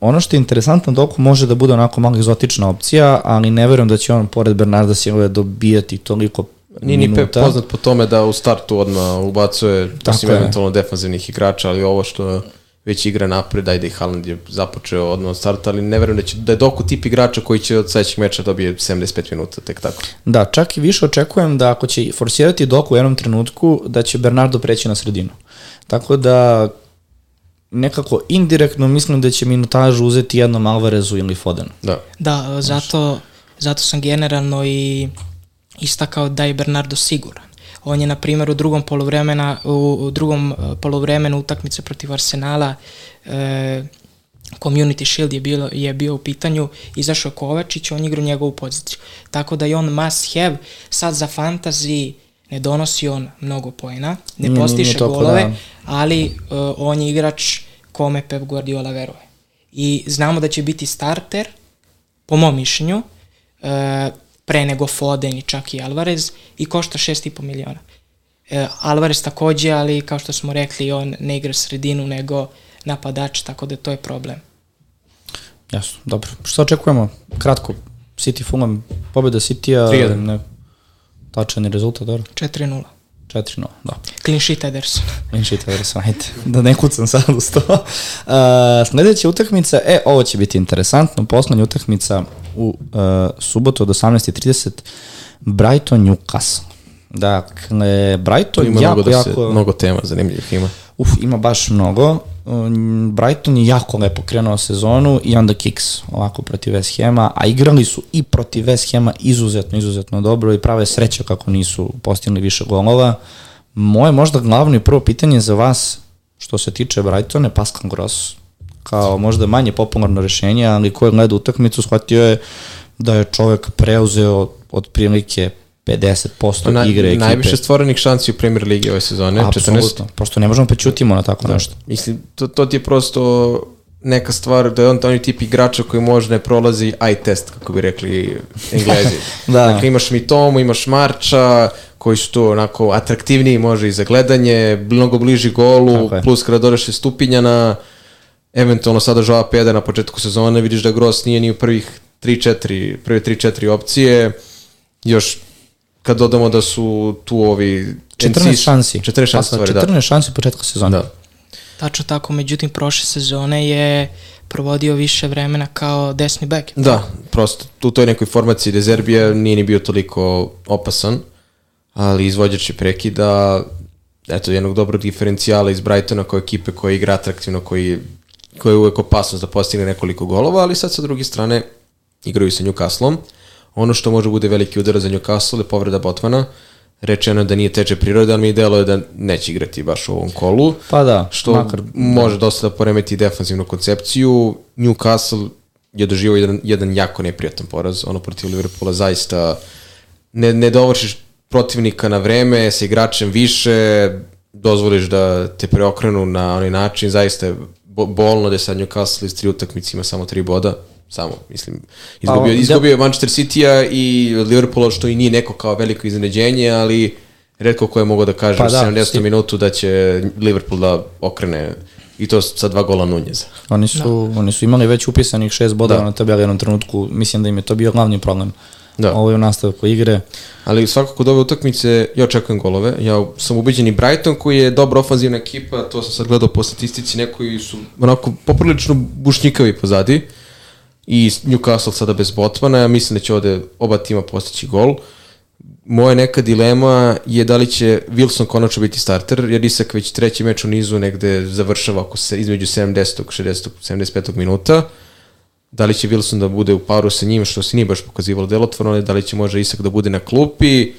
A: ono što je interesantno, Doku može da bude onako malo egzotična opcija, ali ne verujem da će on pored Bernarda Silva dobijati toliko
C: Nije ni poznat po tome da u startu odmah ubacuje, osim eventualno defanzivnih igrača, ali ovo što već igra napred, ajde i Haaland je započeo odmah od starta, ali ne verujem da, će, da je Doku tip igrača koji će od sledećeg meča dobije 75 minuta, tek tako.
A: Da, čak i više očekujem da ako će forsirati Doku u jednom trenutku, da će Bernardo preći na sredinu. Tako da nekako indirektno mislim da će minutažu uzeti jednom Alvarezu ili Fodenu.
B: Da. Da, zato, zato sam generalno i istakao da je Bernardo siguran On je, na primjer, u drugom polovremena, u, drugom e, polovremenu utakmice protiv Arsenala e, Community Shield je, bilo, je bio u pitanju, izašao Kovačić, on igra njegovu poziciju. Tako da je on must have, sad za fantasy ne donosi on mnogo poena, ne postiše golove, da. ali uh, on je igrač kome Pep Guardiola veruje. i znamo da će biti starter, po mom mišljenju, e, pre nego Foden i čak i Alvarez i košta 6,5 miliona. E, Alvarez takođe, ali kao što smo rekli, on ne igra sredinu nego napadač, tako da to je problem.
A: Jasno, dobro. Što očekujemo? Kratko, City Fulham, pobjeda City-a,
C: 3:1.
A: ne, tačan je rezultat, dobro?
B: 4-0.
A: 4-0, da.
B: Clean sheet Ederson.
A: Clean sheet Ederson, ajde, da ne kucam sad uz to. Uh, sledeća utakmica, e, ovo će biti interesantno, poslednja utakmica u uh, subotu od 18.30, Brighton Newcastle. Dakle, Brighton
C: ima
A: jako,
C: mnogo, da se,
A: jako...
C: mnogo tema zanimljivih ima.
A: Uf, ima baš mnogo. Brighton je jako lepo krenuo sezonu i onda Kicks ovako protiv West Hama, a igrali su i protiv West Hama izuzetno, izuzetno dobro i prave sreće kako nisu postigli više golova. Moje možda glavno i prvo pitanje za vas što se tiče Brightona je Pascal Gross kao možda manje popularno rešenje, ali ko je gleda utakmicu shvatio je da je čovek preuzeo od prilike 50%
C: Na,
A: igre ekipe.
C: najviše stvorenih šansi u Premier Ligi ove sezone. 14.
A: Apsolutno, prosto ne možemo pećutimo na tako
C: Da.
A: nešto.
C: Mislim, to, to ti je prosto neka stvar da je on onaj tip igrača koji može ne prolazi eye test, kako bi rekli englezi.
A: Da.
C: Dakle, imaš Mitomu, imaš Marča, koji su tu onako atraktivniji, može i za gledanje, mnogo bliži golu, plus kada dodaš je Stupinjana, eventualno sada Joao Peda na početku sezone, vidiš da Gross nije ni u prvih 3-4, prve 3-4 opcije, još kad dodamo da su tu ovi
A: 14 šansi.
C: 14 šansi,
A: je,
C: stvari, da.
A: 14 šansi početka sezone.
C: Da.
B: Tačno tako, međutim, prošle sezone je provodio više vremena kao desni bek.
C: Da, prosto u toj nekoj formaciji Dezerbija nije ni bio toliko opasan, ali izvođač je prekida, eto, jednog dobrog diferencijala iz Brightona kao ekipe koja igra atraktivno, koji, koja je uvek opasnost da postigne nekoliko golova, ali sad sa druge strane igraju sa Newcastlom. Ono što može bude veliki udar za Newcastle je povreda Botmana, rečeno je da nije teče prirode, ali mi delo je da neće igrati baš u ovom kolu.
A: Pa da,
C: što
A: makar-
C: može dosta da poremeti defanzivnu koncepciju. Newcastle je doživao jedan, jedan jako neprijatan poraz, ono protiv Liverpoola zaista ne, ne dovršiš protivnika na vreme, sa igračem više, dozvoliš da te preokrenu na onaj način, zaista je bo, bolno da je sad Newcastle iz tri utakmice ima samo tri boda, samo, mislim, izgubio,
A: Pa,
C: izgubio je Manchester City-a i Liverpoola, što i nije neko kao veliko iznenađenje, ali redko ko je mogao da kaže
A: Pa
C: u
A: da,
C: 70.
A: sti-
C: minutu da će Liverpool da okrene i to sa dva gola Nunjeza.
A: Oni su, oni su imali već upisanih šest bodova
C: Da.
A: na tabeli u jednom trenutku. Mislim da im je to bio glavni problem.
C: Da.
A: Ovo je u nastavku igre.
C: Ali svakako od ove utakmice ja očekujem golove. Ja sam ubeđen i Brighton koji je dobra ofanzivna ekipa, to sam sad gledao po statistici, neki su onako poprilično bušnjikavi pozadi i Newcastle sada bez Botmana, ja mislim da će ovde oba tima postići gol. Moja neka dilema je da li će Wilson konačno biti starter, jer Isak već treći meč u nizu negde završava oko se, između 70. 60. 75. minuta. Da li će Wilson da bude u paru sa njim, što se nije baš pokazivalo delotvorno, da li će možda Isak da bude na klupi.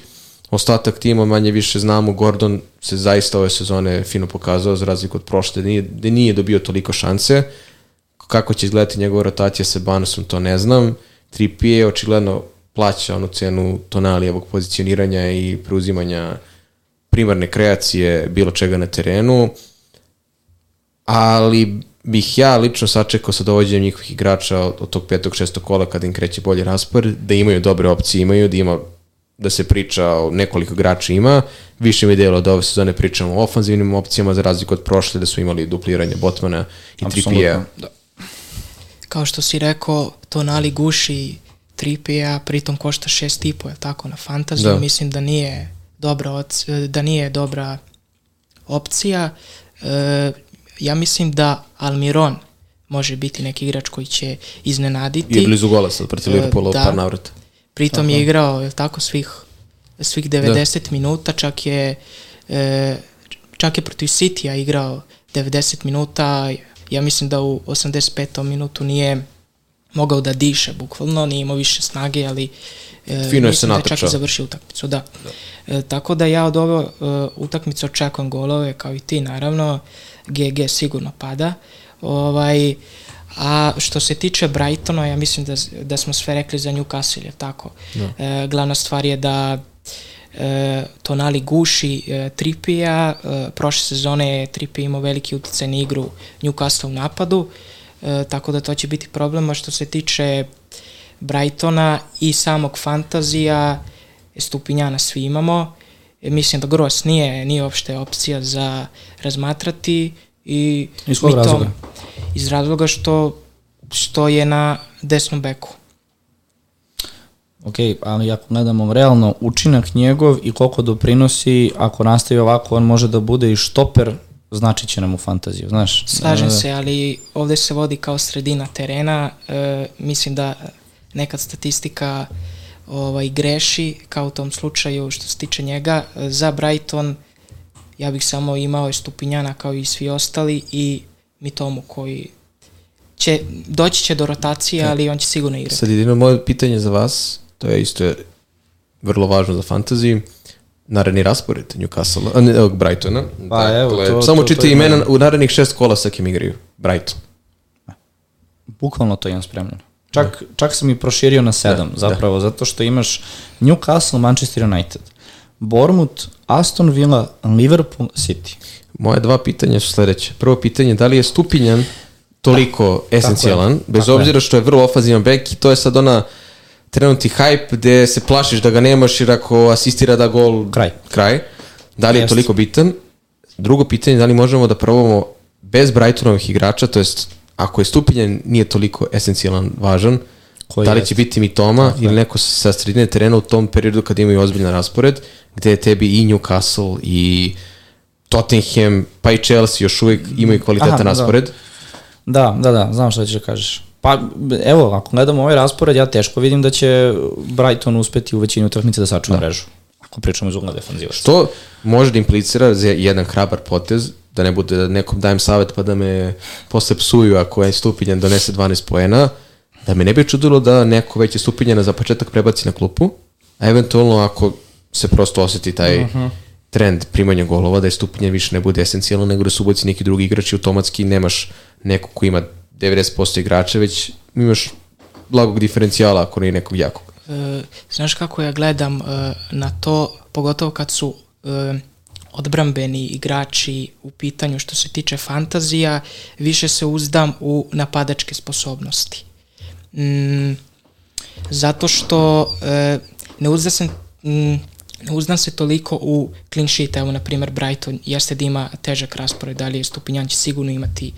C: Ostatak tima manje više znamo, Gordon se zaista ove sezone fino pokazao, za razliku od prošle, da nije, da nije dobio toliko šanse. Kako će izgledati njegova rotacija sa Banosom, to ne znam. Trippier očigledno plaća onu cenu Tonalijevog pozicioniranja i preuzimanja primarne kreacije bilo čega na terenu ali bih ja lično sačekao sa dovođenjem njihovih igrača od, od tog petog, šestog kola kada im kreće bolji raspor, da imaju dobre opcije, imaju, da ima da se priča o nekoliko igrača ima, više mi je delo da ove sezone pričamo o ofanzivnim opcijama za razliku od prošle da su imali dupliranje Botmana i Trippija.
A: Da.
B: Kao što si rekao, Tonali guši Tripija, pritom košta 6,5, je li tako, na fantaziju.
C: Da.
B: Mislim da nije dobra, oc- da nije dobra opcija. E, ja mislim da Almiron može biti neki igrač koji će iznenaditi.
C: I je blizu gola sad protiv
B: E,
C: Liverpoola
B: da.
C: par navrata.
B: Pritom je igrao, je tako, svih, svih 90 minuta, čak je, e, čak je protiv City-a igrao 90 minuta, ja mislim da u 85. minutu nije mogao da diše, bukvalno, nije imao više snage, ali e,
C: Fino je se
B: mislim da je čak i završio utakmicu, da. E, tako da ja od ove e, utakmice očekujem golove, kao i ti, naravno, GG sigurno pada. Ovaj, a što se tiče Brightona, ja mislim da, da smo sve rekli za Newcastle, je tako? E, glavna stvar je da e, Tonali guši e, Tripija, e, prošle sezone je Tripija imao veliki uticaj na igru Newcastle u napadu, e, tako da to će biti problem, a što se tiče Brightona i samog fantazija, Stupinjana svi imamo, e, mislim da Gros nije, nije uopšte opcija za razmatrati i
A: iz kog razloga?
B: iz razloga što, što je na desnom beku.
A: Ok, ali ako gledamo realno učinak njegov i koliko doprinosi, ako nastavi ovako, on može da bude i štoper, znači će nam u fantaziju, znaš.
B: Slažem e, se, ali ovde se vodi kao sredina terena, e, mislim da nekad statistika ovaj, greši, kao u tom slučaju što se tiče njega. Za Brighton ja bih samo imao je Stupinjana kao i svi ostali i Mitomu koji će, doći će do rotacije, ali on će sigurno igrati.
C: Sad jedino moje pitanje za vas, to je isto vrlo važno za fantaziju, naredni raspored Newcastle, a ne, Brightona.
A: Pa dakle, evo, to,
C: samo čite imena u narednih šest kola sa kim igraju. Brighton.
A: Bukvalno to imam spremljeno. Čak, da. čak sam i proširio na sedam, da, zapravo, da. zato što imaš Newcastle, Manchester United, Bournemouth, Aston Villa, Liverpool, City.
C: Moje dva pitanja su sledeće. Prvo pitanje, da li je Stupinjan toliko da, esencijalan, bez obzira je. što je vrlo ofazivan bek i to je sad ona trenutni hype gde se plašiš da ga nemaš jer ako asistira da gol
A: kraj.
C: kraj. Da li je Jest. toliko bitan? Drugo pitanje, da li možemo da probamo bez Brightonovih igrača, to jest ako je Stupinjan nije toliko esencijalan, važan, Koji da li će biti Mitoma ili neko sa sredine terena u tom periodu kad imaju ozbiljan raspored, gde je tebi i Newcastle i Tottenham, pa i Chelsea još uvijek imaju kvalitetan Aha, da. raspored.
A: Da. da, da, da, znam šta ćeš da kažeš. Pa, evo, ako gledamo ovaj raspored, ja teško vidim da će Brighton uspeti u većini utakmice da sačuva da. mrežu. Ako pričamo iz ugla defanzivaca.
C: Što može da implicira za jedan hrabar potez, da ne bude da nekom dajem savet pa da me posle psuju ako je stupinjan donese 12 poena, da me ne bi čudilo da neko već je stupinjena za početak prebaci na klupu, a eventualno ako se prosto oseti taj uh mhm. -huh. trend primanja golova, da je stupinjen više ne bude esencijalno, nego da su ubaci neki drugi igrači, automatski nemaš neko ko ima 90% igrača, već imaš blagog diferencijala ako nije nekog jakog.
B: E, znaš kako ja gledam e, na to, pogotovo kad su e, odbrambeni igrači u pitanju što se tiče fantazija, više se uzdam u napadačke sposobnosti. Mm, zato što e, ne uzdam se mm, ne uzdam se toliko u clean sheet, evo na primjer Brighton jeste da ima težak raspored, da li je Stupinjan će sigurno imati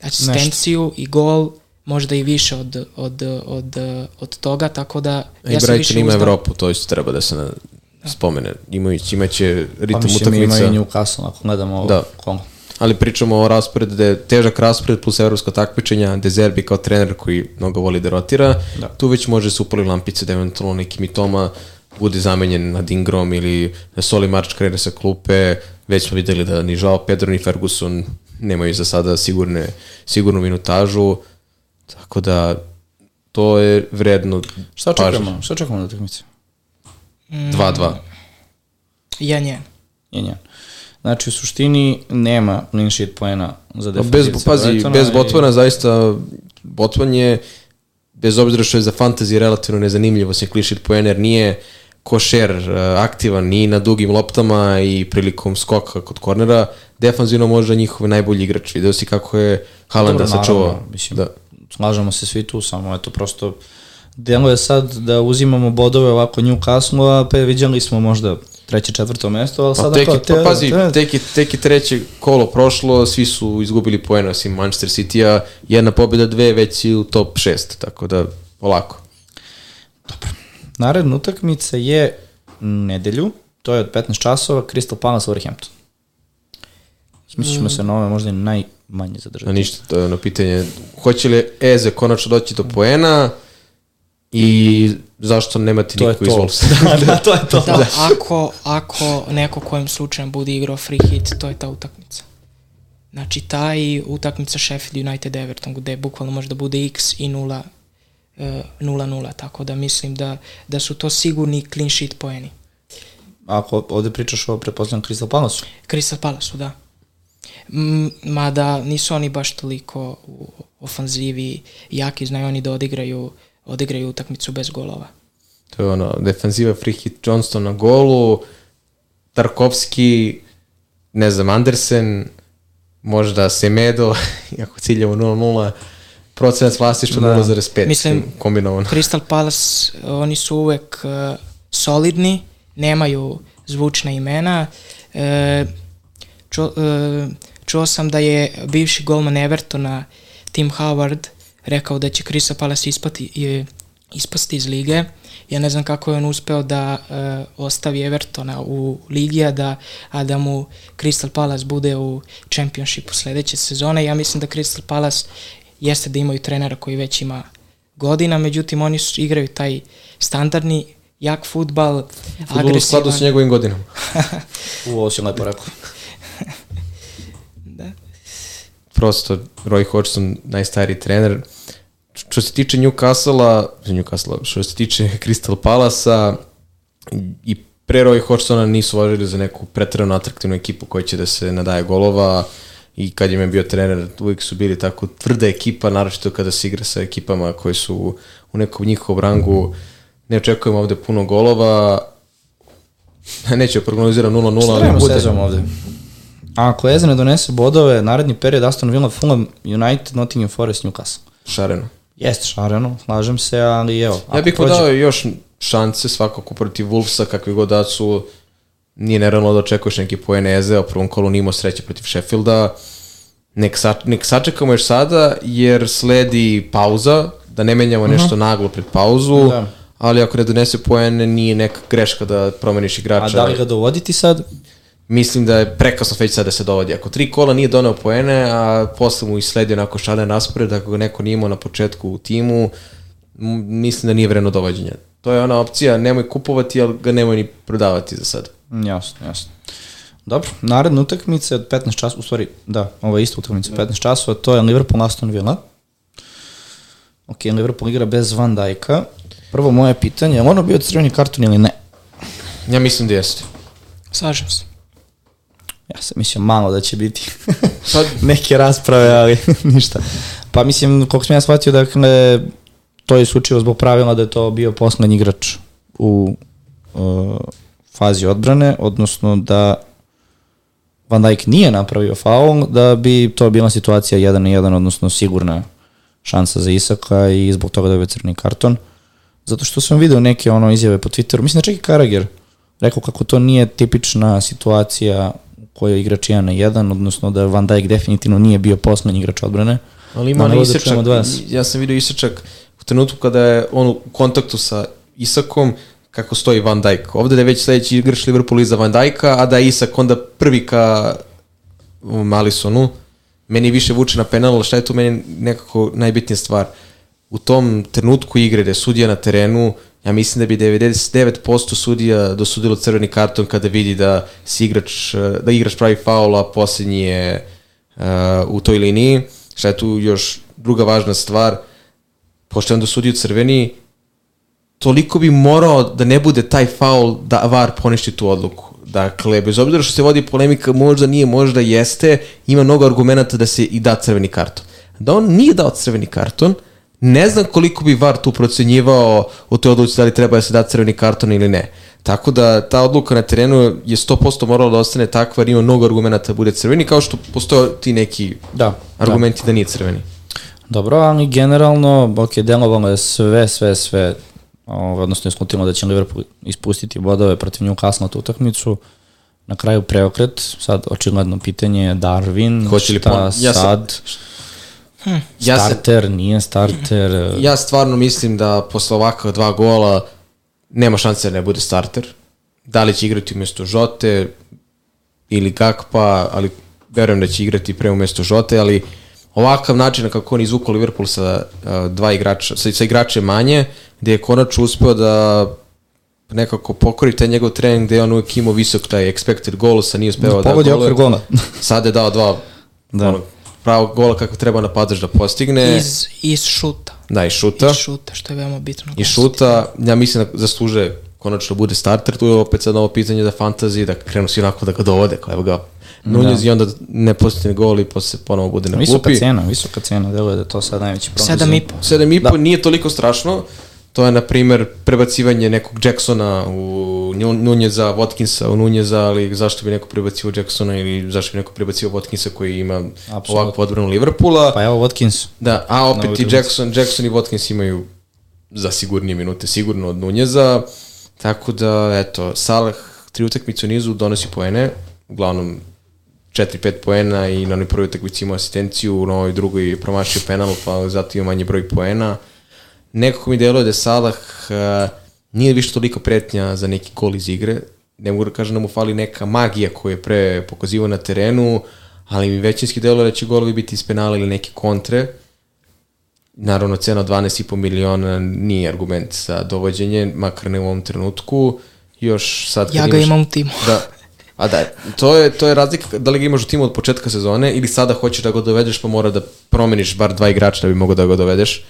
B: asistenciju Nešto. i gol, možda i više od, od, od, od toga, tako da
C: ja I Brighton ima Evropu, to isto treba da se na, da. spomene. Imajući, imaće ritam pa, utakmica. Pa
A: ima i Newcastle, ako gledamo
C: da. Kongo. Ali pričamo o rasporedu, da je težak raspored plus evropsko takmičenja, De Zerbi kao trener koji mnogo voli da rotira, da. tu već može se upali lampice da eventualno neki mitoma bude zamenjen na Dingrom ili Soli Marč krene sa klupe, već smo videli da ni Žao Pedro ni Ferguson nemaju za sada sigurne, sigurnu minutažu, tako da to je vredno
A: Šta čekamo? Šta čekamo na utakmici?
C: 2-2.
B: 1-1.
A: 1-1. Znači, u suštini nema clean sheet poena za
C: defensivce. Bez, pazi, Bretona bez Botvana i... zaista Botvan je, bez obzira što je za fantasy relativno nezanimljivo se clean sheet poena, jer nije košer uh, aktivan ni na dugim loptama i prilikom skoka kod kornera, defanzivno možda njihov najbolji igrač. Video si kako je Haalanda sačuvao.
A: Mislim, da. slažemo se svi tu, samo eto prosto deluje sad da uzimamo bodove ovako Newcastle, a pa vidjeli smo možda treće, četvrto mesto, ali pa sada
C: tek, kao... Pa pazi, te... tek, je, tek je treće kolo prošlo, svi su izgubili poena, osim Manchester City-a, jedna pobjeda, dve, već i u top 6, tako da polako.
A: Dobro. Naredna utakmica je nedelju, to je od 15 časova, Crystal Palace Wolverhampton. Mislim ćemo se na ove možda i najmanje zadržati.
C: A ništa, to je ono pitanje, hoće li Eze konačno doći do poena, i zašto nemate niko iz Wolvesa.
A: da, da, to je to.
B: Da, da, ako, ako neko kojem slučajem bude igrao free hit, to je ta utakmica. Znači, ta i utakmica Sheffield United Everton, gde bukvalno može da bude x i 0 0-0, tako da mislim da, da su to sigurni clean sheet poeni.
A: Ako ovde pričaš o, prepoznam, Crystal Palace?
B: Crystal Palace, da. Mada nisu oni baš toliko u ofanzivi jaki, znaju oni da odigraju odigraju utakmicu bez golova.
C: To je ono, defenziva free hit Johnston na golu, Tarkovski, ne znam, Andersen, možda Semedo, ako ciljamo 0-0, procenac vlastištva
A: Da.
C: 0,5
B: Mislim,
C: kombinovano.
B: Crystal Palace, oni su uvek uh, solidni, nemaju zvučna imena. E, ču, e, čuo sam da je bivši golman Evertona, Tim Howard, rekao da će Crystal Palace ispati, je, ispasti iz lige. Ja ne znam kako je on uspeo da e, ostavi Evertona u ligi, a da, a da mu Crystal Palace bude u čempionšipu sledeće sezone. Ja mislim da Crystal Palace jeste da imaju trenera koji već ima godina, međutim oni su, igraju taj standardni jak futbal,
C: Futbol u skladu s njegovim godinama.
A: U, ovo si lepo rekao.
B: Da.
C: Prosto, Roy Hodgson, najstariji trener. Što se tiče Newcastle-a, Newcastle, što se tiče Crystal Palasa i pre Roy Hodgsona nisu važili za neku pretredno atraktivnu ekipu koja će da se nadaje golova i kad je me bio trener, uvijek su bili tako tvrda ekipa, naročito kada se igra sa ekipama koji su u nekom njihovom rangu. Ne očekujemo ovde puno golova, neću prognozirati 0-0,
A: Šta
C: ali
A: trebamo
C: bude...
A: sezom ovde? Ako Eze ne donese bodove, naredni period Aston Villa, Fulham, United, Nottingham Forest, Newcastle.
C: Šareno.
A: Jeste šareno, slažem se, ali evo.
C: Ja bih
A: prođe-
C: dao još šanse svakako protiv Wolvesa, kakvi god da su. Nije nerealno da očekuješ neki poene Eze, a prvom kolu nije imao sreće protiv Sheffielda. Nek, sa, nek sačekamo još sada, jer sledi pauza, da ne menjamo nešto naglo pred pauzu,
A: Da.
C: ali ako ne donese poene, nije neka greška da promeniš igrača.
A: A da li ga dovoditi sad?
C: Mislim da je prekasno već sad da se dovodi. Ako tri kola nije doneo poene, a posle mu i sledi onako šalen raspored, ako ga neko nije imao na početku u timu, mislim da nije vremeno dovođenja. To je ona opcija, nemoj kupovati, ali ga nemoj ni prodavati za sad.
A: Jasno, jasno. Dobro, naredna utakmica je od 15 časova, u stvari, da, ovo je isto utakmica, 15 časova, to je Liverpool Aston Villa. Ok, Liverpool igra bez Van Dijka. Prvo moje pitanje, je li ono bio crveni karton ili ne?
C: Ja mislim da jeste.
B: Slažem se.
A: Ja sam mislio malo da će biti
C: Pa,
A: neke rasprave, ali ništa. Pa mislim, koliko sam ja shvatio, dakle, to je isključivo zbog pravila da je to bio poslednji igrač u uh, fazi odbrane, odnosno da Van Dijk nije napravio faul, da bi to bila situacija 1 na 1, odnosno sigurna šansa za Isaka i zbog toga dobio crni karton. Zato što sam video neke ono izjave po Twitteru, mislim da čak i Karager rekao kako to nije tipična situacija u kojoj je igrač 1 na 1, odnosno da Van Dijk definitivno nije bio poslednji igrač odbrane.
C: ali ima
A: Da, evo da
C: isečak,
A: vas.
C: ja sam vidio isečak u trenutku kada je on u kontaktu sa Isakom, kako stoji Van Dijk. Ovde da je već sledeći igrač Liverpool iza Van Dijka, a da je Isak onda prvi ka um, Alisonu. Meni više vuče na penal, ali šta je tu meni nekako najbitnija stvar? U tom trenutku igre da je sudija na terenu, ja mislim da bi 99% sudija dosudilo crveni karton kada vidi da si igrač, da igrač pravi faul, a posljednji je uh, u toj liniji. Šta je tu još druga važna stvar? Pošto je on dosudio crveni, toliko bi morao da ne bude taj faul da VAR poništi tu odluku. Dakle, bez obzira što se vodi polemika, možda nije, možda jeste, ima mnogo argumenta da se i da crveni karton. Da on nije dao crveni karton, ne znam koliko bi VAR tu procenjivao u toj odluci da li treba da se da crveni karton ili ne. Tako da ta odluka na terenu je 100% morala da ostane takva jer ima mnogo argumenta da bude crveni, kao što postoje ti neki
A: Da,
C: argumenti da, da nije crveni.
A: Dobro, ali generalno, ok, delovalo je sve, sve, sve, ovaj, odnosno iskutilo da će Liverpool ispustiti bodove protiv Newcastle na tu utakmicu. Na kraju preokret, sad očigledno pitanje je Darwin,
C: Hoće li
A: šta
C: pon- ja sam-
A: sad,
C: Ja sam,
A: starter, nije starter,
C: ja stvarno mislim da posle ovakva dva gola nema šanse da ne bude starter. Da li će igrati umjesto Žote ili Gakpa, ali verujem da će igrati pre umjesto Žote, ali ovakav način na kako on izvukao Liverpool sa uh, dva igrača, sa, sa igrače manje, gde je konačno uspeo da nekako pokori taj njegov trening gde je on uvijek imao visok taj expected goals, a nije uspevao da
A: pogodi
C: goluje.
A: okvir gola.
C: Sad je dao dva
A: Da.
C: da. ono, pravog gola kako treba napadač da postigne.
B: Iz, iz šuta.
C: Da, i šuta.
B: Iz šuta, što je veoma bitno.
C: I šuta, ja mislim da zasluže konačno da bude starter, tu je opet sad ovo pitanje za fantasy, da krenu svi onako da ga dovode, kao evo ga Nunez i onda ne postigne gol i posle ponovo bude na
A: Visoka
C: klupi.
A: cena, visoka cena, deluje da je to sad najveći problem.
B: Sedam i po.
C: 7,5
A: Da.
C: nije toliko strašno, To je, na primer, prebacivanje nekog Jacksona u Nunjeza, Watkinsa u Nunjeza, ali zašto bi neko prebacio Jacksona ili zašto bi neko prebacio Watkinsa koji ima Absolut. ovakvu odbranu Liverpoola.
A: Pa evo Watkins.
C: Da, a opet i Jackson, Jackson i Watkins imaju za sigurnije minute, sigurno od Nunjeza. Tako da, eto, Salah tri utakmice u nizu donosi poene, uglavnom 4-5 poena i na onoj prvoj utakmici imao asistenciju, u novoj drugoj promašio penal, pa zato ima manje broj poena. Nekako mi deluje da Salah uh, nije više toliko pretnja za neki gol iz igre, ne mogu da kažem da mu fali neka magija koju je pre pokazivao na terenu, ali mi većinski deluje da će golovi biti iz penala ili neke kontre. Naravno, cena od 12,5 miliona nije argument za dovođenje, makar ne u ovom trenutku. Još sad...
B: Ja ga imaš, imam u timu.
C: Da, A da, to je, to je razlika da li ga imaš u timu od početka sezone ili sada hoćeš da ga dovedeš pa mora da promeniš bar dva igrača da bi mogo da ga dovedeš.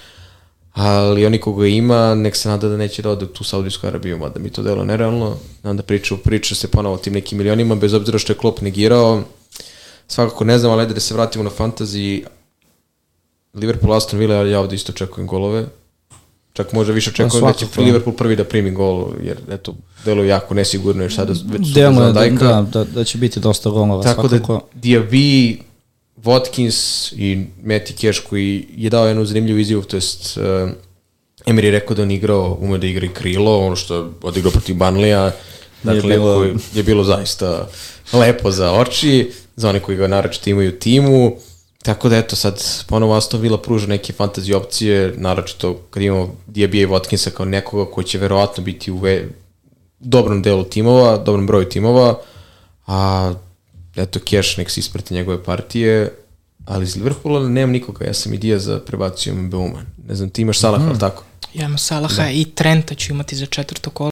C: Ali oni koga ima, nek se nada da neće da ode u tu Saudijsku Arabiju, mada mi to delo nerealno. Onda priča, priča se ponovo o tim nekim milionima, bez obzira što je Klopp negirao. Svakako ne znam, ali da se vratimo na fantasy. Liverpool, Aston Villa, ja ovde isto očekujem golove. Čak možda više očekujem da će Liverpool prvi da primi gol, jer eto, delo je jako nesigurno, jer sada već su
A: da, da, da, da, će biti dosta golova.
C: Tako da svakako. da Diaby, Watkins i Matty Cash koji je dao jednu zanimljivu izjavu, to jest uh, Emery je rekao da on igrao, ume da igra i krilo, ono što je odigrao protiv Banlija, dakle, je bilo... je bilo zaista lepo za oči, za one koji ga naročito imaju u timu, Tako da eto sad ponovo Aston Villa pruža neke fantasy opcije, naročito kad imamo Diabija i Watkinsa kao nekoga koji će verovatno biti u ve, dobrom delu timova, dobrom broju timova, a eto Cash nek se isprati njegove partije, ali iz Liverpoola nemam nikoga, ja sam i Diaza prebacio Beuma. Ne znam, ti imaš Salaha, mm. ali tako?
B: Ja imam Salaha da. i Trenta ću imati za četvrto kolo.